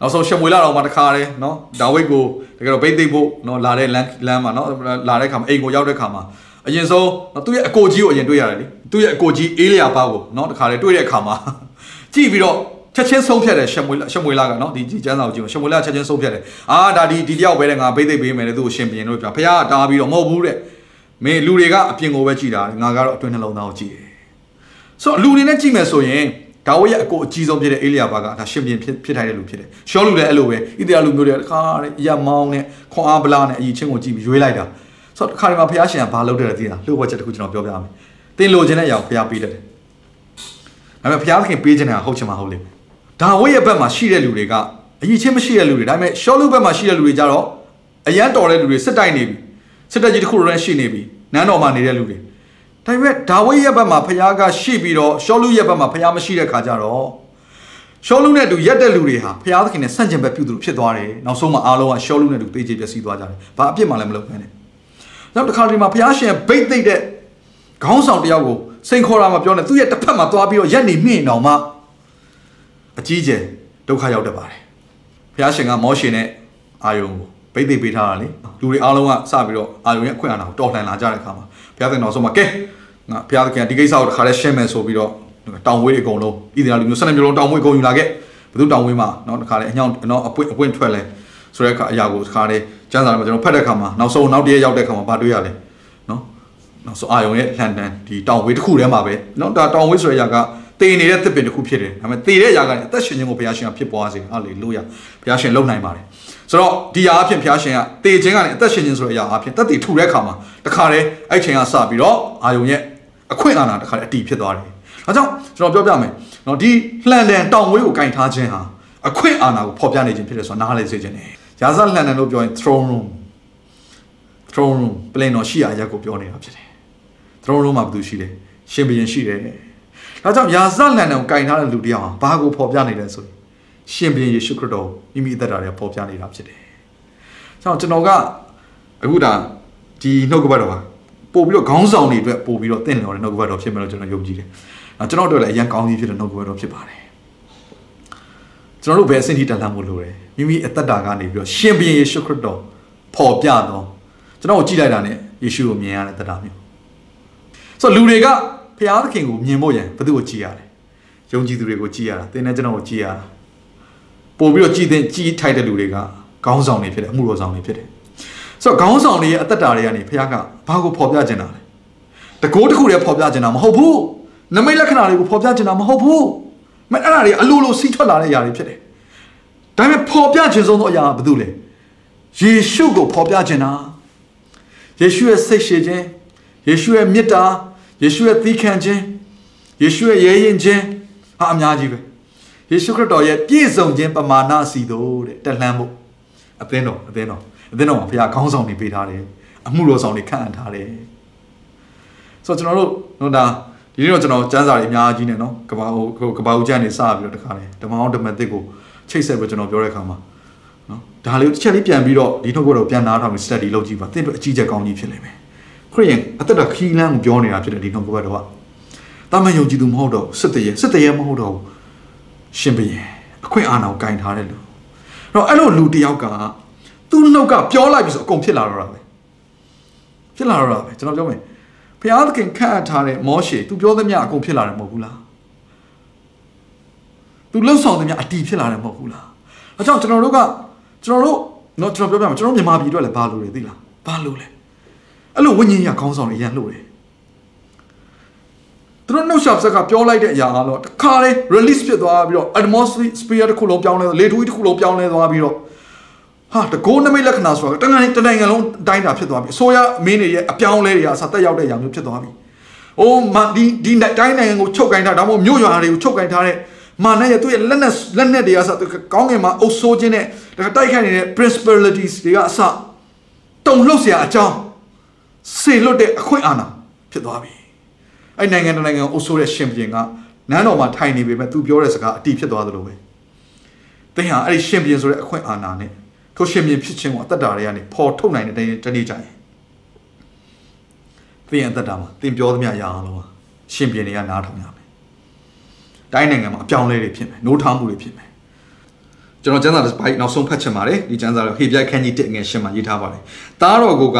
နောက်ဆုံးရှမွေလာတော့မှတခါတယ်နော်ဒါဝိတ်ကိုတကယ်တော့ဗိတ်သိပ်ဖို့နော်လာတဲ့လမ်းလမ်းမှာနော်လာတဲ့ခါမှာအိမ်ကိုရောက်တဲ့ခါမှာအရင်ဆုံးသူ့ရဲ့အကိုကြီးကိုအရင်တွေ့ရတယ်လေသူ့ရဲ့အကိုကြီးအေးလျာပါကိုနော်တခါလေတွေ့တဲ့အခါမှာကြည့်ပြီးတော့ချက်ချင်းဆုံးဖြတ်တယ်ရှမွေရှမွေလာကနော်ဒီဒီကျန်းစာကိုကြည့်ရှမွေလာချက်ချင်းဆုံးဖြတ်တယ်အာဒါဒီဒီတယောက်ပဲတဲ့ငါဗိတ်သိပ်ပေးမယ်လေသူ့ကိုရှင်ပြင်လို့ပြဖះတားပြီးတော့မဟုတ်ဘူးတဲ့မင်းလူတွေကအပြင်ကိုပဲကြည်တာငါကတော့အတွင်းနှလုံးသားကိုကြည်တယ်ဆိုတော့လူတွေနဲ့ကြည့်မယ်ဆိုရင် ဒါဝိရဲ့အကိုအကြီးဆုံးဖြစ်တဲ့အေလီယာဘာကဒါရှင်ပြန်ဖြစ်ဖြစ်ထိုင်တဲ့လူဖြစ်တယ်ရှောလူလည်းအဲ့လိုပဲဣသရေလလူမျိုးတွေတခါတဲ့အရာမောင်းနဲ့ခွန်အားဗလာနဲ့အကြီးချင်းကိုကြည့်ပြီးရွေးလိုက်တာဆိုတော့တခါဒီမှာဘုရားရှင်ကဘာလုပ်တယ်လဲသိလားလှုပ်ဝက်ချက်တစ်ခုကျွန်တော်ပြောပြမယ်တင်လိုချင်တဲ့အရာကိုဘုရားပေးတယ်ဒါပေမဲ့ဘုရားသခင်ပေးခြင်းတာဟုတ်ချင်မှာဟုတ်လေဒါဝိရဲ့ဘက်မှာရှိတဲ့လူတွေကအကြီးချင်းမရှိတဲ့လူတွေဒါပေမဲ့ရှောလူဘက်မှာရှိတဲ့လူတွေကြတော့အရန်တော်တဲ့လူတွေစစ်တိုက်နေပြီစစ်တပ်ကြီးတစ်ခုလည်းရှိနေပြီနန်းတော်မှာနေတဲ့လူတွေ ဒါပေမဲ့ဒါဝိရဲ့ဘက်မှာဖခင်ကရှိပြီးတော့ရှောလူရဲ့ဘက်မှာဖခင်မရှိတဲ့ခါကျတော့ရှောလူနဲ့တူရက်တဲ့လူတွေဟာဖခင်သခင်နဲ့ဆန့်ကျင်ဘက်ပြုသူဖြစ်သွားတယ်နောက်ဆုံးမှာအားလုံးကရှောလူနဲ့တူတေးချေပျက်စီးသွားကြတယ်ဘာအပြစ်မှလည်းမလုပ်ဘဲနဲ့နောက်တစ်ခါဒီမှာဖခင်ရှင်ဗိတ်သိမ့်တဲ့ခေါင်းဆောင်တယောက်ကိုစိန်ခေါ်တာမှပြောနေသူ့ရဲ့တစ်ဖက်မှာသွားပြီးတော့ရက်နေမြင့်အောင်မှအကြီးကျယ်ဒုက္ခရောက်တတ်ပါတယ်ဖခင်ရှင်ကမောရှင်နဲ့အာယုံကိုဗိတ်သိမ့်ပေးထားတာလေလူတွေအားလုံးကစပြီးတော့အာယုံရဲ့အခွင့်အာဏာကိုတော်လှန်လာကြတဲ့အခါမှာဘုရားသခင်တော်ဆုံးမှာကဲ ငါဘုရားသခင်ဒီကိစ္စကိုတစ်ခါလဲရှင်းမယ်ဆိုပြီးတော့တောင်ဝေးအကုန်လုံးဣသရေလလူမျိုး၁၂မျိုးလုံးတောင်ဝေးအကုန်ယူလာခဲ့ဘယ်သူတောင်ဝေးမှာเนาะတစ်ခါလဲအညောင်းเนาะအပွင့်အပွင့်ထွက်လဲဆိုတဲ့အခါအရာကိုတစ်ခါလဲကျမ်းစာထဲမှာကျွန်တော်ဖတ်တဲ့အခါမှာနောက်ဆုံးနောက်တည့်ရောက်တဲ့အခါမှာဘာတွေ့ရလဲเนาะနောက်ဆုံးအာယုံရဲ့လန်ဒန်ဒီတောင်ဝေးတစ်ခုထဲမှာပဲเนาะဒါတောင်ဝေးဆိုတဲ့အရာကတည်နေတဲ့သစ်ပင်တစ်ခုဖြစ်တယ်ဒါပေမဲ့တည်တဲ့အရာကအသက်ရှင်ခြင်းကိုဘုရားရှင်ကဖြစ်ပွားစေဟာလေလုယာဘုရားရှင်လုပ်နိုင်ပါတယ်ဆိုတော့ဒီအရာအဖြစ်ဘုရားရှင်ကတည်ခြင်းကနေအသက်ရှင်ခြင်းဆိုတဲ့အရာအဖြစ်တက်တည်ထူတဲ့အခါမှာတခါတည်းအဲ့ချိန်ကစပြီးတော့အာယုံရဲ့ အခွင့်အာဏာတခါတည်းအတီးဖြစ်သွားတယ်။ဒါကြောင့်ကျွန်တော်ပြောပြမယ်။နော်ဒီလှန်တန်တောင်ဝေးကိုကင်ထားခြင်းဟာအခွင့်အာဏာကိုဖော်ပြနေခြင်းဖြစ်တယ်ဆိုတာနားလည်စေခြင်းနဲ့ရာဇလှန်တန်လို့ပြောရင် throne room throne room ပြင်တော်ရှိရာရက်ကိုပြောနေတာဖြစ်တယ်။ throne room မှာဘာလို့ရှိလဲ။ရှင်ဘုရင်ရှိတယ်။ဒါကြောင့်ရာဇလှန်တန်ကိုကင်ထားတဲ့လူတယောက်ဟာဘာကိုဖော်ပြနေလဲဆိုရင်ရှင်ဘုရင်ယေရှုခရစ်တော်မိမိအသက်တာတွေဖော်ပြနေတာဖြစ်တယ်။ကျွန်တော်ကျွန်တော်ကအခုဒါဒီနှုတ်ကပတ်တော်ပါ ပို့ပြီးတော့ခေါင်းဆောင်တွေအတွက်ပို့ပြီးတော့တင့်လျော်တဲ့နှုတ်ကပတ်တော်ဖြစ်မယ်လို့ကျွန်တော်ယုံကြည်တယ်။အဲကျွန်တော်တို့လည်းအရန်ကောင်းကြီးဖြစ်တဲ့နှုတ်ကပတ်တော်ဖြစ်ပါတယ်။ကျွန်တော်တို့ဘယ်အဆင့်ထိတက်လှမ်းဖို့လိုလဲ။မိမိအသက်တာကနေပြီးတော့ရှင်ဘုရင်ယေရှုခရစ်တော်ပေါ်ပြတော့ကျွန်တော်ကိုကြည့်လိုက်တာနဲ့ယေရှုကိုမြင်ရတဲ့သက်တာမျိုး။ဆိုတော့လူတွေကဖျားသခင်ကိုမြင်ဖို့ရန်ဘယ်သူကိုကြည့်ရလဲ။ယုံကြည်သူတွေကိုကြည့်ရတာ။သင်နဲ့ကျွန်တော်ကိုကြည့်ရတာ။ပို့ပြီးတော့ကြည်တဲ့ကြည်ထိုက်တဲ့လူတွေကခေါင်းဆောင်တွေဖြစ်တယ်အမှုတော်ဆောင်တွေဖြစ်တယ်။ ဆိုတော့ခေါင်းဆောင်တွေရဲ့အသက်တာတွေကနေဖခင်ကဘာကိုဖော်ပြချင်တာလဲတကိုးတစ်ခုတည်းဖော်ပြချင်တာမဟုတ်ဘူးနမိတ်လက္ခဏာတွေကိုဖော်ပြချင်တာမဟုတ်ဘူးမအဲ့ဒါတွေအလိုလိုစီးထွက်လာတဲ့အရာတွေဖြစ်တယ်ဒါပေမဲ့ဖော်ပြခြင်းဆုံးသောအရာကဘာလို့လဲယေရှုကိုဖော်ပြချင်တာယေရှုရဲ့စိတ်ရှည်ခြင်းယေရှုရဲ့မေတ္တာယေရှုရဲ့သီးခံခြင်းယေရှုရဲ့ရဲရင်ခြင်းဟာအများကြီးပဲယေရှုခရစ်တော်ရဲ့ပြည့်စုံခြင်းပမာဏစီတို့တဲ့တက်လှမ်းဖို့အသင်းတော်အသင်းတော် အသင်းတော်မှာဘုရားခေါင်းဆောင်တွေပေးထားတယ်အမှုတော်ဆောင်တွေခန့်အပ်ထားတယ်ဆိုတော့ကျွန်တော်တို့နော်ဒါဒီနေ့တော့ကျွန်တော်စံစာတွေအများကြီးနဲ့နော်ကဘာဟိုကဘာဦးကျန်နေစပြီးတော့တခါလေဓမ္မအောင်ဓမ္မသစ်ကိုချိတ်ဆက်ပြီးကျွန်တော်ပြောတဲ့အခါမှာနော်ဒါလေးတစ်ချက်လေးပြန်ပြီးတော့ဒီနှုတ်ကတော့ပြန်နားထောင်ပြီး study လုပ်ကြည့်ပါသင်တို့အကြီးကျယ်ကောင်းကြီးဖြစ်နေမယ်ခရစ်ယာန်အသက်တာခီးလန်းကိုပြောနေတာဖြစ်တယ်ဒီနှုတ်ကတော့တာမန်ယုံကြည်သူမဟုတ်တော့စစ်တရေစစ်တရေမဟုတ်တော့ရှင်ဘုရင်အအခွင့်အာဏာကိုကင်ထားတဲ့လူအဲ့တော့အဲ့လိုလူတယောက်က သူ့နှုတ်ကပြောလိုက်ပြီဆိုအကုန်ဖြစ်လာတော့တာပဲဖြစ်လာတော့တာပဲကျွန်တော်ပြောမယ်ဘုရားသခင်ခန့်အပ်ထားတဲ့မောရှေသူပြောသမျှအကုန်ဖြစ်လာတယ်မဟုတ်ဘူးလားသူလှုပ်ဆောင်သမျှအတီးဖြစ်လာတယ်မဟုတ်ဘူးလားအဲကြောင့်ကျွန်တော်တို့ကကျွန်တော်တို့နော်ကျွန်တော်ပြောပြမယ်ကျွန်တော်မြန်မာပြည်အတွက်လည်းဘာလို့လဲသိလားဘာလို့လဲအဲ့လိုဝိညာဉ်ရခေါင်းဆောင်တွေရန်လို့တယ်သူတို့နှုတ်ဆက်ဆက်ကပြောလိုက်တဲ့အရာကတော့တခါလေ release ဖြစ်သွားပြီးတော့ atmosphere တစ်ခုလုံးပြောင်းလဲလေထူးတစ်ခုလုံးပြောင်းလဲသွားပြီးတော့ ဟာတကိုးနမိတ်လက္ခဏာဆိုတာတနိုင်ငံတနိုင်ငံလုံးတိုင်းတာဖြစ်သွားပြီအစိုးရမင်းတွေရဲ့အပြောင်းလဲတွေအစတက်ရောက်တဲ့ຢာမျိုးဖြစ်သွားပြီ။အိုးမဒီဒီတိုင်းနိုင်ငံကိုချုပ်ကင်ထားဒါမှမဟုတ်မြို့ရွာတွေကိုချုပ်ကင်ထားတဲ့မာနရဲ့သူ့ရဲ့လက်နက်လက်နက်တွေအစကောင်းငင်မှာအုပ်ဆိုးခြင်းနဲ့ဒါတိုက်ခိုက်နေတဲ့ principalities တွေကအစတုံလှုပ်เสียအကြောင်းစေလွတ်တဲ့အခွင့်အာဏာဖြစ်သွားပြီ။အဲ့နိုင်ငံတနိုင်ငံကိုအုပ်ဆိုးတဲ့ရှင်ဘုရင်ကနန်းတော်မှာထိုင်နေပေမဲ့သူပြောတဲ့စကားအတီးဖြစ်သွားသလိုပဲ။သင်ဟာအဲ့ဒီရှင်ဘုရင်ဆိုတဲ့အခွင့်အာဏာနဲ့ ထိုရှင်ဘုရင်ဖြစ်ခြင်းကိုအသက်တာတွေကနေပေါ်ထုတ်နိုင်တဲ့တနေ့ကြရင်သင်ရဲ့အသက်တာမှာသင်ပြောသမျှရအောင်လို့ရှင်ဘုရင်တွေကနားထောင်ရမယ်။တိုင်းနိုင်ငံမှာအပြောင်းလဲတွေဖြစ်မယ်။နိုးထောင်မှုတွေဖြစ်မယ်။ကျွန်တော်ကျမ်းစာတစ်ပိုက်နောက်ဆုံးဖတ်ချင်ပါတယ်ဒီကျမ်းစာတော့ဟေပြခန်းကြီးတက်ငယ်ရှင်းမှာရေးထားပါတယ်။သားတော်ကိုက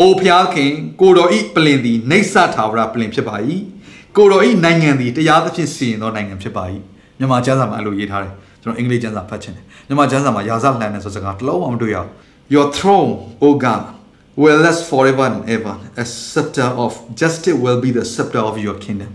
အိုဖျားခင်ကိုတော်ဤပလင်သည်နေဆထာဝရပလင်ဖြစ်ပါ၏။ကိုတော်ဤနိုင်ငံသည်တရားသဖြင့်စီရင်သောနိုင်ငံဖြစ်ပါ၏။မြန်မာကျမ်းစာမှာအဲ့လိုရေးထားတယ်။ ကျွန်တော်အင်္ဂလိပ်ကျမ်းစာဖတ်ချင်တယ်။မြန်မာကျမ်းစာမှာယာဇလှန်တဲ့ဆိုစကားတစ်လုံးမှမတွေ့ရဘူး။ Your throne, O God, will last forever and ever. A scepter of justice will be the scepter of your kingdom.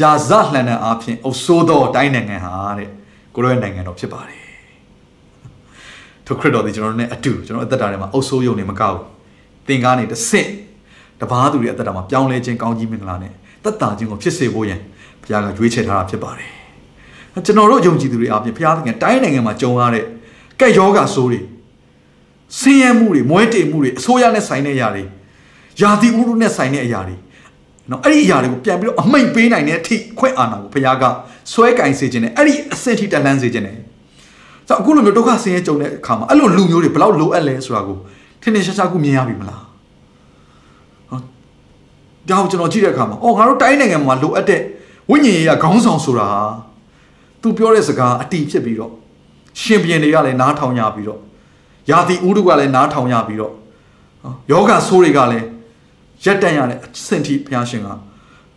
ယာဇလှန်တဲ့အဖြစ်အဆိုးသောတိုင်းနိုင်ငံဟာတဲ့ကိုရောရဲ့နိုင်ငံတော်ဖြစ်ပါတယ်။ထိုခရစ်တော်ဒီကျွန်တော်တို့ ਨੇ အတူကျွန်တော်အသက်တာထဲမှာအုပ်ဆိုးယုံနေမကောက်ဘူး။သင်ကားနေတစ်ဆင့်တပားသူတွေအသက်တာမှာပြောင်းလဲခြင်းကောင်းကြီးမင်္ဂလာနဲ့သက်တာခြင်းကိုဖြစ်စေဖို့ရန်ဘုရားကရွေးချယ်ထားတာဖြစ်ပါတယ်။ ကျွန်တော်တို့ယုံကြည်သူတွေအပြင်ဘုရားသခင်တိုင်းနိုင်ငံမှာကြုံရတဲ့ကဲ့ယောဂဆိုးတွေဆင်းရဲမှုတွေမွဲတေမှုတွေအဆိုးရနဲ့ဆိုင်တဲ့အရာတွေယာတိဥရုနဲ့ဆိုင်တဲ့အရာတွေနော်အဲ့ဒီအရာတွေကိုပြန်ပြီးတော့အမိတ်ပေးနိုင်တဲ့အထိခွင့်အာဏာကိုဘုရားကဆွဲကင်စေခြင်းနဲ့အဲ့ဒီအဆင့်ထိတက်လှမ်းစေခြင်းနဲ့ဆိုတော့အခုလိုမျိုးဒုက္ခဆင်းရဲကြုံတဲ့အခါမှာအဲ့လိုလူမျိုးတွေဘယ်လောက်လိုအပ်လဲဆိုတာကိုထင်ထင်ရှားရှားခုမြင်ရပြီမလားဟောဒါကိုကျွန်တော်ကြည့်တဲ့အခါမှာအော်ငါတို့တိုင်းနိုင်ငံမှာလိုအပ်တဲ့ဝိညာဉ်ရေးရခေါင်းဆောင်ဆိုတာ သူပြောတဲ့စကားအတီးဖြစ်ပြီးတော့ရှင်ပြန်တွေကလည်းနားထောင်ရပြီးတော့ယာတိဥဒုကလည်းနားထောင်ရပြီးတော့ယောဂဆိုးတွေကလည်းရက်တန့်ရတဲ့အဆင့်ထိဘုရားရှင်က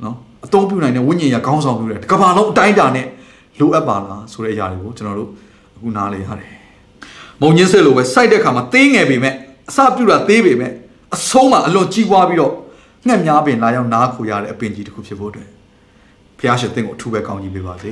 နော်အသုံးပြုနိုင်တဲ့ဝိညာဉ်ရခေါင်းဆောင်ပြုတယ်ကဘာလုံးအတိုင်းတာနဲ့လိုအပ်ပါလားဆိုတဲ့အရာတွေကိုကျွန်တော်တို့အခုနားလည်ရတယ်မုံညင်းဆက်လိုပဲစိုက်တဲ့ခါမှာသေးငယ်ပေမဲ့အစပြုတာသေးပေမဲ့အဆုံးမှာအလွန်ကြီးပွားပြီးတော့ငှက်များပင်လာရောက်နားခူရတဲ့အပင်ကြီးတစ်ခုဖြစ်ဖို့အတွက်ဘုရားရှင်သင်ကိုအထူးပဲကောင်းကြီးပေးပါစေ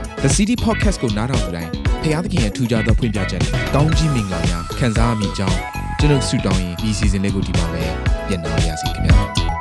The City Podcast ကိုနားထောင်ကြတိုင်းဖျားသခင်ရဲ့ထူကြသောဖွင့်ပြချက်နဲ့ကောင်းကြီးမင်္ဂလာများခံစားမိကြောင်းကျွန်တော်ဆုတောင်းရင်ဒီ season လေးကိုဒီမှာပဲပြန်လာပါရစေခင်ဗျာ